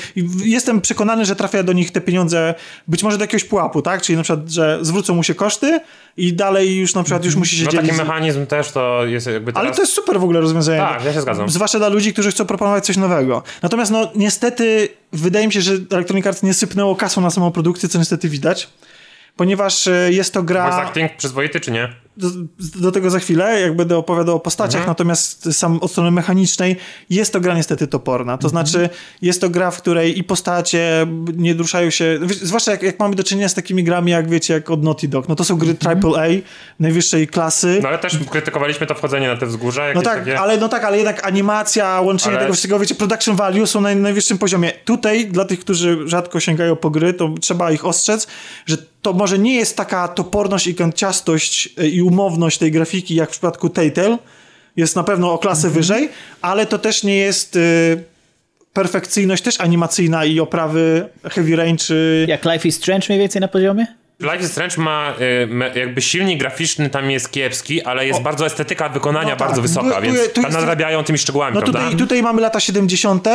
jestem przekonany, że trafia do nich te pieniądze być może do jakiegoś pułapu, tak? Czyli na przykład, że zwrócą mu się koszty i dalej już na przykład już musi się No dzielić. taki mechanizm też to jest jakby teraz... Ale to jest super w ogóle rozwiązanie. Tak, ja się zgadzam. Zwłaszcza dla ludzi, którzy chcą proponować coś nowego. Natomiast no niestety wydaje mi się, że Electronic Arts nie sypnęło kasą na samą produkcję, co niestety widać. Ponieważ e, jest to gra... Voice acting przyzwoity czy nie? Do, do tego za chwilę, jak będę opowiadał o postaciach, Mhm. natomiast sam od strony mechanicznej jest to gra niestety toporna. To znaczy, jest to gra, w której i postacie nie ruszają się, zwłaszcza jak, jak mamy do czynienia z takimi grami, jak wiecie, jak od Naughty Dog, no to są gry AAA, najwyższej klasy. No ale też krytykowaliśmy to wchodzenie na te wzgórza. No tak, takie... ale, no tak, ale jednak animacja, łączenie Ale- tego wszystkiego, wiecie, production value są na najwyższym poziomie. Tutaj, dla tych, którzy rzadko sięgają po gry, to trzeba ich ostrzec, że to może nie jest taka toporność i kanciastość y, i umowność tej grafiki, jak w przypadku Telltale. Jest na pewno o klasę wyżej, ale to też nie jest y, perfekcyjność też animacyjna i oprawy Heavy Rain czy... Jak Life is Strange mniej więcej na poziomie? Life is Strange ma y, jakby silnik graficzny tam jest kiepski, ale jest bardzo estetyka wykonania No tak. bardzo wysoka, Tu- więc tu tam jest- nadrabiają tymi szczegółami, No prawda? tutaj, tutaj mamy lata 70.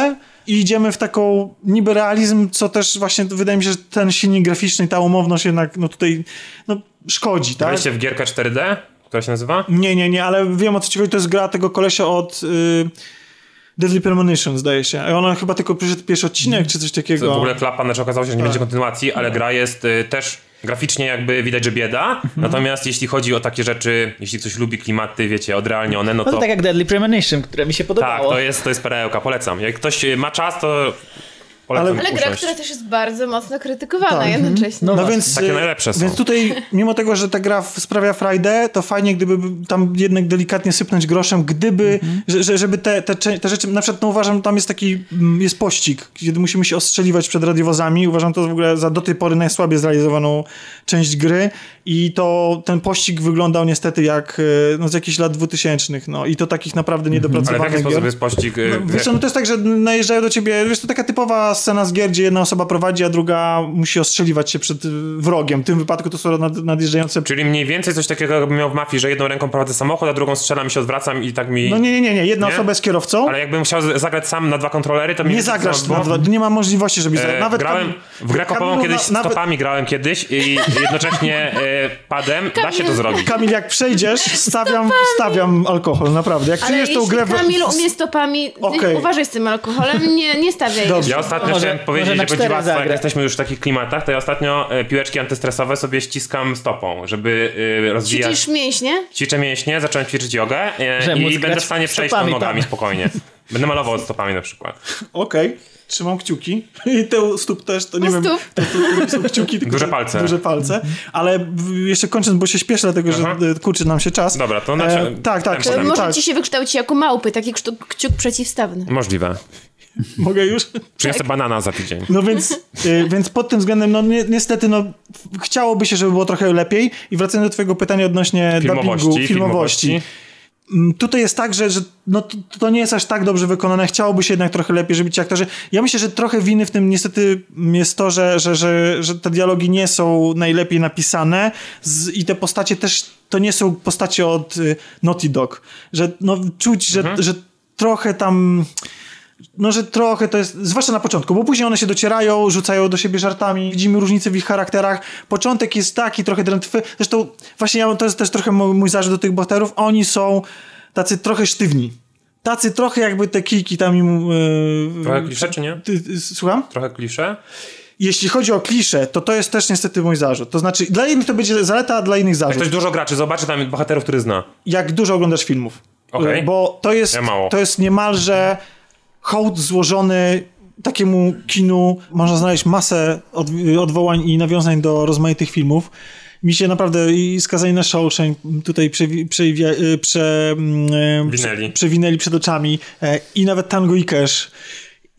i idziemy w taką niby realizm, co też właśnie wydaje mi się, że ten silnik graficzny, ta umowność jednak no tutaj no, szkodzi, tak? Graliście w gierkę 4D, która się nazywa? Nie, nie, nie, ale wiem o co ci chodzi, to jest gra tego kolesia od y, Deadly Premonition, zdaje się. A ona chyba tylko przyszedł pierwszy odcinek, czy coś takiego. To w ogóle klapa, znaczy okazało się, że nie Tak. będzie kontynuacji, ale gra jest y, też graficznie jakby widać, że bieda, Mhm. natomiast jeśli chodzi o takie rzeczy, jeśli ktoś lubi klimaty, wiecie, odrealnione, no No to to tak jak Deadly Premonition, które mi się tak, podobało. to jest, to jest perełka, polecam. Jak ktoś ma czas, to polecam Ale- Ale gra, która też jest bardzo mocno krytykowana Tak. jednocześnie. No No więc, Takie najlepsze są. Więc tutaj, mimo tego, że ta gra sprawia frajdę, to fajnie, gdyby tam jednak delikatnie sypnąć groszem, gdyby, Mhm. że, że, żeby te, te, te rzeczy, na przykład no uważam, tam jest taki, mm, jest pościg, kiedy musimy się ostrzeliwać przed radiowozami. Uważam to w ogóle za do tej pory najsłabiej zrealizowaną część gry i to ten pościg wyglądał niestety jak y, no, z jakichś lat dwutysięcznych, no i to takich naprawdę Ale w niedopracowanych jaki sposób jest pościg? y, No, wiesz no to jest tak, że najeżdżają do ciebie, wiesz, to taka typowa scena z gier, gdzie jedna osoba prowadzi, a druga musi ostrzeliwać się przed y, wrogiem. W tym wypadku to są nad, nadjeżdżające... Czyli mniej więcej coś takiego jakbym miał w mafii, że jedną ręką prowadzę samochód, a drugą strzelam i się odwracam i tak mi... No nie, nie, nie, nie. Jedna Nie? osoba jest kierowcą. Ale jakbym chciał zagrać sam na dwa kontrolery, to mi Nie zagrasz samo na było. dwa, nie ma możliwości, żebyś... E, nawet grałem Kamil- w grę kopową kiedyś, na- nawet- stopami grałem kiedyś i jednocześnie e, padem, da się to zrobić. Kamil, jak przejdziesz, stawiam, stawiam alkohol, naprawdę. Jak Ale czujesz tą grę... Kamil umie stopami, Okej. uważaj z tym alkoholem, nie, nie stawiaj Dobrze. Ja ostatnio Może- chciałem powiedzieć, może że cztery godziwactwo, jak jesteśmy już w takich klimatach, to ja ostatnio e, piłeczki antystresowe sobie ściskam stopą, żeby e, rozwijać... Ćwiczysz mięśnie? Ćwiczę mięśnie, zacząłem ćwiczyć jogę e, Że i będę w stanie przejść stopami nogami tam. spokojnie. Będę malował stopami na przykład. Okej. Trzymam kciuki. I te stóp też, to nie U wiem... stóp. To, to, to są kciuki, tylko Duże palce. Duże palce. Ale jeszcze kończąc, bo się śpieszę, dlatego że Aha. e, kurczy nam się czas. Dobra, to znaczy- E, tak, tak. Może tak. ci się wykształci jako małpy, taki kciuk przeciwstawny. Możliwe. Mogę już? Przyniosę banana za tydzień. No więc, y, więc pod tym względem, no ni niestety, no chciałoby się, żeby było trochę lepiej. I wracając do twojego pytania odnośnie Filmowości, dubbingu, filmowości. filmowości. Mm, Tutaj jest tak, że, że no, to, to nie jest aż tak dobrze wykonane. Chciałoby się jednak trochę lepiej, żeby ci aktorzy... Ja myślę, że trochę winy w tym niestety jest to, że, że, że, że te dialogi nie są najlepiej napisane z, i te postacie też to nie są postacie od y, Naughty Dog. Że no, czuć, że, że trochę tam... No, że trochę to jest, zwłaszcza na początku, bo później one się docierają, rzucają do siebie żartami, widzimy różnice w ich charakterach. Początek jest taki trochę drętwy. Zresztą właśnie ja, to jest też trochę mój, zarzut do tych bohaterów. Oni są tacy trochę sztywni. Tacy trochę jakby te kijki tam im... Yy, Trochę klisze, czy nie? słucham? Trochę klisze. Jeśli chodzi o klisze, to to jest też niestety mój zarzut. To znaczy, dla innych to będzie zaleta, a dla innych Jak zarzut. ktoś dużo graczy zobaczy tam bohaterów, który zna. Jak dużo oglądasz filmów. Okej. Yy, Bo to jest, Ja mało. to jest niemalże hołd złożony takiemu kinu. Można znaleźć masę od, odwołań i nawiązań do rozmaitych filmów. Mi się naprawdę i skazani na Shawshank tutaj przewi- przewia- y, prze, mm, Winęli. prze, przewinęli przed oczami e, i nawet Tango i Cash.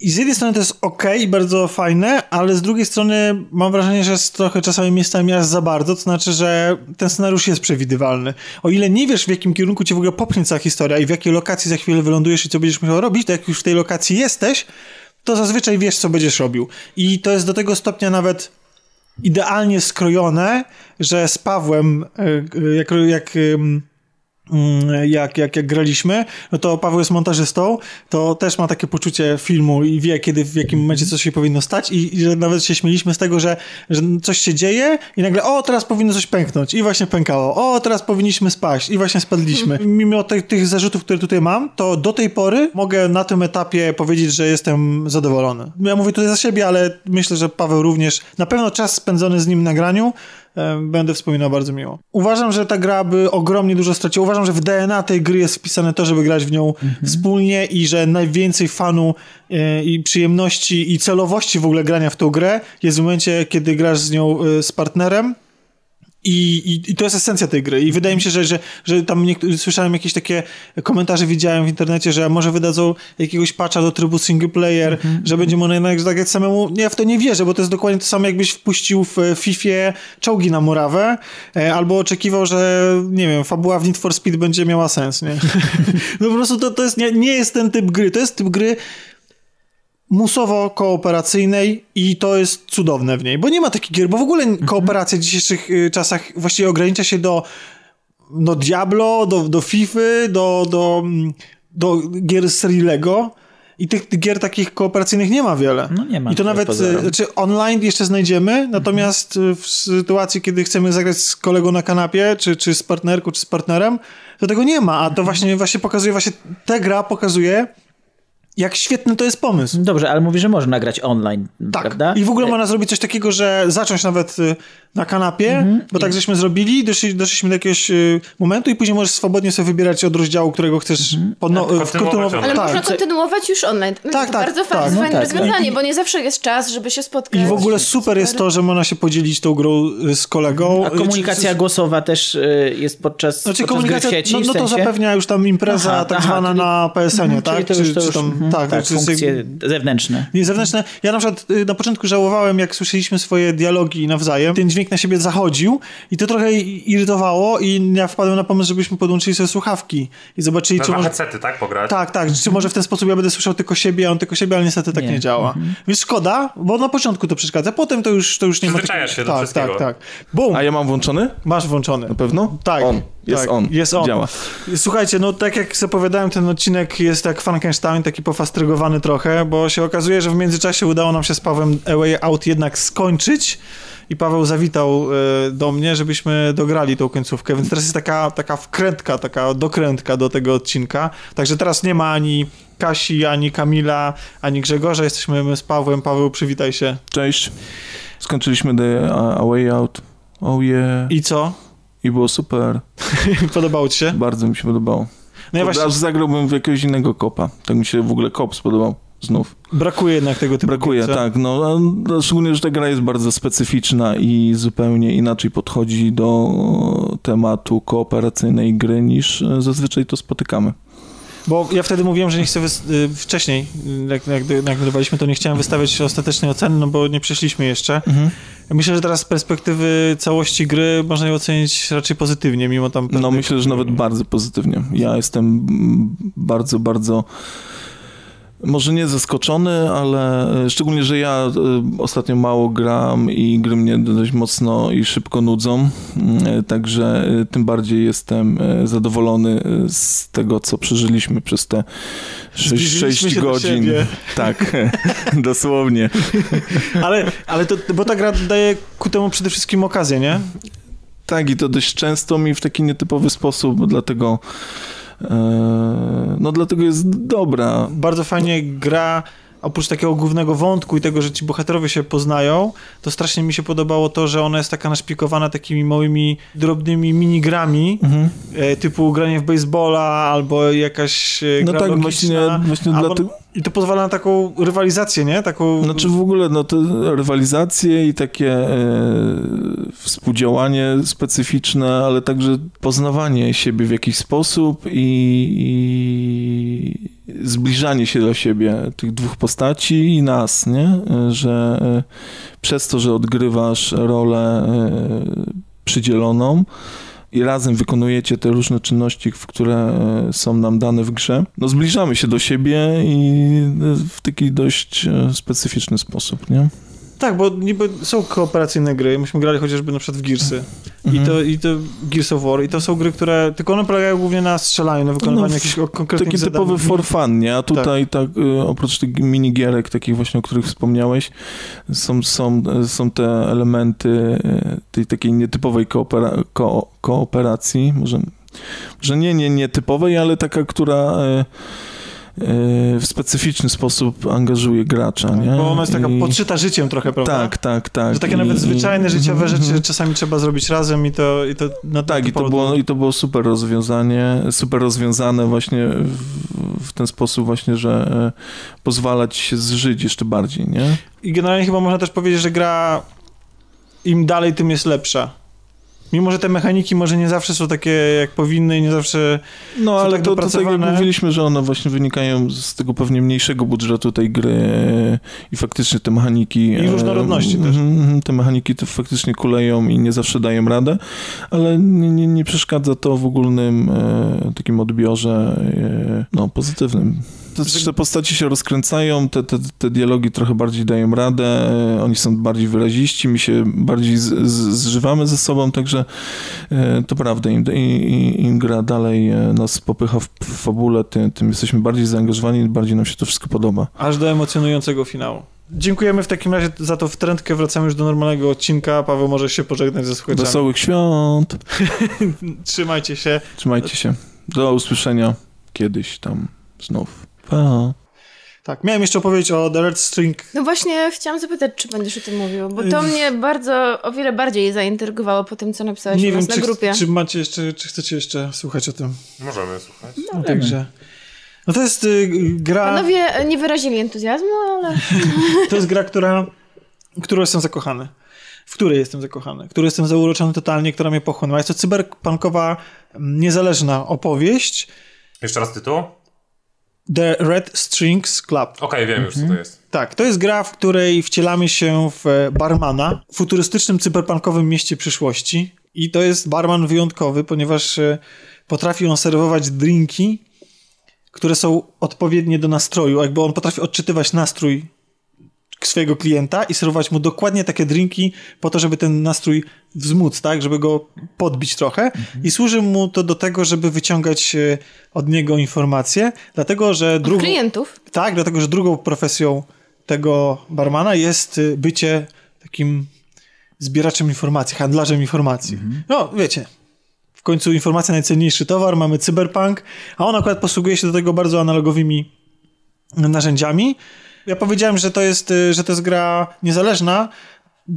I z jednej strony to jest ok bardzo fajne, ale z drugiej strony mam wrażenie, że jest trochę czasami miejscami aż za bardzo, to znaczy, że ten scenariusz jest przewidywalny. O ile nie wiesz, w jakim kierunku cię w ogóle popchnie cała historia i w jakiej lokacji za chwilę wylądujesz i co będziesz musiał robić, to jak już w tej lokacji jesteś, to zazwyczaj wiesz, co będziesz robił. I to jest do tego stopnia nawet idealnie skrojone, że z Pawłem, e, jak, jak Mm, jak, jak, jak graliśmy, no to Paweł jest montażystą, to też ma takie poczucie filmu i wie, kiedy, w jakim momencie coś się powinno stać i, i że nawet się śmieliśmy z tego, że, że coś się dzieje i nagle, o, teraz powinno coś pęknąć i właśnie pękało, o, teraz powinniśmy spaść i właśnie spadliśmy. Mimo tych, tych zarzutów, które tutaj mam, to do tej pory mogę na tym etapie powiedzieć, że jestem zadowolony. Ja mówię tutaj za siebie, ale myślę, że Paweł również, na pewno czas spędzony z nim na graniu będę wspominał bardzo miło. Uważam, że ta gra by ogromnie dużo straciła. Uważam, że w DNA tej gry jest wpisane to, żeby grać w nią mhm. wspólnie i że najwięcej fanu e, i przyjemności i celowości w ogóle grania w tą grę jest w momencie, kiedy grasz z nią e, z partnerem i, i, I, to jest esencja tej gry. I wydaje mi się, że, że, że tam słyszałem jakieś takie komentarze, widziałem w internecie, że może wydadzą jakiegoś patcha do trybu single player, mm -hmm. że będzie można jednak zagrać samemu. Ja w to nie wierzę, bo to jest dokładnie to samo, jakbyś wpuścił w FIFA czołgi na murawę, e, albo oczekiwał, że nie wiem, fabuła w Need for Speed będzie miała sens, nie? no po prostu to, to jest, nie, nie jest ten typ gry. To jest typ gry, musowo-kooperacyjnej i to jest cudowne w niej, bo nie ma takich gier, bo w ogóle mhm. kooperacja w dzisiejszych y, czasach właściwie ogranicza się do do Diablo, do, do FIFA, do, do, mm, do gier z serii Lego i tych, tych gier takich kooperacyjnych nie ma wiele. No nie ma. I to nawet, y, znaczy online jeszcze znajdziemy, natomiast mhm. w sytuacji, kiedy chcemy zagrać z kolegą na kanapie, czy, czy z partnerką, czy z partnerem, to tego nie ma, a to mhm. właśnie, właśnie pokazuje, właśnie ta gra pokazuje, jak świetny to jest pomysł. Dobrze, ale mówi, że można nagrać online, tak. prawda? I w ogóle można zrobić coś takiego, że zacząć nawet y, na kanapie, mm -hmm. bo tak żeśmy zrobili, doszli, doszliśmy do jakiegoś y, momentu i później możesz swobodnie sobie wybierać od rozdziału, którego chcesz mm -hmm. kontynuować. Ale tak. można kontynuować już online. Tak, tak. Bardzo tak. fajne, no, fajne tak. rozwiązanie, bo nie zawsze jest czas, żeby się spotkać. I w ogóle super jest to, że można się podzielić tą grą y, z kolegą. A komunikacja czy, czy... głosowa też jest podczas, znaczy, podczas komunikacja, gry w sieci, No, no to zapewnia już tam impreza aha, tak aha, zwana czyli... na PSN-ie, mhm, tak? to już, to już, tam, mhm, tak, tak, funkcje zewnętrzne. Nie, zewnętrzne. Ja na przykład na początku żałowałem, jak słyszeliśmy swoje dialogi nawzajem, ten dźwięk na siebie zachodził, i to trochę irytowało i ja wpadłem na pomysł, żebyśmy podłączyli sobie słuchawki i zobaczyli, na czy może... headsety, tak? Pograć? Tak, tak, czy może w ten sposób ja będę słyszał tylko siebie, a on tylko siebie, ale niestety tak nie, nie działa. Mhm. Więc szkoda, bo na początku to przeszkadza, potem to już, to już nie ma... Takiego... się do tak, wszystkiego. Tak, tak, Boom. A ja mam włączony? Masz włączony. Na pewno? Tak. On. Jest tak, on. Jest on. Działa. Słuchajcie, no tak jak zapowiadałem, ten odcinek jest jak Frankenstein, taki pofastrygowany trochę, bo się okazuje, że w międzyczasie udało nam się z Pawłem A Way Out jednak skończyć i Paweł zawitał e, do mnie, żebyśmy dograli tą końcówkę, więc teraz jest taka, taka wkrętka, taka dokrętka do tego odcinka, także teraz nie ma ani Kasi, ani Kamila, ani Grzegorza, jesteśmy my z Pawłem. Paweł, przywitaj się. Cześć. Skończyliśmy The A Way Out. Oh yeah. I co? I było super. Podobało ci się? Bardzo mi się podobało. No ja właśnie... Aż zagrałbym w jakiegoś innego kopa. Tak mi się w ogóle kop spodobał znów. Brakuje jednak tego typu Brakuje, gier, tak. No, szczególnie, że ta gra jest bardzo specyficzna i zupełnie inaczej podchodzi do tematu kooperacyjnej gry niż zazwyczaj to spotykamy. Bo ja wtedy mówiłem, że nie chcę y, wcześniej, jak, jak, jak nagrywaliśmy, to nie chciałem wystawiać ostatecznej oceny, no bo nie przeszliśmy jeszcze. Mhm. Myślę, że teraz z perspektywy całości gry można ją ocenić raczej pozytywnie, mimo tam... No myślę, że nawet bardzo pozytywnie. Ja jestem bardzo, bardzo może nie zaskoczony, ale e, szczególnie, że ja e, ostatnio mało gram i gry mnie dość mocno i szybko nudzą, e, także tym bardziej jestem zadowolony z tego, co przeżyliśmy przez te 6, 6 godzin. Tak, dosłownie. ale, ale to, bo ta gra daje ku temu przede wszystkim okazję, nie? Tak, i to dość często mi w taki nietypowy sposób, dlatego no dlatego jest dobra. Bardzo fajnie gra oprócz takiego głównego wątku i tego, że ci bohaterowie się poznają, to strasznie mi się podobało to, że ona jest taka naszpikowana takimi małymi, drobnymi minigrami, mhm. E, typu granie w baseballa albo jakaś e, No tak, właśnie, właśnie albo, dlatego... I to pozwala na taką rywalizację, nie? Taką... Znaczy w ogóle, no to rywalizacje i takie e, współdziałanie specyficzne, ale także poznawanie siebie w jakiś sposób i, i zbliżanie się do siebie tych dwóch postaci i nas, nie? Że e, przez to, że odgrywasz rolę e, przydzieloną, i razem wykonujecie te różne czynności, które e, są nam dane w grze, no zbliżamy się do siebie i w taki dość e, specyficzny sposób, nie? Tak, bo niby są kooperacyjne gry. Myśmy grali chociażby na przykład w Gearsy. I, Mhm. to, I to Gears of War. I to są gry, które... Tylko one polegają głównie na strzelaniu, na wykonywaniu No, jakichś konkretnych Taki zadań. typowy for fun, nie? A tutaj tak, y, oprócz tych minigierek, takich właśnie, o których wspomniałeś, są, są, są te elementy y, tej takiej nietypowej koopera, ko, kooperacji, może, może nie, nie nietypowej, ale taka, która y, w specyficzny sposób angażuje gracza, nie? Bo ona jest taka I- podszyta życiem trochę, prawda? Tak, tak, tak. Że takie I- nawet zwyczajne, życiowe mhm, rzeczy czasami trzeba zrobić razem i to... I to na Tak, na i to, powodu- było, i to było super rozwiązanie, super rozwiązane właśnie w, w ten sposób właśnie, że e, pozwala ci się zżyć jeszcze bardziej, nie? I generalnie chyba można też powiedzieć, że gra im dalej, tym jest lepsza. Mimo, że te mechaniki może nie zawsze są takie, jak powinny i nie zawsze... No Są ale tak to, to tak jak mówiliśmy, że one właśnie wynikają z tego pewnie mniejszego budżetu tej gry e, i faktycznie te mechaniki... I różnorodności e, też. mhm, mhm, Te mechaniki to faktycznie kuleją i nie zawsze dają radę, ale nie, nie, nie przeszkadza to w ogólnym e, takim odbiorze e, no, pozytywnym. Te, te postaci się rozkręcają, te, te, te dialogi trochę bardziej dają radę, e, oni są bardziej wyraziści, mi się bardziej z, z, zżywamy ze sobą, także e, to prawda, im, im, im gra dalej e, nas popycha w, w fabule, tym, tym jesteśmy bardziej zaangażowani, bardziej nam się to wszystko podoba. Aż do emocjonującego finału. Dziękujemy w takim razie za to wtrętkę. Wracamy już do normalnego odcinka. Paweł może się pożegnać ze słuchaczami. Wesołych świąt! Trzymajcie się. Trzymajcie się. Do usłyszenia kiedyś tam znów. Pa. Tak, miałem jeszcze opowiedzieć o The Red String. No właśnie chciałam zapytać, czy będziesz o tym mówił, bo to mnie bardzo, o wiele bardziej zaintrygowało po tym, co napisałeś Nie u wiem, na czy, grupie. czy macie jeszcze, czy chcecie jeszcze słuchać o tym. Możemy słuchać. No, także. No to jest y, gra. Panowie nie wyrazili entuzjazmu, ale To jest gra, która, w którą jestem zakochany. W której jestem zakochany, w której jestem zauroczony totalnie, która mnie pochłonęła. Jest to cyberpunkowa, mm, niezależna opowieść. Jeszcze raz tytuł? The Red Strings Club. Okej, wiem już, co to jest. Tak, to jest gra, w której wcielamy się w e, barmana w futurystycznym cyberpunkowym mieście przyszłości. I to jest barman wyjątkowy, ponieważ e, potrafi on serwować drinki, które są odpowiednie do nastroju. Jakby on potrafi odczytywać nastrój swojego klienta i serwować mu dokładnie takie drinki po to, żeby ten nastrój wzmóc, tak? Żeby go podbić trochę. I służy mu to do tego, żeby wyciągać e, od niego informacje, dlatego, że od drugą... klientów. Tak, dlatego że drugą profesją tego barmana jest y, bycie takim zbieraczem informacji, handlarzem informacji. No, wiecie, w końcu informacja najcenniejszy towar, mamy cyberpunk, a on akurat posługuje się do tego bardzo analogowymi narzędziami. Ja powiedziałem, że to jest, y, że to jest gra niezależna,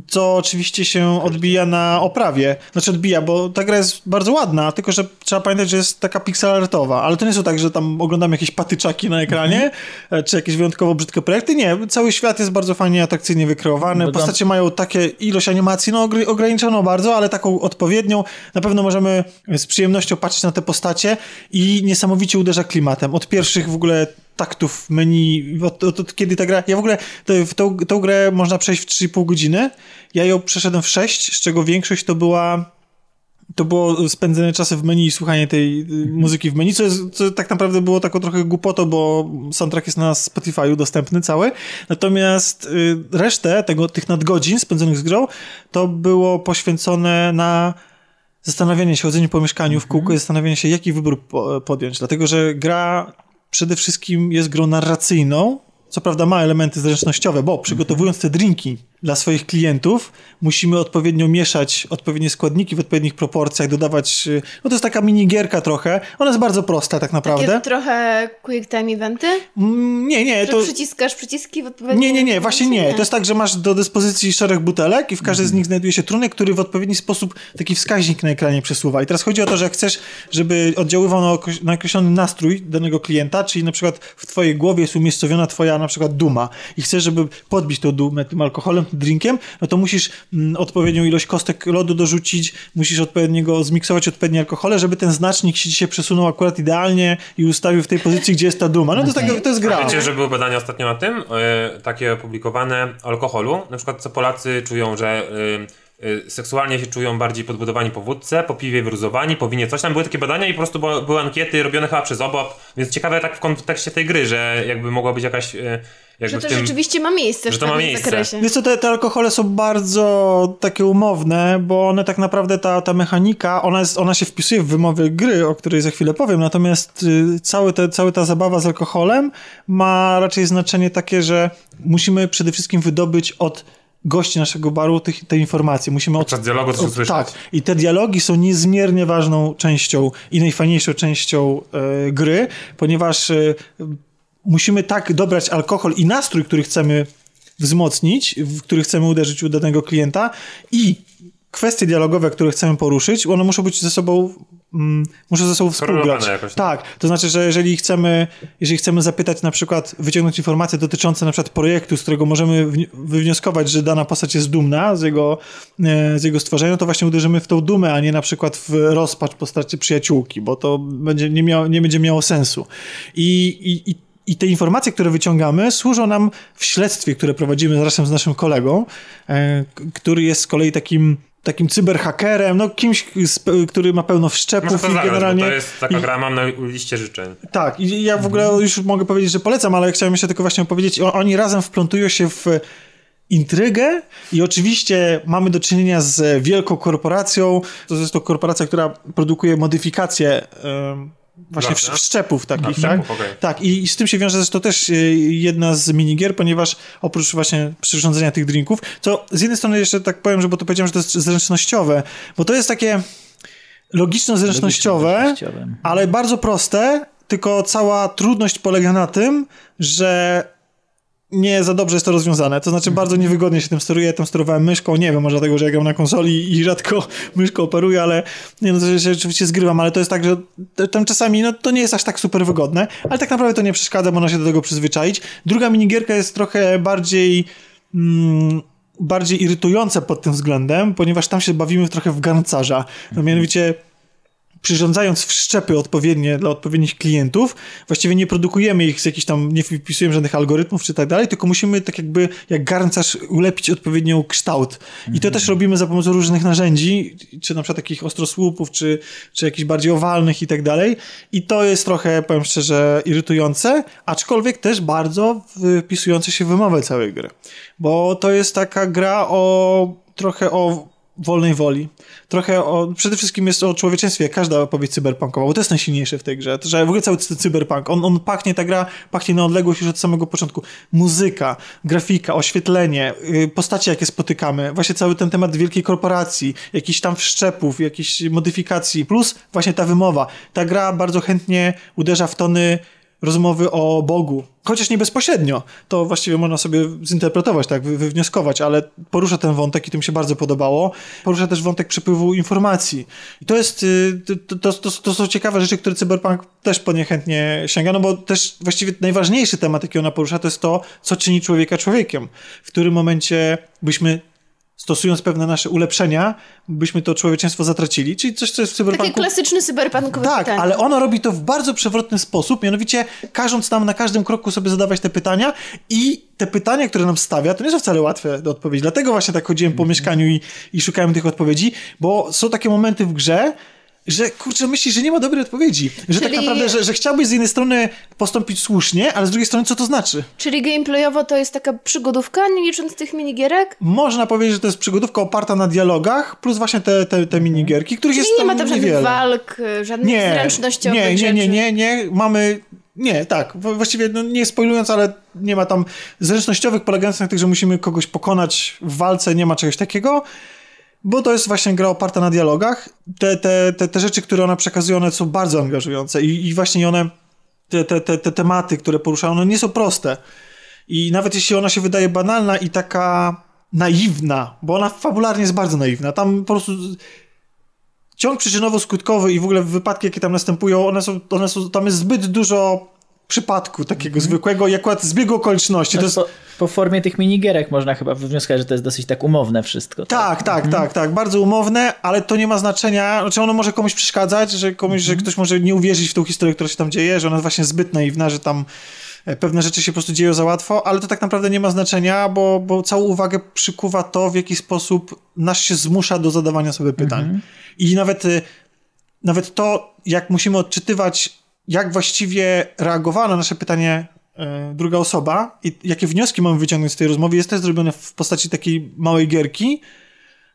co oczywiście się odbija na oprawie. Znaczy odbija, bo ta gra jest bardzo ładna, tylko że trzeba pamiętać, że jest taka pixelartowa, ale to nie są tak, że tam oglądamy jakieś patyczaki na ekranie, e, czy jakieś wyjątkowo brzydkie projekty. Nie, cały świat jest bardzo fajnie, atrakcyjnie wykreowany. Bo tam- Postacie mają takie ilość animacji, no ogr- ograniczoną bardzo, ale taką odpowiednią. Na pewno możemy z przyjemnością patrzeć na te postacie i niesamowicie uderza klimatem. Od pierwszych w ogóle taktów menu, od, od, od kiedy ta gra... Ja w ogóle to, tą, tą grę można przejść w 3,5 godziny. Ja ją przeszedłem w 6, z czego większość to była to było spędzenie czasem w menu i słuchanie tej y, muzyki w menu, co, jest, co tak naprawdę było taką trochę głupotą, bo soundtrack jest na Spotify'u dostępny cały. Natomiast y, resztę tego, tych nadgodzin spędzonych z grą, to było poświęcone na zastanawianie się, chodzenie po mieszkaniu w kółko i zastanawianie się, jaki wybór po, podjąć. Dlatego, że gra przede wszystkim jest grą narracyjną, co prawda ma elementy zręcznościowe, bo przygotowując te drinki dla swoich klientów, musimy odpowiednio mieszać odpowiednie składniki w odpowiednich proporcjach, dodawać... y, No to jest taka minigierka trochę. Ona jest bardzo prosta tak naprawdę. Takie trochę quick time eventy, Mm, Nie, nie, że to... przyciskasz przyciski w odpowiednim Nie, nie, nie, właśnie nie. momencie? To jest tak, że masz do dyspozycji szereg butelek i w każdej z nich znajduje się trunek, który w odpowiedni sposób taki wskaźnik na ekranie przesuwa. I teraz chodzi o to, że jak chcesz, żeby oddziaływał na, okreś- na określony nastrój danego klienta, czyli na przykład w twojej głowie jest umiejscowiona twoja na przykład duma i chcesz, żeby podbić tą dumę tym alkoholem, drinkiem, no to musisz mm, odpowiednią ilość kostek lodu dorzucić, musisz odpowiedniego zmiksować odpowiednie alkohole, żeby ten znacznik ci się przesunął akurat idealnie i ustawił w tej pozycji, gdzie jest ta duma. No to jest, taka, to jest gra. Wiecie, że były badania ostatnio na tym, e, takie opublikowane, alkoholu. Na przykład, co Polacy czują, że y, seksualnie się czują bardziej podbudowani po wódce, po piwie wyruzowani, po winie coś tam. Były takie badania i po prostu były ankiety robione chyba przez OBOP, więc ciekawe tak w kontekście tej gry, że jakby mogła być jakaś... y, Jakby Że to w tym... rzeczywiście ma miejsce że w to ma miejsce. zakresie. Wiesz co, te, te alkohole są bardzo takie umowne, bo one tak naprawdę, ta, ta mechanika, ona, jest, ona się wpisuje w wymowy gry, o której za chwilę powiem, natomiast y, cały te, cała ta zabawa z alkoholem ma raczej znaczenie takie, że musimy przede wszystkim wydobyć od gości naszego baru tych, te informacje. Musimy od, Podczas dialogu coś usłyszeć. Tak. I te dialogi są niezmiernie ważną częścią i najfajniejszą częścią e, gry, ponieważ e, musimy tak dobrać alkohol i nastrój, który chcemy wzmocnić, w który chcemy uderzyć u danego klienta i kwestie dialogowe, które chcemy poruszyć, one muszą być ze sobą mm, muszą ze sobą współgrać. Jakoś. Tak, to znaczy, że jeżeli chcemy, jeżeli chcemy zapytać na przykład, wyciągnąć informacje dotyczące na przykład projektu, z którego możemy wni- wywnioskować, że dana postać jest dumna z jego, e, z jego stworzenia, to właśnie uderzymy w tą dumę, a nie na przykład w rozpacz po stracie przyjaciółki, bo to będzie, nie, miało, nie będzie miało sensu. I, i, i i te informacje, które wyciągamy, służą nam w śledztwie, które prowadzimy razem z naszym kolegą, e, który jest z kolei takim takim cyberhakerem, no kimś, który ma pełno wszczepów i generalnie... to jest taka gra, mam na liście życzeń. tak, i ja w ogóle już mogę powiedzieć, że polecam, ale chciałem jeszcze tylko właśnie powiedzieć, o, oni razem wplątują się w intrygę i oczywiście mamy do czynienia z wielką korporacją, to jest to korporacja, która produkuje modyfikacje em, właśnie wszczepów takich, A, tak? okej. Tak, i, i z tym się wiąże zresztą też e, jedna z minigier, ponieważ oprócz właśnie przyrządzenia tych drinków, to z jednej strony jeszcze tak powiem, że bo to powiedziałem, że to jest zręcznościowe, bo to jest takie logiczno-zręcznościowe, Logiczno-zręcznościowe. ale bardzo proste, tylko cała trudność polega na tym, że nie za dobrze jest to rozwiązane. To znaczy bardzo niewygodnie się tym steruje. Ja tym sterowałem myszką, nie wiem, może dlatego, że ja gram na konsoli i rzadko myszką operuję, ale nie no, to się oczywiście zgrywam, ale to jest tak, że tam czasami no, to nie jest aż tak super wygodne, ale tak naprawdę to nie przeszkadza, można się do tego przyzwyczaić. Druga minigierka jest trochę bardziej mm, bardziej irytująca pod tym względem, ponieważ tam się bawimy trochę w garncarza. No mianowicie przyrządzając wszczepy odpowiednie dla odpowiednich klientów, właściwie nie produkujemy ich z jakichś tam, nie wpisujemy żadnych algorytmów czy tak dalej, tylko musimy tak jakby jak garncarz ulepić odpowiednią kształt. I to też robimy za pomocą różnych narzędzi, czy na przykład takich ostrosłupów, czy, czy jakichś bardziej owalnych i tak dalej. I to jest trochę, powiem szczerze, irytujące, aczkolwiek też bardzo wpisujące się w wymowę całej gry. Bo to jest taka gra o trochę o wolnej woli. Trochę o, przede wszystkim jest o człowieczeństwie, jak każda opowieść cyberpunkowa, bo to jest najsilniejsze w tej grze, to, że w ogóle cały cy- cyberpunk, on, on pachnie, ta gra pachnie na odległość już od samego początku. Muzyka, grafika, oświetlenie, yy, postacie, jakie spotykamy, właśnie cały ten temat wielkiej korporacji, jakichś tam wszczepów, jakichś modyfikacji, plus właśnie ta wymowa. Ta gra bardzo chętnie uderza w tony rozmowy o Bogu. Chociaż nie bezpośrednio. To właściwie można sobie zinterpretować, tak, wy- wywnioskować, ale porusza ten wątek i to mi się bardzo podobało. Porusza też wątek przepływu informacji. I to jest, y, to, to, to, to są ciekawe rzeczy, które Cyberpunk też po nie chętnie sięga, no bo też właściwie najważniejszy temat, jaki ona porusza, to jest to, co czyni człowieka człowiekiem. W którym momencie byśmy stosując pewne nasze ulepszenia, byśmy to człowieczeństwo zatracili, czyli coś, co jest w Takie cyberpunku klasyczne cyberpunkowe tak, pytanie. ale ono robi to w bardzo przewrotny sposób, mianowicie każąc nam na każdym kroku sobie zadawać te pytania i te pytania, które nam stawia, to nie są wcale łatwe do odpowiedzi. Dlatego właśnie tak chodziłem po mieszkaniu i, i szukałem tych odpowiedzi, bo są takie momenty w grze, że kurczę, myślisz, że nie ma dobrej odpowiedzi. Że tak Czyli- naprawdę, że, że chciałbyś z jednej strony postąpić słusznie, ale z drugiej strony co to znaczy? Czyli gameplayowo to jest taka przygodówka, nie licząc tych minigierek? Można powiedzieć, że to jest przygodówka oparta na dialogach, plus właśnie te, te, te minigierki, których Czyli jest nie ma tam żadnych niewiele. walk, żadnych nie, zręcznościowych nie, nie, nie, nie, nie, mamy, nie, tak, właściwie no, nie spoilując, ale nie ma tam zręcznościowych polegających na tym, że musimy kogoś pokonać w walce, nie ma czegoś takiego, bo to jest właśnie gra oparta na dialogach. Te, te, te, te rzeczy, które ona przekazuje, one są bardzo angażujące i, i właśnie one, te, te, te, te tematy, które poruszają, one nie są proste. I nawet jeśli ona się wydaje banalna i taka naiwna, bo ona fabularnie jest bardzo naiwna, tam po prostu ciąg przyczynowo-skutkowy i w ogóle wypadki, jakie tam następują, one są, one są, tam jest zbyt dużo przypadku takiego zwykłego i akurat zbiegu okoliczności. To jest, Po, po formie tych minigierek można chyba wywnioskować, że to jest dosyć tak umowne wszystko. tak, tak, tak, tak, bardzo umowne, ale to nie ma znaczenia, znaczy ono może komuś przeszkadzać, że komuś, że ktoś może nie uwierzyć w tą historię, która się tam dzieje, że ona jest właśnie zbyt naiwna, że tam e, pewne rzeczy się po prostu dzieją za łatwo, ale to tak naprawdę nie ma znaczenia, bo, bo całą uwagę przykuwa to, w jaki sposób nas się zmusza do zadawania sobie pytań. I nawet, y, nawet to, jak musimy odczytywać, jak właściwie reagowała na nasze pytanie e, druga osoba i jakie wnioski mamy wyciągnąć z tej rozmowy, jest też zrobione w postaci takiej małej gierki,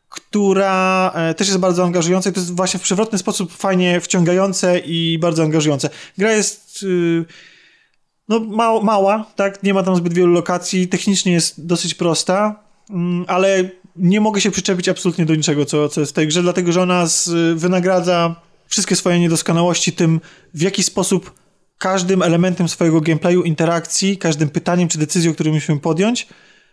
która e, też jest bardzo angażująca i to jest właśnie w przewrotny sposób fajnie wciągające i bardzo angażujące. Gra jest y, no, mała, mała, tak? Nie ma tam zbyt wielu lokacji, technicznie jest dosyć prosta, mm, ale nie mogę się przyczepić absolutnie do niczego, co, co jest w tej grze, dlatego że ona z, wynagradza wszystkie swoje niedoskonałości tym, w jaki sposób każdym elementem swojego gameplayu, interakcji, każdym pytaniem czy decyzją, którą musimy podjąć,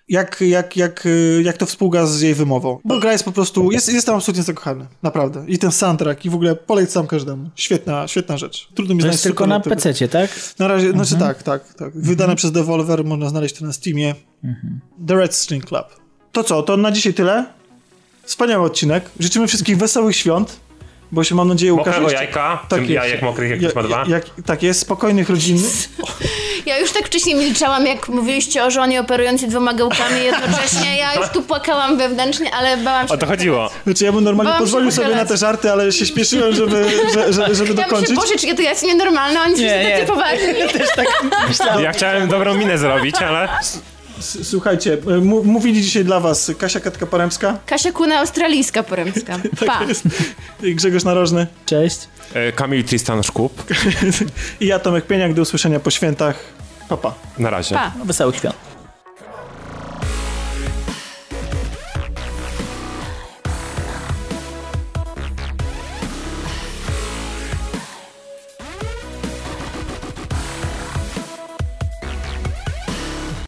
jak, jak, jak, y, jak to współgra z jej wymową. Bo gra jest po prostu, jest, jestem absolutnie zakochany, naprawdę. I ten soundtrack i w ogóle polecam każdemu. Świetna, świetna rzecz. Trudno mi znaleźć jest tylko na. PC, tak? Na razie, Mhm. znaczy tak, tak, tak. Wydane przez Devolver, można znaleźć to na Steamie. Mhm. The Red String Club. To co, to na dzisiaj tyle. Wspaniały odcinek. Życzymy wszystkich wesołych świąt, bo się mam nadzieję ukaże Mokrego jeszcze- jajka, Tak jest. jajek mokrych jak Ja- ktoś ma dwa. jak, tak jest, spokojnych rodzinnych. Ja już tak wcześniej milczałam, jak mówiliście o żonie operującej dwoma gałkami jednocześnie. Ja już tu płakałam wewnętrznie, ale bałam się... O to chodziło. Znaczy ja bym normalnie Bałam pozwolił sobie na te żarty, ale się śpieszyłem, żeby, że, że, żeby Ja dokończyć. Boże, czy ja to jest nienormalna, oni są Nie, tacy nie. poważni. Też tak myślałem. Ja chciałem dobrą minę zrobić, ale Słuchajcie, mówili dzisiaj dla was Kasia Katka-Poremska Kasia Kuna australijska poremska. Pa. i Grzegorz Narożny Cześć. e, Kamil Tristan Szkup. i ja Tomek Pieniak. Do usłyszenia po świętach. Pa, pa. Na razie. Pa. Wesołych świąt.